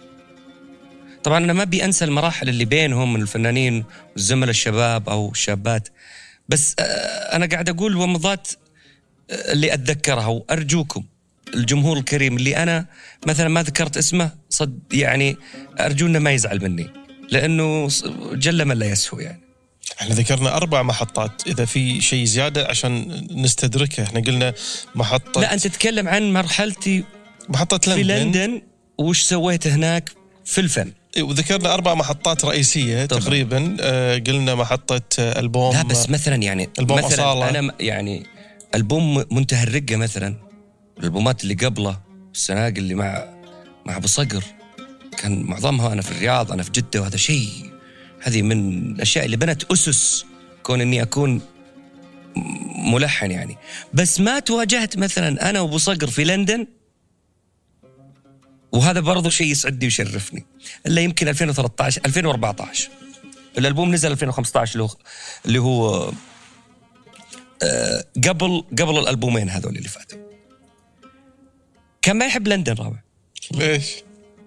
Speaker 2: طبعا أنا ما أبي أنسى المراحل اللي بينهم من الفنانين والزملاء الشباب أو الشابات. بس آه، أنا قاعد أقول ومضات آه، اللي أتذكرها وأرجوكم الجمهور الكريم اللي أنا مثلا ما ذكرت اسمه صد يعني أرجو إنه ما يزعل مني لأنه جل من لا يسهو يعني.
Speaker 1: إحنا ذكرنا أربع محطات إذا في شيء زيادة عشان نستدركه. إحنا قلنا محطة
Speaker 2: لا أنت تتكلم عن مرحلتي
Speaker 1: محطة
Speaker 2: في
Speaker 1: لندن,
Speaker 2: لندن وش سويت هناك في الفن.
Speaker 1: وذكرنا أربع محطات رئيسية
Speaker 2: طبعاً.
Speaker 1: تقريبا. آه قلنا محطة ألبوم.
Speaker 2: لا بس مثلا يعني
Speaker 1: ألبوم
Speaker 2: مثلا
Speaker 1: أصالة.
Speaker 2: أنا يعني ألبوم منتهى الرقة مثلا. الألبومات اللي قبله السناق اللي مع مع أبو صقر كان معظمها أنا في الرياض أنا في جدة وهذا شيء. هذه من الأشياء اللي بنت أسس كون إني أكون ملحن يعني. بس ما تواجهت مثلا أنا وأبو صقر في لندن وهذا برضو شيء يسعدني ويشرفني. إلا يمكن 2013 2014 الألبوم نزل 2015 اللي هو اللي هو آه، قبل قبل الألبومين هذول اللي فاتوا. كان ما يحب لندن رابع.
Speaker 1: ليش؟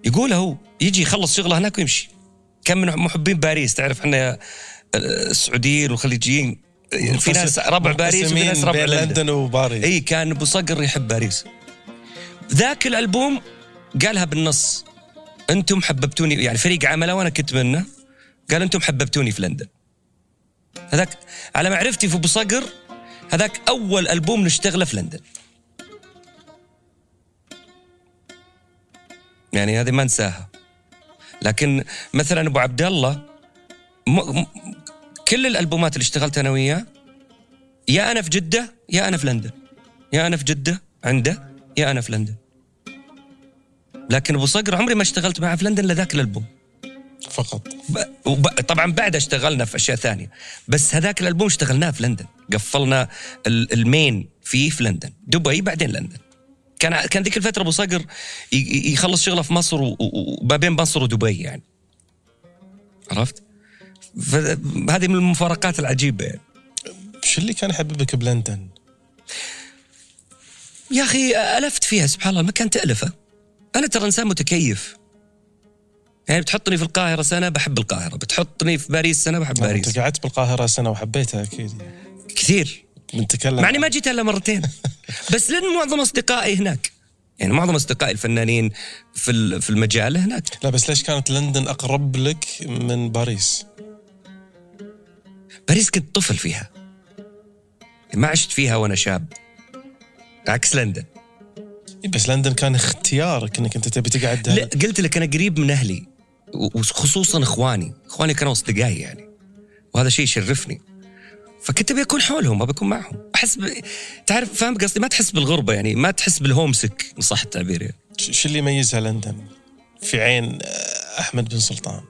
Speaker 2: يقول هو يجي يخلص شغله هناك ويمشي. كان من محبين باريس تعرف إحنا آه، السعوديين والخليجيين. آه، في ناس ربع باريس وفي ناس ربع لندن.
Speaker 1: لندن وباريس.
Speaker 2: إي كان أبو صقر يحب باريس. ذاك الألبوم قالها بالنص أنتم حببتوني يعني فريق عمله وأنا كنت منه قال أنتم حببتوني في لندن. هذاك على معرفتي في أبو صقر هذاك أول ألبوم نشتغله في لندن. يعني هذه ما انساها لكن مثلا أبو عبد الله م... م... كل الألبومات اللي اشتغلت أنا وياه يا أنا في جدة يا أنا في لندن. يا أنا في جدة عنده يا أنا في لندن. لكن أبو صقر عمري ما اشتغلت معه في لندن لذاك الألبوم.
Speaker 1: فقط.
Speaker 2: ب... وب... طبعا بعد اشتغلنا في أشياء ثانية. بس هذاك الألبوم اشتغلناه في لندن. قفلنا ال... المين فيه في لندن. دبي بعدين لندن. كان كان ذيك الفترة أبو صقر يخلص شغله في مصر وما بين مصر ودبي يعني. عرفت؟ فهذه من المفارقات العجيبة يعني.
Speaker 1: شو اللي كان يحببك بلندن؟
Speaker 2: يا أخي ألفت فيها سبحان الله. المكان تالفه أنا ترى إنسان متكيف. يعني بتحطني في القاهرة سنة بحب القاهرة بتحطني في باريس سنة بحب
Speaker 1: انت
Speaker 2: باريس.
Speaker 1: قعدت بالقاهرة سنة وحبيتها أكيد.
Speaker 2: كثير.
Speaker 1: نتكلم
Speaker 2: مع إني ما جيت إلا مرتين. بس لأن معظم أصدقائي هناك. يعني معظم أصدقائي الفنانين في في المجال هناك.
Speaker 1: لا بس ليش كانت لندن أقرب لك من باريس؟
Speaker 2: باريس كنت طفل فيها. ما عشت فيها وأنا شاب. عكس لندن.
Speaker 1: بس لندن كان اختيارك إنك أنت تبي تقعد
Speaker 2: لا قلت لك أنا قريب من أهلي وخصوصا إخواني. إخواني كانوا أصدقائي يعني وهذا شيء يشرفني. فكنت أبي أكون حولهم أبي أكون معهم. أحس ب... تعرف فاهم قصدي؟ ما تحس بالغربة يعني ما تحس بالهومسك إن صح التعبير يعني.
Speaker 1: شو اللي يميزها لندن؟ في عين آه، أحمد بن سلطان.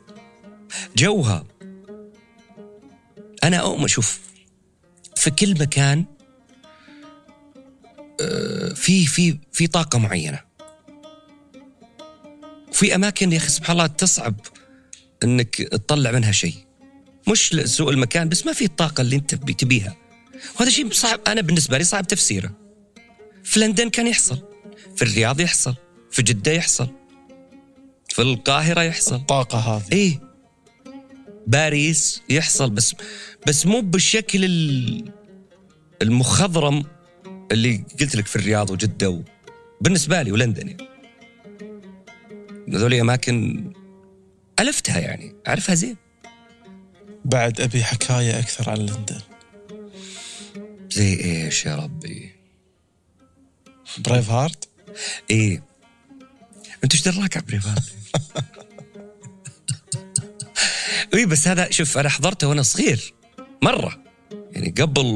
Speaker 2: جوها. أنا أؤمن شوف في كل مكان في في في طاقة معينة. في أماكن يا أخي سبحان الله تصعب إنك تطلع منها شيء. مش سوء المكان بس ما في الطاقة اللي أنت تبي- تبيها. وهذا شيء صعب. أنا بالنسبة لي صعب تفسيره. في لندن كان يحصل. في الرياض يحصل. في جدة يحصل. في القاهرة يحصل.
Speaker 1: الطاقة هذه.
Speaker 2: إيه. باريس يحصل. بس بس مو بالشكل ال- المخضرم اللي قلت لك في الرياض وجدة و... بالنسبة لي ولندن يعني. هذول أماكن ألفتها يعني أعرفها زين.
Speaker 1: بعد أبي حكاية أكثر عن لندن.
Speaker 2: زي إيش يا ربي؟
Speaker 1: Braveheart
Speaker 2: إيه. أنت إيش دراك عبري فهد؟ اي بس هذا شوف أنا حضرته وأنا صغير مرة. يعني قبل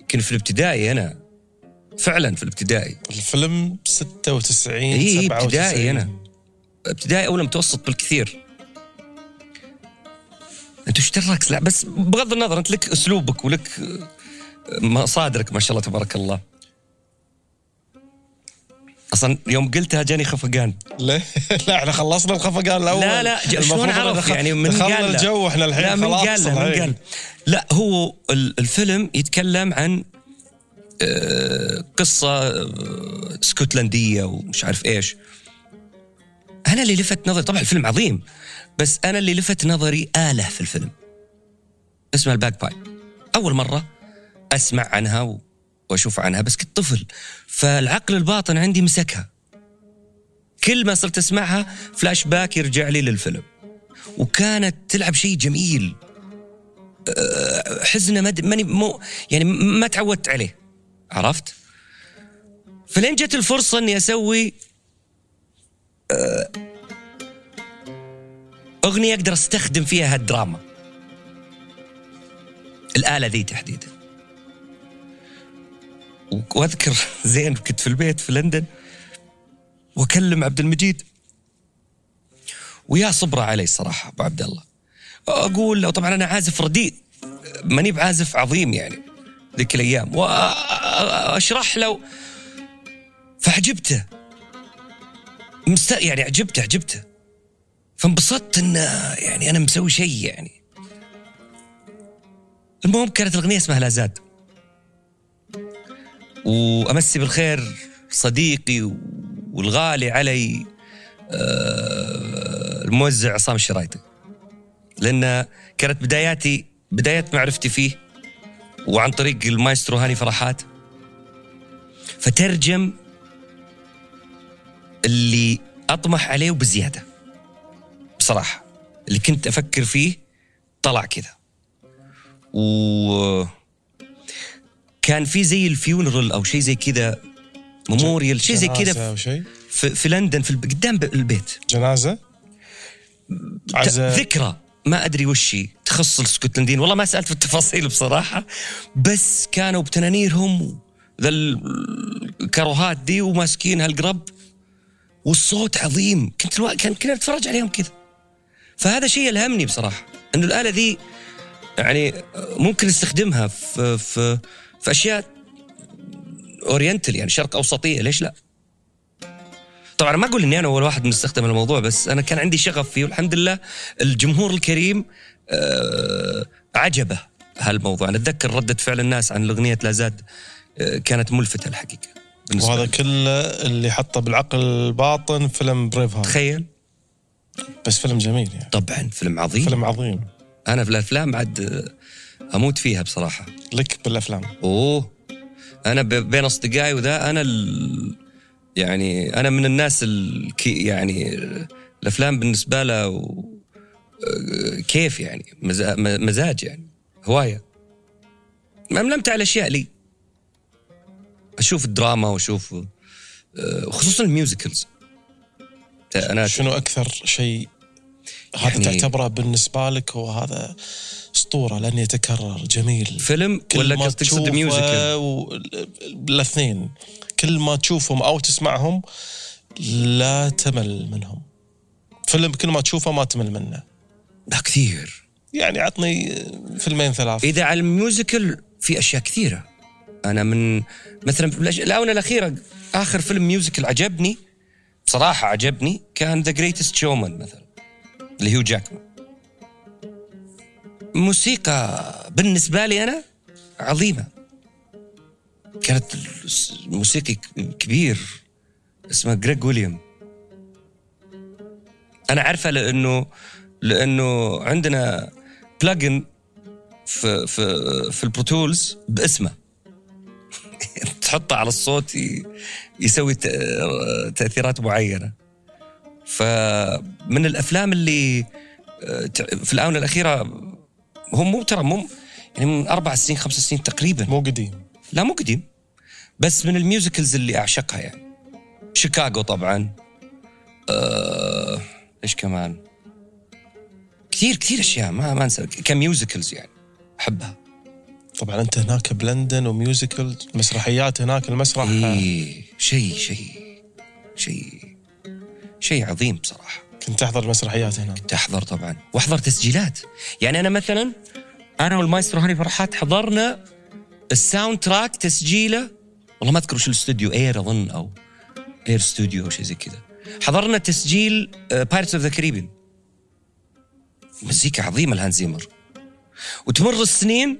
Speaker 2: يمكن في الابتدائي أنا فعلا في الابتدائي
Speaker 1: الفيلم 96
Speaker 2: إيه، إيه،
Speaker 1: 97
Speaker 2: ابتدائي أنا. ابتدائي أو متوسط بالكثير أنت إيش دراك لا بس بغض النظر أنت لك أسلوبك ولك مصادرك ما شاء الله تبارك الله أصلا يوم قلتها جاني خفقان
Speaker 1: ليه؟ لا إحنا خلصنا الخفقان الأول
Speaker 2: لا لا شلون عرف يعني من قال؟
Speaker 1: الجو إحنا الحين
Speaker 2: لا من
Speaker 1: خلاص
Speaker 2: قال من. قال لا هو ال- الفيلم يتكلم عن آه، قصة آه، ومش عارف إيش. أنا اللي لفت نظري طبعا الفيلم عظيم بس أنا اللي لفت نظري آلة في الفيلم. اسمها ال bagpipe أول مرة أسمع عنها و- وأشوف عنها بس كنت طفل. فالعقل الباطن عندي مسكها. كل ما صرت أسمعها فلاش باك يرجع لي للفيلم. وكانت تلعب شيء جميل. أه، حزنة. ماني مو يعني ما تعودت عليه. عرفت؟ فلين جت الفرصة إني أسوي أه، أغنية أقدر أستخدم فيها هالدراما. الآلة ذي تحديدا. وأذكر زين كنت في البيت في لندن وأكلم عبد المجيد. ويا صبرة علي الصراحه أبو عبد الله. أقول له طبعا أنا عازف رديء ماني بعازف عظيم يعني. ذيك الأيام. وأشرح له فعجبته مست... يعني عجبته عجبته فانبسطت انه يعني أنا مسوي شيء يعني. المهم كانت الأغنية اسمها لا زاد. وأمسي بالخير صديقي والغالي علي آه، الموزع عصام الشرايطي. لأن كانت بداياتي بدايات معرفتي فيه. وعن طريق المايسترو هاني فرحات. فترجم اللي أطمح عليه وبزيادة. بصراحة اللي كنت أفكر فيه طلع كذا. و كان في زي ال funeral أو شيء زي كذا memorial شيء زي كذا
Speaker 1: شيء؟
Speaker 2: في, في لندن في قدام البيت. جنازة؟
Speaker 1: عزاء.
Speaker 2: ذكرى. ما أدري وش هي. تخص الاسكتلنديين والله ما سألت في التفاصيل بصراحة. بس كانوا بتنانيرهم ذا ال- الكروهات دي وماسكين هالقرب. والصوت عظيم. كنت الوا... كان كنا نتفرج عليهم كذا. فهذا شيء الهمني بصراحة. إنه الآلة ذي يعني ممكن نستخدمها في في في أشياء oriental يعني شرق أوسطية. ليش لا؟ طبعا ما أقول إني أنا أول واحد مستخدم الموضوع بس أنا كان عندي شغف فيه والحمد لله الجمهور الكريم آه عجبه هالموضوع. أنا أتذكر ردة فعل الناس عن الأغنية لا زاد آه كانت ملفتة الحقيقة
Speaker 1: وهذا. كله اللي حطه بالعقل الباطن فيلم Braveheart
Speaker 2: تخيل.
Speaker 1: بس فيلم جميل يعني.
Speaker 2: طبعا فيلم عظيم.
Speaker 1: فيلم عظيم.
Speaker 2: أنا في الأفلام عاد آه، أموت فيها بصراحة.
Speaker 1: لك
Speaker 2: بالأفلام. أوه. أنا بين أصدقائي وذا أنا ال... يعني أنا من الناس الكي يعني الأفلام بالنسبة له. آه، كيف يعني؟ مزاج يعني هواية. مملمت على أشياء لي. أشوف الدراما وأشوف آه، خصوصا ال musicals.
Speaker 1: أنا شنو أكثر شيء هذا
Speaker 2: يعني-
Speaker 1: تعتبره بالنسبة لك هو هذا أسطورة لن يتكرر جميل؟
Speaker 2: فيلم ولا
Speaker 1: ما
Speaker 2: قصد تقصد
Speaker 1: و... الأثنين. كل ما تشوفهم أو تسمعهم لا تمل منهم. فيلم كل ما تشوفه ما تمل منه.
Speaker 2: لا كثير.
Speaker 1: يعني عطني فيلمين ثلاث.
Speaker 2: إذا على ال musical في أشياء كثيرة. أنا من مثلا في الآونة الأخيرة آخر فيلم musical عجبني بصراحة عجبني كان ذا Greatest Showman مثلا لهيو جاكمان. موسيقى بالنسبة لي أنا عظيمة. كانت موسيقي كبير اسمه جريج ويليام. أنا عارفه لأنه لأنه عندنا plugin في في في ال Pro Tools باسمه. تحطه على الصوت يسوي تأثيرات معينة. فمن الأفلام اللي في الآونة الأخيرة هم مو ترى مو يعني من أربع سنين خمس سنين تقريبا.
Speaker 1: مو قديم.
Speaker 2: لا مو قديم. بس من ال musicals اللي أعشقها يعني. شيكاغو طبعا. آه، إيش كمان؟ كثير كثير أشياء ما ما أنسى. ك musicals يعني أحبها.
Speaker 1: طبعا أنت هناك بلندن و musical مسرحيات هناك المسرح.
Speaker 2: إيه شيء شيء شيء شيء عظيم بصراحة.
Speaker 1: كنت تحضر مسرحيات هناك؟
Speaker 2: تحضر طبعا. وأحضر تسجيلات. يعني أنا مثلا أنا والمايسترو هاني فرحات حضرنا ال soundtrack تسجيله؟ والله ما أذكر وش الاستوديو Air أظن أو Air Studio أو شيء زي كذا. حضرنا تسجيل Pirates of the Caribbean مزيكا عظيمة لهانز زيمر. وتمر السنين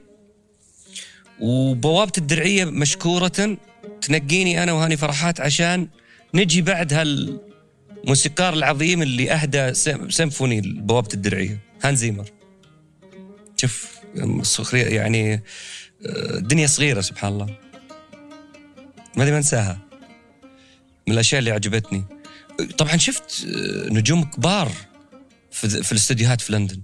Speaker 2: وبوابة الدرعية مشكورة. تنقيني أنا وهاني فرحات عشان نجي بعد هالموسيقار العظيم اللي أهدى sym- symphony بوابه الدرعية هانز زيمر. شوف السخرية يعني الدنيا صغيرة سبحان الله. ما ما أنساها. من الأشياء اللي عجبتني. طبعا شفت آه، نجوم كبار في, في الاستديوهات في لندن.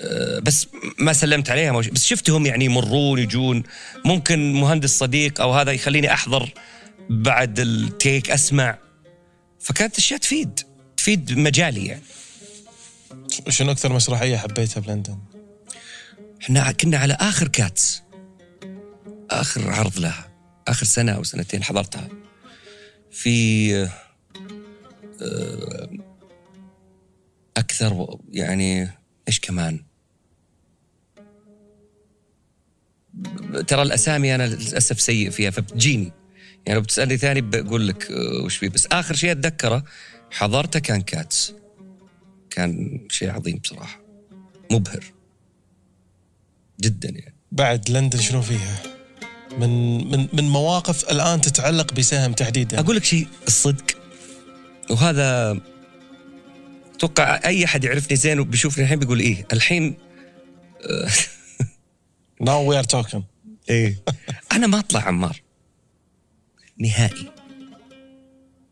Speaker 2: آه، بس ما سلمت عليهم بس شفتهم يعني يمرون يجون. ممكن مهندس صديق أو هذا يخليني أحضر بعد التيك أسمع. فكانت أشياء تفيد تفيد مجالي يعني.
Speaker 1: شنو أكثر مسرحية حبيتها بلندن؟
Speaker 2: إحنا كنا على آخر كاتس. آخر عرض لها آخر سنة أو سنتين حضرتها. في آه، أكثر يعني إيش كمان؟ ترى الأسامي أنا للأسف سيء فيها فبتجيني يعني لو بتسألني ثاني بقول لك آه، وش فيه بس آخر شيء أتذكره حضرته كان Cats. كان شيء عظيم بصراحة. مبهر. جدا يعني.
Speaker 1: بعد لندن شنو فيها؟ من من من مواقف الآن تتعلق بسهم تحديدا.
Speaker 2: أقول لك شيء الصدق. وهذا أتوقع أي أحد يعرفني زين وبيشوفني الحين بيقول إيه. الحين
Speaker 1: now we are talking
Speaker 2: إيه. أنا ما أطلع عمار. نهائي.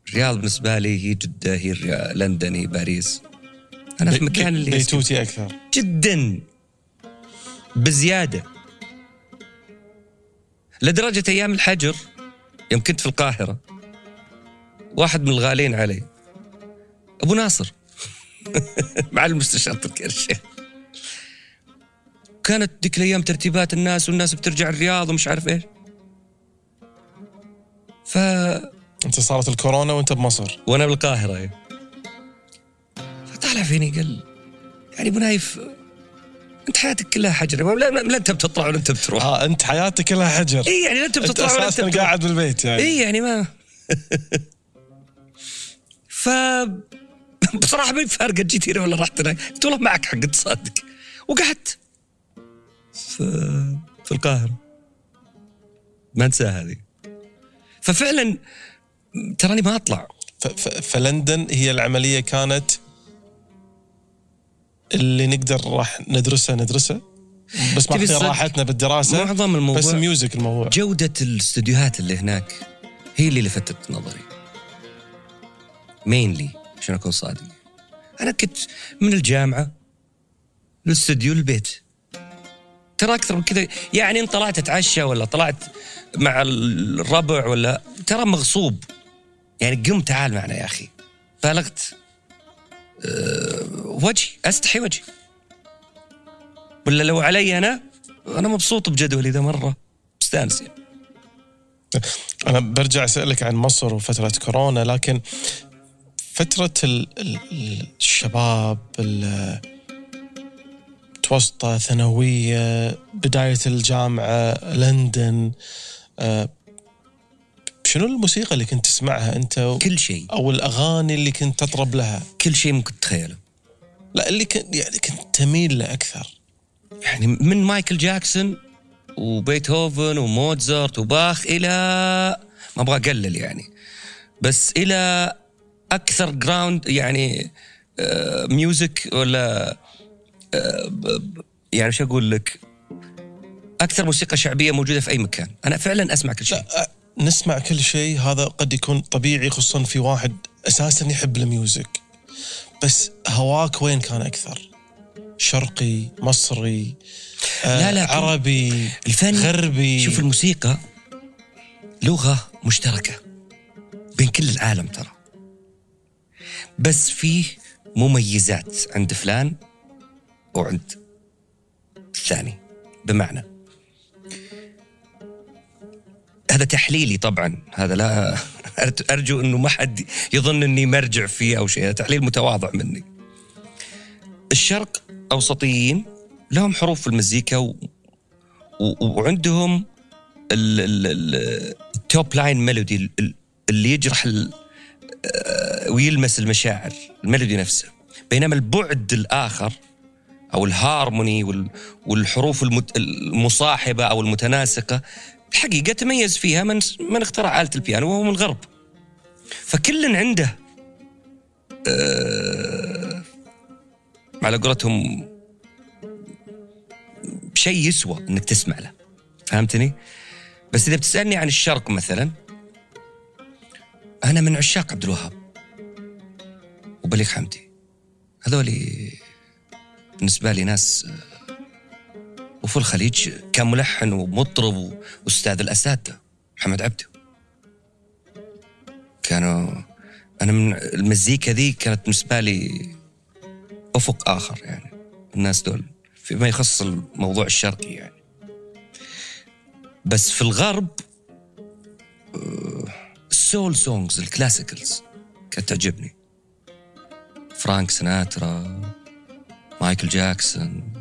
Speaker 2: الرياض بالنسبة لي هي جدة هي لندن هي باريس. أنا في مكان اللي.
Speaker 1: بيتوتي أكثر.
Speaker 2: جدا. بزيادة. لدرجة أيام الحجر يوم كنت في القاهرة واحد من الغالين علي أبو ناصر مع المستشار تركي الشيخ. كانت ذيك الأيام ترتيبات الناس والناس بترجع الرياض ومش عارف إيش. ف
Speaker 1: أنت صارت الكورونا وأنت بمصر.
Speaker 2: وأنا بالقاهرة أيوة. فطالع فيني قال يعني أبو نايف انت حياتك كلها حجر. لا, لا, انت بتطلع ولا انت بتروح.
Speaker 1: آه انت حياتك كلها حجر.
Speaker 2: اي يعني لا انت
Speaker 1: انت
Speaker 2: بتطلع ولا
Speaker 1: أنت
Speaker 2: بتروح.
Speaker 1: قاعد بالبيت يعني.
Speaker 2: اي يعني ما ف بصراحة ما فارقه جيت هنا ولا رحت هناك قلت والله معك حق تصدق وقعدت. في في القاهرة. ما انساها هذه. ففعلا تراني ما أطلع.
Speaker 1: ف- ف- فلندن هي العملية كانت اللي نقدر راح ندرسها ندرسها بس ماخذين؟ راحتنا بالدراسة.
Speaker 2: معظم الموضوع
Speaker 1: بس music الموضوع.
Speaker 2: جودة الاستديوهات اللي هناك هي اللي لفتت نظري. mainly عشان أكون صادق. أنا كنت من الجامعة للاستوديو البيت ترى أكثر من كذا يعني إن طلعت أتعشى ولا طلعت مع الربع ولا ترى مغصوب. يعني قم تعال معنا يا أخي. أه وجهي أستحي وجهي ولا لو علي أنا أنا مبسوط بجدولي ذا مرة مستأنس يعني.
Speaker 1: أنا برجع أسألك عن مصر وفترة كورونا لكن فترة ال ال الشباب ال- متوسطه ثانوية بداية الجامعة لندن آه، شنو الموسيقى اللي كنت تسمعها أنت و-
Speaker 2: كل شيء.
Speaker 1: أو الأغاني اللي كنت تطرب لها؟
Speaker 2: كل شيء ممكن تتخيله.
Speaker 1: لا اللي كنت يعني كنت تميل له أكثر.
Speaker 2: يعني من مايكل جاكسون وبيتهوفن وموتزارت وباخ إلى ما أبغى أقلل يعني. بس إلى أكثر ground يعني آه، music ولا آه، ب- ب- يعني شو أقول لك؟ أكثر موسيقى شعبية موجودة في أي مكان. أنا فعلا أسمع كل شيء.
Speaker 1: لا أ- نسمع كل شيء. هذا قد يكون طبيعي خصوصا في واحد أساسا يحب ال music. بس هواك وين كان أكثر؟ شرقي، مصري، آه
Speaker 2: لا، لا،
Speaker 1: عربي،
Speaker 2: الفن
Speaker 1: غربي؟
Speaker 2: شوف الموسيقى لغة مشتركة بين كل العالم ترى. بس فيه مميزات عند فلان وعند الثاني بمعنى هذا تحليلي طبعا. هذا لا أرجو إنه ما حد يظن إني مرجع فيه أو شيء. تحليل متواضع مني. الشرق أوسطيين لهم حروف في المزيكا و... و... وعندهم ال- ال- ال- ال top line melody ال- ال- اللي يجرح ال- آه، ويلمس المشاعر ال melody نفسه. بينما البعد الآخر أو الهارموني وال- والحروف المصاحبة أو المتناسقة الحقيقة تميز فيها من من اخترع آلة البيانو وهو من الغرب فكل عنده آه، على قولتهم شيء يسوى إنك تسمع له. فهمتني؟ بس إذا بتسألني عن الشرق مثلا أنا من عشاق عبد الوهاب وبليغ حمدي. هذولي بالنسبة لي ناس آه، وفي الخليج كان ملحن ومطرب وأستاذ الأساتذة محمد عبده. كانوا أنا من المزيكا ذي كانت بالنسبة لي أفق آخر يعني الناس دول فيما يخص الموضوع الشرقي يعني. بس في الغرب آه، ال soul songs ال classicals كانت تعجبني. فرانك سيناترا مايكل جاكسون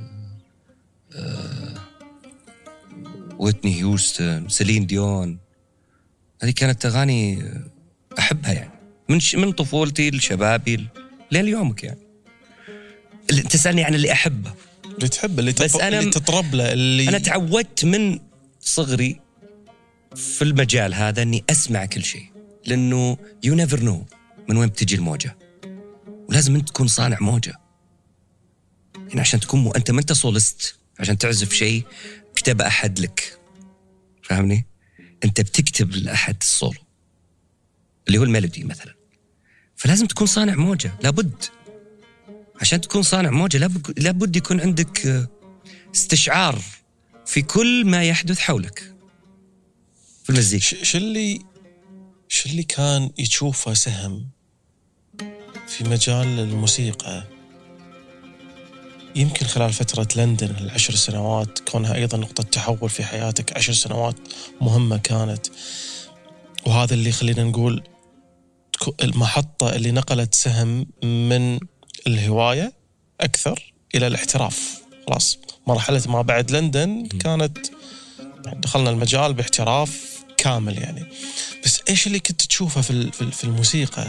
Speaker 2: ويتني هيوستن سيلين ديون. هذه كانت أغاني أحبها يعني. من ش... من طفولتي لشبابي لين يومك يعني. اللي تسألني عن اللي أحبه.
Speaker 1: اللي تحب اللي,
Speaker 2: بس
Speaker 1: تط...
Speaker 2: أنا-
Speaker 1: اللي تطرب له اللي
Speaker 2: أنا تعودت من صغري في المجال هذا إني أسمع كل شيء. لأنه you never know من وين بتجي الموجة. ولازم أنت تكون صانع موجة. يعني عشان تكون مو... أنت ما أنت soloist. عشان تعزف شيء كتب أحد لك. فاهمني؟ أنت بتكتب لأحد السولو اللي هو الميلودي مثلا. فلازم تكون صانع موجة لابد. عشان تكون صانع موجة لابد لابد يكون عندك آه، استشعار في كل ما يحدث حولك. في المزيكا.
Speaker 1: شو اللي شو اللي كان يشوفه سهم في مجال الموسيقى؟ يمكن خلال فترة لندن العشر سنوات كونها أيضا نقطة تحول في حياتك عشر سنوات مهمة كانت. وهذا اللي خلينا نقول المحطة اللي نقلت سهم من الهواية أكثر إلى الاحتراف. خلاص مرحلة ما بعد لندن كانت دخلنا المجال باحتراف كامل يعني. بس إيش اللي كنت تشوفه في في ال- في الموسيقى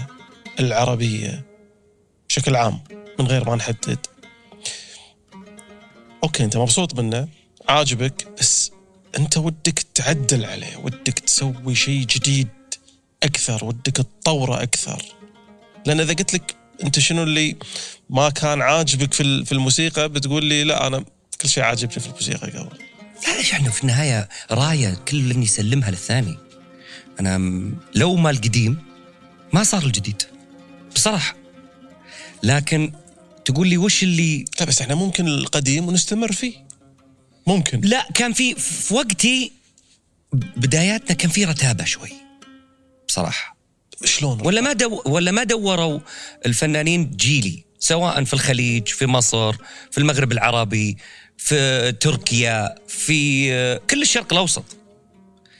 Speaker 1: العربية بشكل عام من غير ما نحدد؟ أوكي أنت مبسوط منه؟ عاجبك؟ بس أنت ودك تعدل عليه ودك تسوي شيء جديد أكثر ودك تطوره أكثر. لأن إذا قلت لك أنت شنو اللي ما كان عاجبك في في الموسيقى بتقول لي لا أنا كل شيء عاجبني في الموسيقى قبل.
Speaker 2: لا ليش إحنا في النهاية راية كل يسلمها للثاني. أنا لو ما القديم ما صار الجديد بصراحة. لكن تقول لي وش اللي
Speaker 1: لا بس إحنا ممكن القديم ونستمر فيه. ممكن.
Speaker 2: لا كان في في وقتي بداياتنا كان في رتابة شوي بصراحة.
Speaker 1: شلون؟
Speaker 2: ولا ما دو ولا ما دوروا الفنانين جيلي سواء في الخليج في مصر في المغرب العربي في تركيا في كل الشرق الأوسط.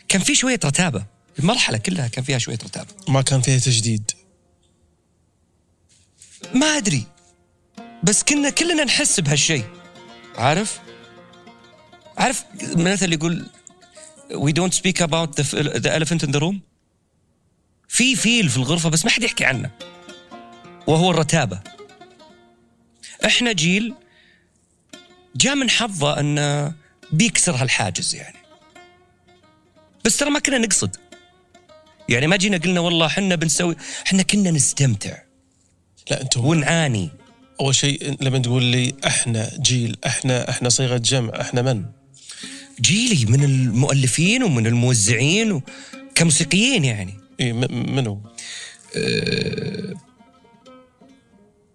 Speaker 2: كان في شوية رتابة. المرحلة كلها كان فيها شوية رتابة.
Speaker 1: ما كان فيها تجديد.
Speaker 2: ما أدري. بس كنا كلنا نحس بهالشيء. عارف؟ عارف مثل يقول don't speak about the, the elephant in the room في فيل في الغرفة بس ما حد يحكي عنه. وهو الرتابة. إحنا جيل جاء من حظه انه بيكسر هالحاجز يعني. بس ترى ما كنا نقصد. يعني ما جينا قلنا والله إحنا بنسوي إحنا كنا نستمتع.
Speaker 1: لا أنتم
Speaker 2: ونعاني.
Speaker 1: أول شيء لما تقول لي إحنا جيل إحنا إحنا صيغة جمع إحنا من؟
Speaker 2: جيلي من المؤلفين ومن الموزعين. كموسيقيين يعني
Speaker 1: إيه م- منو؟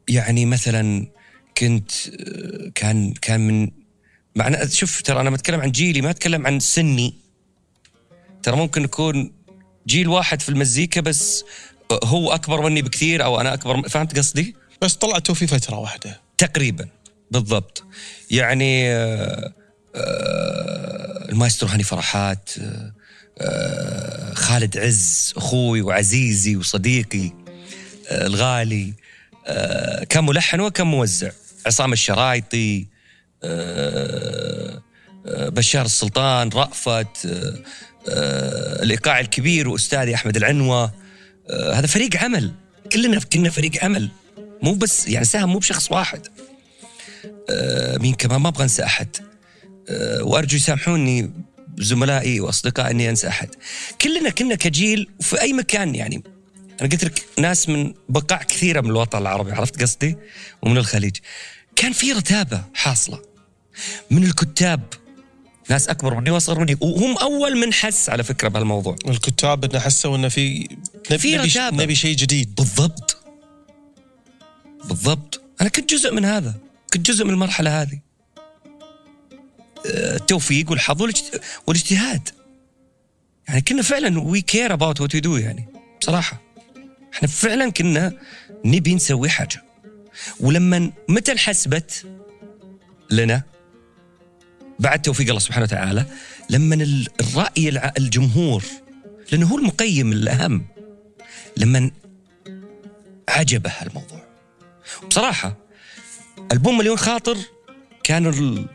Speaker 2: يعني مثلا كنت آه، كان كان من معنى شوف ترى أنا بتكلم عن جيلي ما أتكلم عن سني ترى ممكن يكون جيل واحد في المزيكا بس آه، هو أكبر مني بكثير أو أنا أكبر فهمت قصدي؟
Speaker 1: بس طلعتوا في فترة واحدة.
Speaker 2: تقريبا بالضبط. يعني آه، آه، المايسترو هاني فرحات آه، خالد عز أخوي وعزيزي وصديقي الغالي آه، كان ملحن وكان موزع. عصام الشرايطي بشار السلطان رأفت الإيقاع الكبير وأستاذي أحمد العنوة. آه، هذا فريق عمل. كلنا كنا فريق عمل. مو بس يعني ساهم مو بشخص واحد. آه مين كمان؟ ما أبغى أنسى أحد. آه وأرجو يسامحوني زملائي وأصدقائي إني أنسى أحد. كلنا كنا كجيل في أي مكان يعني. أنا قلت لك ناس من بقاع كثيرة من الوطن العربي عرفت قصدي؟ ومن الخليج. كان في رتابة حاصلة من الكتاب. ناس أكبر مني وأصغر مني. وهم أول من حس على فكرة بهالموضوع.
Speaker 1: والكتاب إنه حسوا انه في نبي,
Speaker 2: في رتابة.
Speaker 1: نبي شيء جديد.
Speaker 2: بالضبط. بالضبط. أنا كنت جزء من هذا. كنت جزء من المرحلة هذه. آه، التوفيق والحظ والإجت- والاجتهاد. يعني كنا فعلا we care about what we do يعني بصراحة. إحنا فعلا كنا نبي نسوي حاجة. ولما متى انحسبت لنا بعد توفيق الله سبحانه وتعالى لما ال- الرأي الجمهور لأنه هو المقيم الأهم لما عجبه الموضوع. بصراحة ألبوم مليون خاطر كان ال-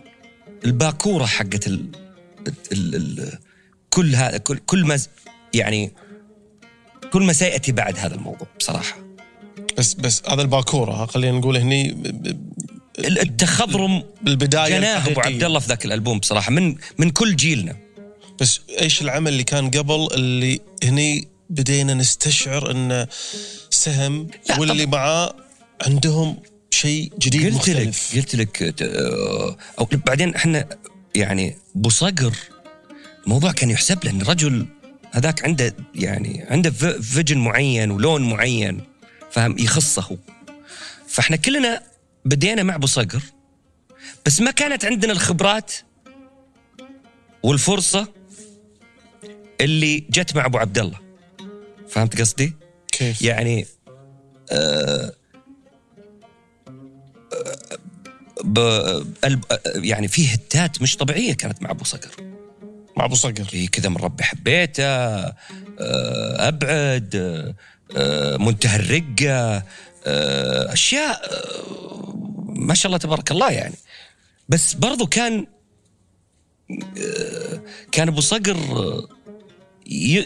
Speaker 2: الباكورة حقت ال ال ال كل هذا كل كل ما يعني كل ما سيأتي بعد هذا الموضوع بصراحة.
Speaker 1: بس بس هذا الباكورة ها، خلينا نقول هني
Speaker 2: التخضرم
Speaker 1: بالبداية
Speaker 2: جناه أبو
Speaker 1: الحقيقية.
Speaker 2: عبد الله في ذاك الألبوم بصراحة من من كل جيلنا.
Speaker 1: بس إيش العمل اللي كان قبل اللي هني بدينا نستشعر انه سهم واللي معاه عندهم شيء جديد
Speaker 2: قلت
Speaker 1: مختلف.
Speaker 2: لك قلت لك آه، أو بعدين إحنا يعني ابو صقر الموضوع كان يحسب له إن الرجل هذاك عنده يعني عنده فيجن معين ولون معين فهم يخصه. فإحنا كلنا بدينا مع ابو صقر بس ما كانت عندنا الخبرات والفرصة اللي جت مع أبو عبد الله. فهمت قصدي؟
Speaker 1: كيف؟
Speaker 2: يعني آه، يعني في هتات مش طبيعية كانت مع أبو صقر.
Speaker 1: مع أبو صقر.
Speaker 2: في كذا من ربي حبيته آه، أبعد آه، منتهى الرقة آه، أشياء ما شاء الله تبارك الله يعني. بس برضو كان كان أبو صقر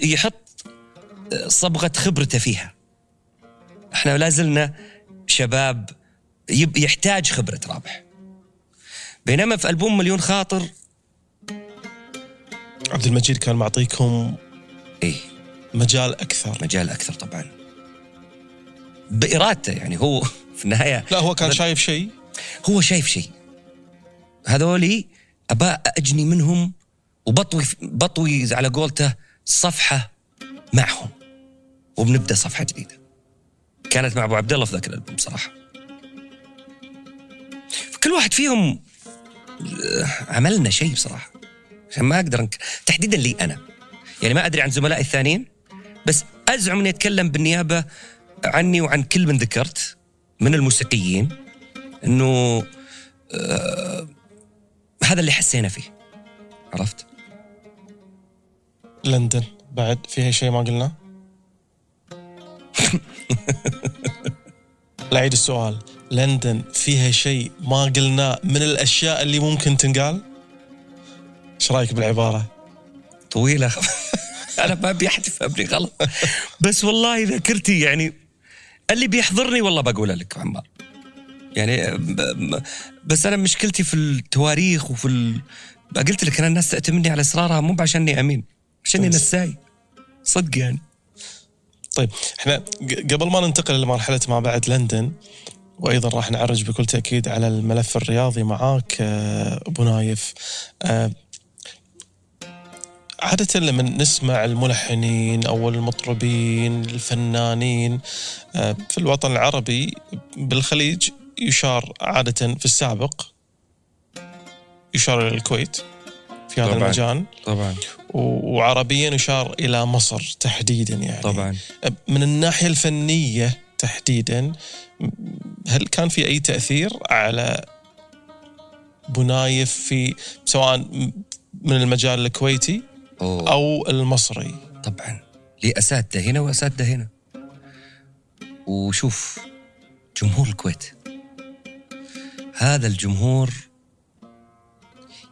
Speaker 2: يحط صبغة خبرته فيها. إحنا لا زلنا شباب يحتاج خبرة رابح. بينما في ألبوم مليون خاطر.
Speaker 1: عبد المجيد كان معطيكم
Speaker 2: إيه.
Speaker 1: مجال أكثر.
Speaker 2: مجال أكثر طبعا. بإرادته يعني هو في النهاية.
Speaker 1: لا هو كان شايف شيء.
Speaker 2: هو شايف شيء. هذولي ابى أجني منهم وبطوي بطوي على قولته صفحة معهم. وبنبدأ صفحة جديدة. كانت مع أبو عبد الله في ذاك الألبوم صراحة. فكل واحد فيهم عملنا شيء بصراحة. عشان ما أقدر أنك... تحديدا لي أنا. يعني ما أدري عن زملائي الثانيين بس أزعم إني أتكلم بالنيابة عني وعن كل من ذكرت من الموسيقيين إنه آه هذا اللي حسينا فيه. عرفت؟
Speaker 1: لندن. بعد فيها شيء ما قلنا؟ لا عيد السؤال. لندن فيها شيء ما قلناه من الأشياء اللي ممكن تنقال؟ إيش رأيك بالعبارة؟
Speaker 2: طويلة. أنا ما ابي احد يفهمني غلط. بس والله ذاكرتي يعني اللي بيحضرني والله بقولها لك عمار. يعني بس أنا مشكلتي في التواريخ وفي ال... قلت لك أنا الناس تأتمني على أسرارها مو عشاني أمين عشاني
Speaker 1: بس.
Speaker 2: نساي. صدق يعني.
Speaker 1: طيب إحنا قبل ما ننتقل لمرحله ما بعد لندن وأيضا راح نعرج بكل تأكيد على الملف الرياضي معاك آه، أبو نايف. آه، عادة لما نسمع الملحنين أو المطربين الفنانين آه، في الوطن العربي بالخليج يشار عادة في السابق يشار إلى الكويت في هذا
Speaker 2: طبعاً.
Speaker 1: المجال.
Speaker 2: طبعا.
Speaker 1: وعربيا يشار إلى مصر تحديدا يعني.
Speaker 2: طبعا.
Speaker 1: من الناحية الفنية تحديدا هل كان في أي تأثير على بنايف في سواء من المجال الكويتي
Speaker 2: أوه.
Speaker 1: أو المصري؟
Speaker 2: طبعا. لي أساتذة هنا وأساتذة هنا. وشوف جمهور الكويت. هذا الجمهور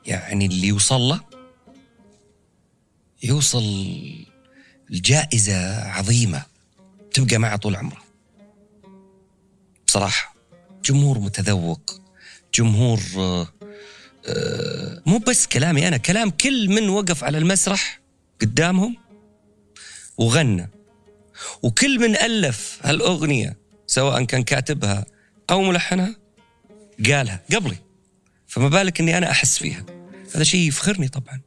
Speaker 2: يعني اللي يوصل له يوصل الجائزة عظيمة تبقى معه طول عمره. بصراحة جمهور متذوق جمهور آه، آه، مو بس كلامي أنا كلام كل من وقف على المسرح قدامهم وغنى. وكل من ألف هالأغنية سواء كان كاتبها أو ملحنها قالها قبلي. فما بالك إني أنا أحس فيها. هذا شيء يفخرني طبعا.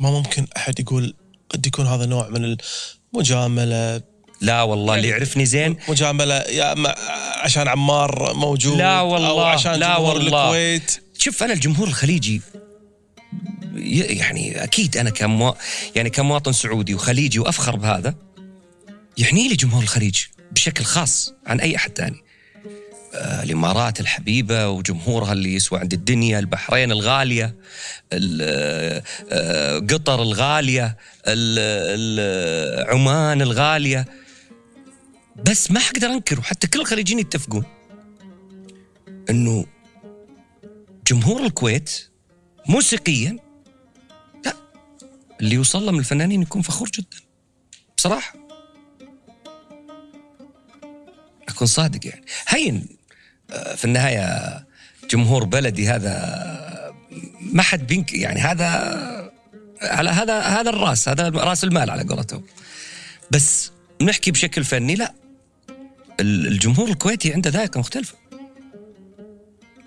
Speaker 1: ما ممكن أحد يقول قد يكون هذا نوع من المجاملة
Speaker 2: لا والله اللي يعرفني زين.
Speaker 1: مجاملة يا ما عشان عمار موجود
Speaker 2: لا والله،
Speaker 1: أو عشان
Speaker 2: لا
Speaker 1: جمهور
Speaker 2: والله.
Speaker 1: الكويت.
Speaker 2: شوف أنا الجمهور الخليجي يعني أكيد أنا كمو يعني كمواطن سعودي وخليجي وأفخر بهذا يعني لي جمهور الخليج بشكل خاص عن أي أحد ثاني آه، الإمارات الحبيبة وجمهورها اللي يسوى عند الدنيا البحرين الغالية ال- آه، قطر الغالية ال- ال- عمان الغالية. بس ما حقدر انكر وحتى كل الخليجيين يتفقون انه جمهور الكويت موسيقيا لا اللي يوصل له من الفنانين يكون فخور جدا. بصراحة. أكون صادق يعني. هين آه، في النهاية جمهور بلدي هذا ما حد بينك يعني هذا على هذا هذا الرأس هذا رأس المال على قولتهم. بس نحكي بشكل فني لا. الجمهور الكويتي عنده ذائقه مختلفة.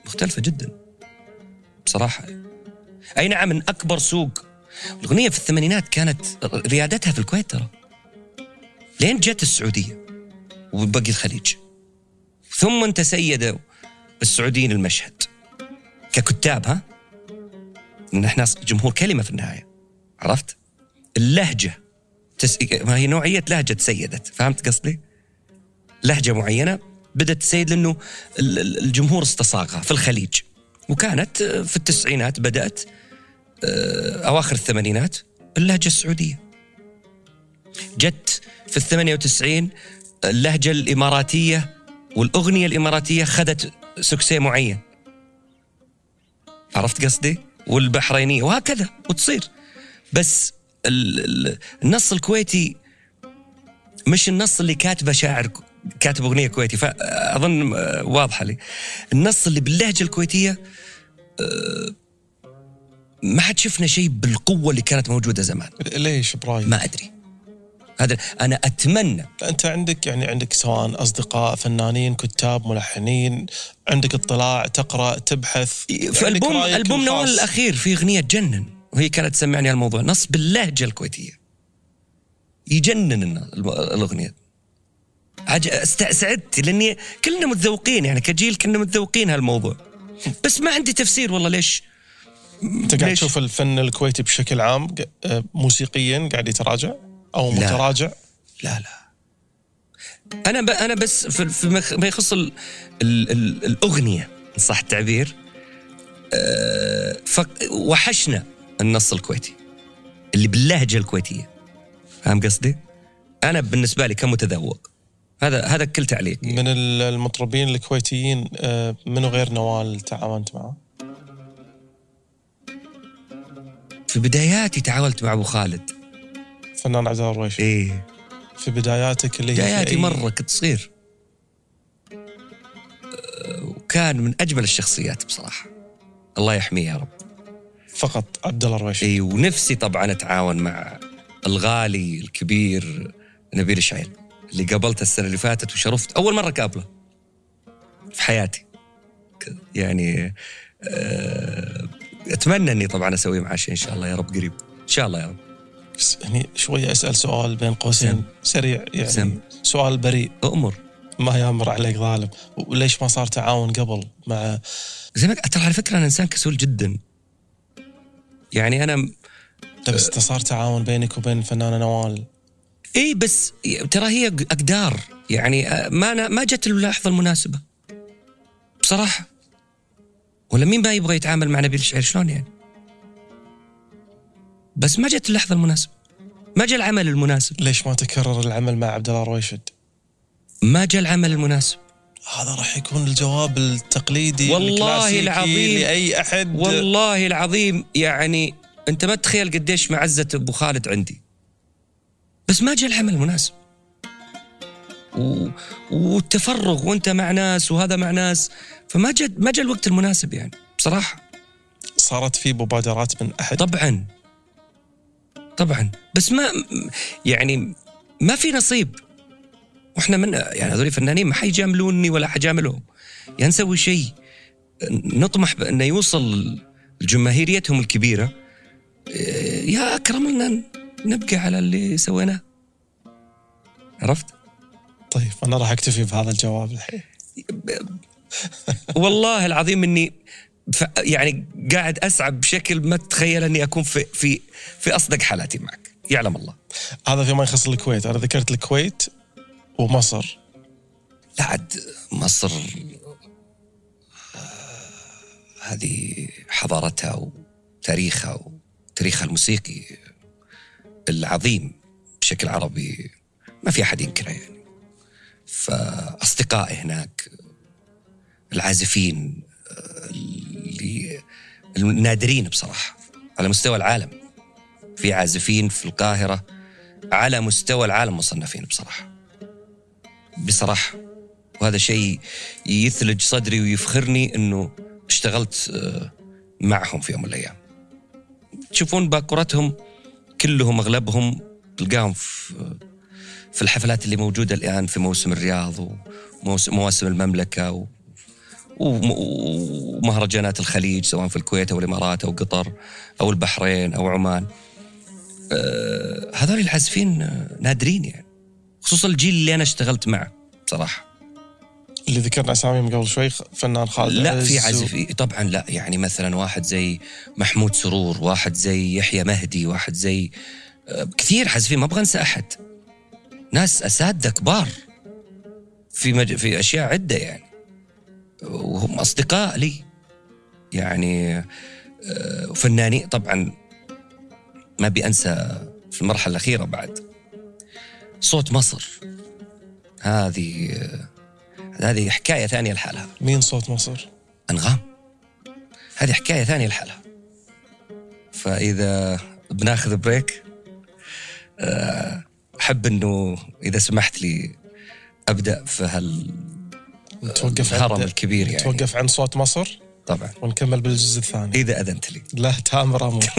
Speaker 2: مختلفة جدا. بصراحة. أي نعم من أكبر سوق. الأغنية في الثمانينات كانت ريادتها في الكويت ترى. لين جت السعودية وبقي الخليج. ثم تسيدوا السعوديين المشهد. ككتاب ها؟ إن إحنا جمهور كلمة في النهاية. عرفت؟ اللهجة تس... ما هي نوعية لهجة تسيدت. فهمت قصدي؟ لهجة معينة بدأت تسيد لأنه ال- ال- الجمهور استصاغها في الخليج. وكانت آه، في التسعينات بدأت آه، أواخر الثمانينات اللهجة السعودية. جت في الثمانية وتسعين اللهجة الإماراتية والأغنية الإماراتية خذت سكسي معين. عرفت قصدي؟ والبحرينية وهكذا وتصير. بس ال- ال- النص الكويتي مش النص اللي كاتبه شاعر كاتب أغنية كويتي فأظن آه، واضحة لي. النص اللي باللهجة الكويتية آه، ما حد شفنا شيء بالقوة اللي كانت موجودة زمان.
Speaker 1: ليش برايك؟
Speaker 2: ما أدري. هذا أنا أتمنى.
Speaker 1: أنت عندك يعني عندك سواء أصدقاء فنانين كتاب ملحنين عندك اطلاع تقرأ تبحث
Speaker 2: في البوم ألبوم نوال. الأخير في أغنية تجنن وهي كانت تسمعني على الموضوع. نص باللهجة الكويتية. يجنن الأغنية. عج... سعدت لأني كلنا متذوقين يعني كجيل كنا متذوقين هالموضوع. بس ما عندي تفسير والله ليش.
Speaker 1: أنت قاعد؟ تشوف الفن الكويتي بشكل عام آه، موسيقيا قاعد يتراجع؟ أو
Speaker 2: لا.
Speaker 1: متراجع؟
Speaker 2: لا لا. أنا ب... أنا بس في, في يخص ال... ال... ال... الأغنية إن صح التعبير. أه... ف... وحشنا النص الكويتي اللي باللهجة الكويتية. فاهم قصدي؟ أنا بالنسبة لي كمتذوق. هذا هذا كل تعليق.
Speaker 1: من ال- المطربين الكويتيين آه، منو غير نوال تعاونت معه؟
Speaker 2: في بداياتي تعاملت مع أبو خالد.
Speaker 1: فنان عبد الله الرويشي.
Speaker 2: إيه.
Speaker 1: في بداياتك اللي هي
Speaker 2: بداياتي
Speaker 1: أي-
Speaker 2: مرة كنت صغير. أه، وكان من أجمل الشخصيات بصراحة. الله يحميه يا رب.
Speaker 1: فقط عبد الله الرويشي.
Speaker 2: اي ونفسي طبعا أتعاون مع الغالي الكبير نبيل شعيل اللي قابلته السنة اللي فاتت وشرفت أول مرة قابله في حياتي. يعني آه، أتمنى إني طبعا أسوي معاه شيء إن شاء الله يا رب قريب. إن شاء الله يا رب.
Speaker 1: بس يعني شوية أسأل سؤال بين قوسين
Speaker 2: سم.
Speaker 1: سريع يعني
Speaker 2: سم.
Speaker 1: سؤال بريء.
Speaker 2: أمر.
Speaker 1: ما يأمر عليك ظالم. وليش ما صار تعاون قبل مع
Speaker 2: زي ما ترى على فكرة أنا إنسان كسول جدا. يعني أنا
Speaker 1: لا بس صار تعاون بينك وبين الفنانه نوال
Speaker 2: اي بس ترى هي أقدار. يعني آه، ما أنا ما جت اللحظة المناسبة. بصراحة. ولا مين ما يبغى يتعامل مع نبيل الشعير؟ شلون يعني؟ بس ما جت اللحظة المناسبة. ما جاء العمل المناسب.
Speaker 1: ليش ما تكرر العمل مع عبد الله رويشد؟
Speaker 2: ما جاء العمل المناسب.
Speaker 1: هذا راح يكون الجواب التقليدي
Speaker 2: والله العظيم.
Speaker 1: لأي أحد.
Speaker 2: والله العظيم. يعني أنت ما تتخيل قديش معزة أبو خالد عندي. بس ما جاء العمل المناسب. و... والتفرغ وانت مع ناس وهذا مع ناس فما جاء ما جاء الوقت المناسب يعني بصراحة.
Speaker 1: صارت في مبادرات من أحد؟
Speaker 2: طبعا. طبعا. بس ما يعني ما في نصيب. وإحنا من يعني هذول فنانين ما حيجاملوني ولا حجاملهم. يعني نسوي شيء نطمح بأنه يوصل لجماهيريتهم الكبيرة. يا اكرم لنا نبقى على اللي سويناه. عرفت؟
Speaker 1: طيب أنا راح أكتفي بهذا الجواب الحين.
Speaker 2: والله العظيم إني يعني قاعد أسعى بشكل ما تتخيل إني أكون في في في أصدق حالاتي معك. يعلم الله.
Speaker 1: هذا فيما يخص الكويت. أنا ذكرت الكويت ومصر.
Speaker 2: لا عاد مصر آه، هذه حضارتها وتاريخها وتاريخها الموسيقي. العظيم بشكل عربي ما في أحد ينكره يعني. فأصدقائي هناك العازفين اللي النادرين بصراحة على مستوى العالم. في عازفين في القاهرة على مستوى العالم مصنفين بصراحة. بصراحة. وهذا شيء يثلج صدري ويفخرني إنه اشتغلت آه، معهم في يوم من الأيام. تشوفون باكورتهم كلهم أغلبهم تلقاهم في الحفلات اللي موجودة الآن في موسم الرياض ومواسم المملكة و ومهرجانات الخليج سواء في الكويت أو الإمارات أو قطر أو البحرين أو عمان. آه هذول العازفين نادرين يعني خصوصا الجيل اللي أنا اشتغلت معه بصراحة.
Speaker 1: اللي ذكرنا اساميهم قبل شوي فنان خالد
Speaker 2: لا في عازف و... طبعا لا يعني مثلا واحد زي محمود سرور واحد زي يحيى مهدي واحد زي آه، كثير عازفين ما أبغى أنسى أحد. ناس أساتذة كبار في مج... في أشياء عدة يعني. وهم أصدقاء لي. يعني آه، وفنانين. طبعا ما أبي أنسى في المرحلة الأخيرة بعد. صوت مصر. هذه هذه حكاية ثانية لحالها.
Speaker 1: مين صوت مصر؟
Speaker 2: أنغام. هذه حكاية ثانية لحالها. فإذا بناخذ بريك آه، أحب إنه إذا سمحت لي أبدأ في هال
Speaker 1: نتوقف
Speaker 2: الهرم الكبير يعني.
Speaker 1: نتوقف عن صوت مصر؟
Speaker 2: طبعا.
Speaker 1: ونكمل بالجزء الثاني.
Speaker 2: إذا أذنت لي.
Speaker 1: لا تامر أمر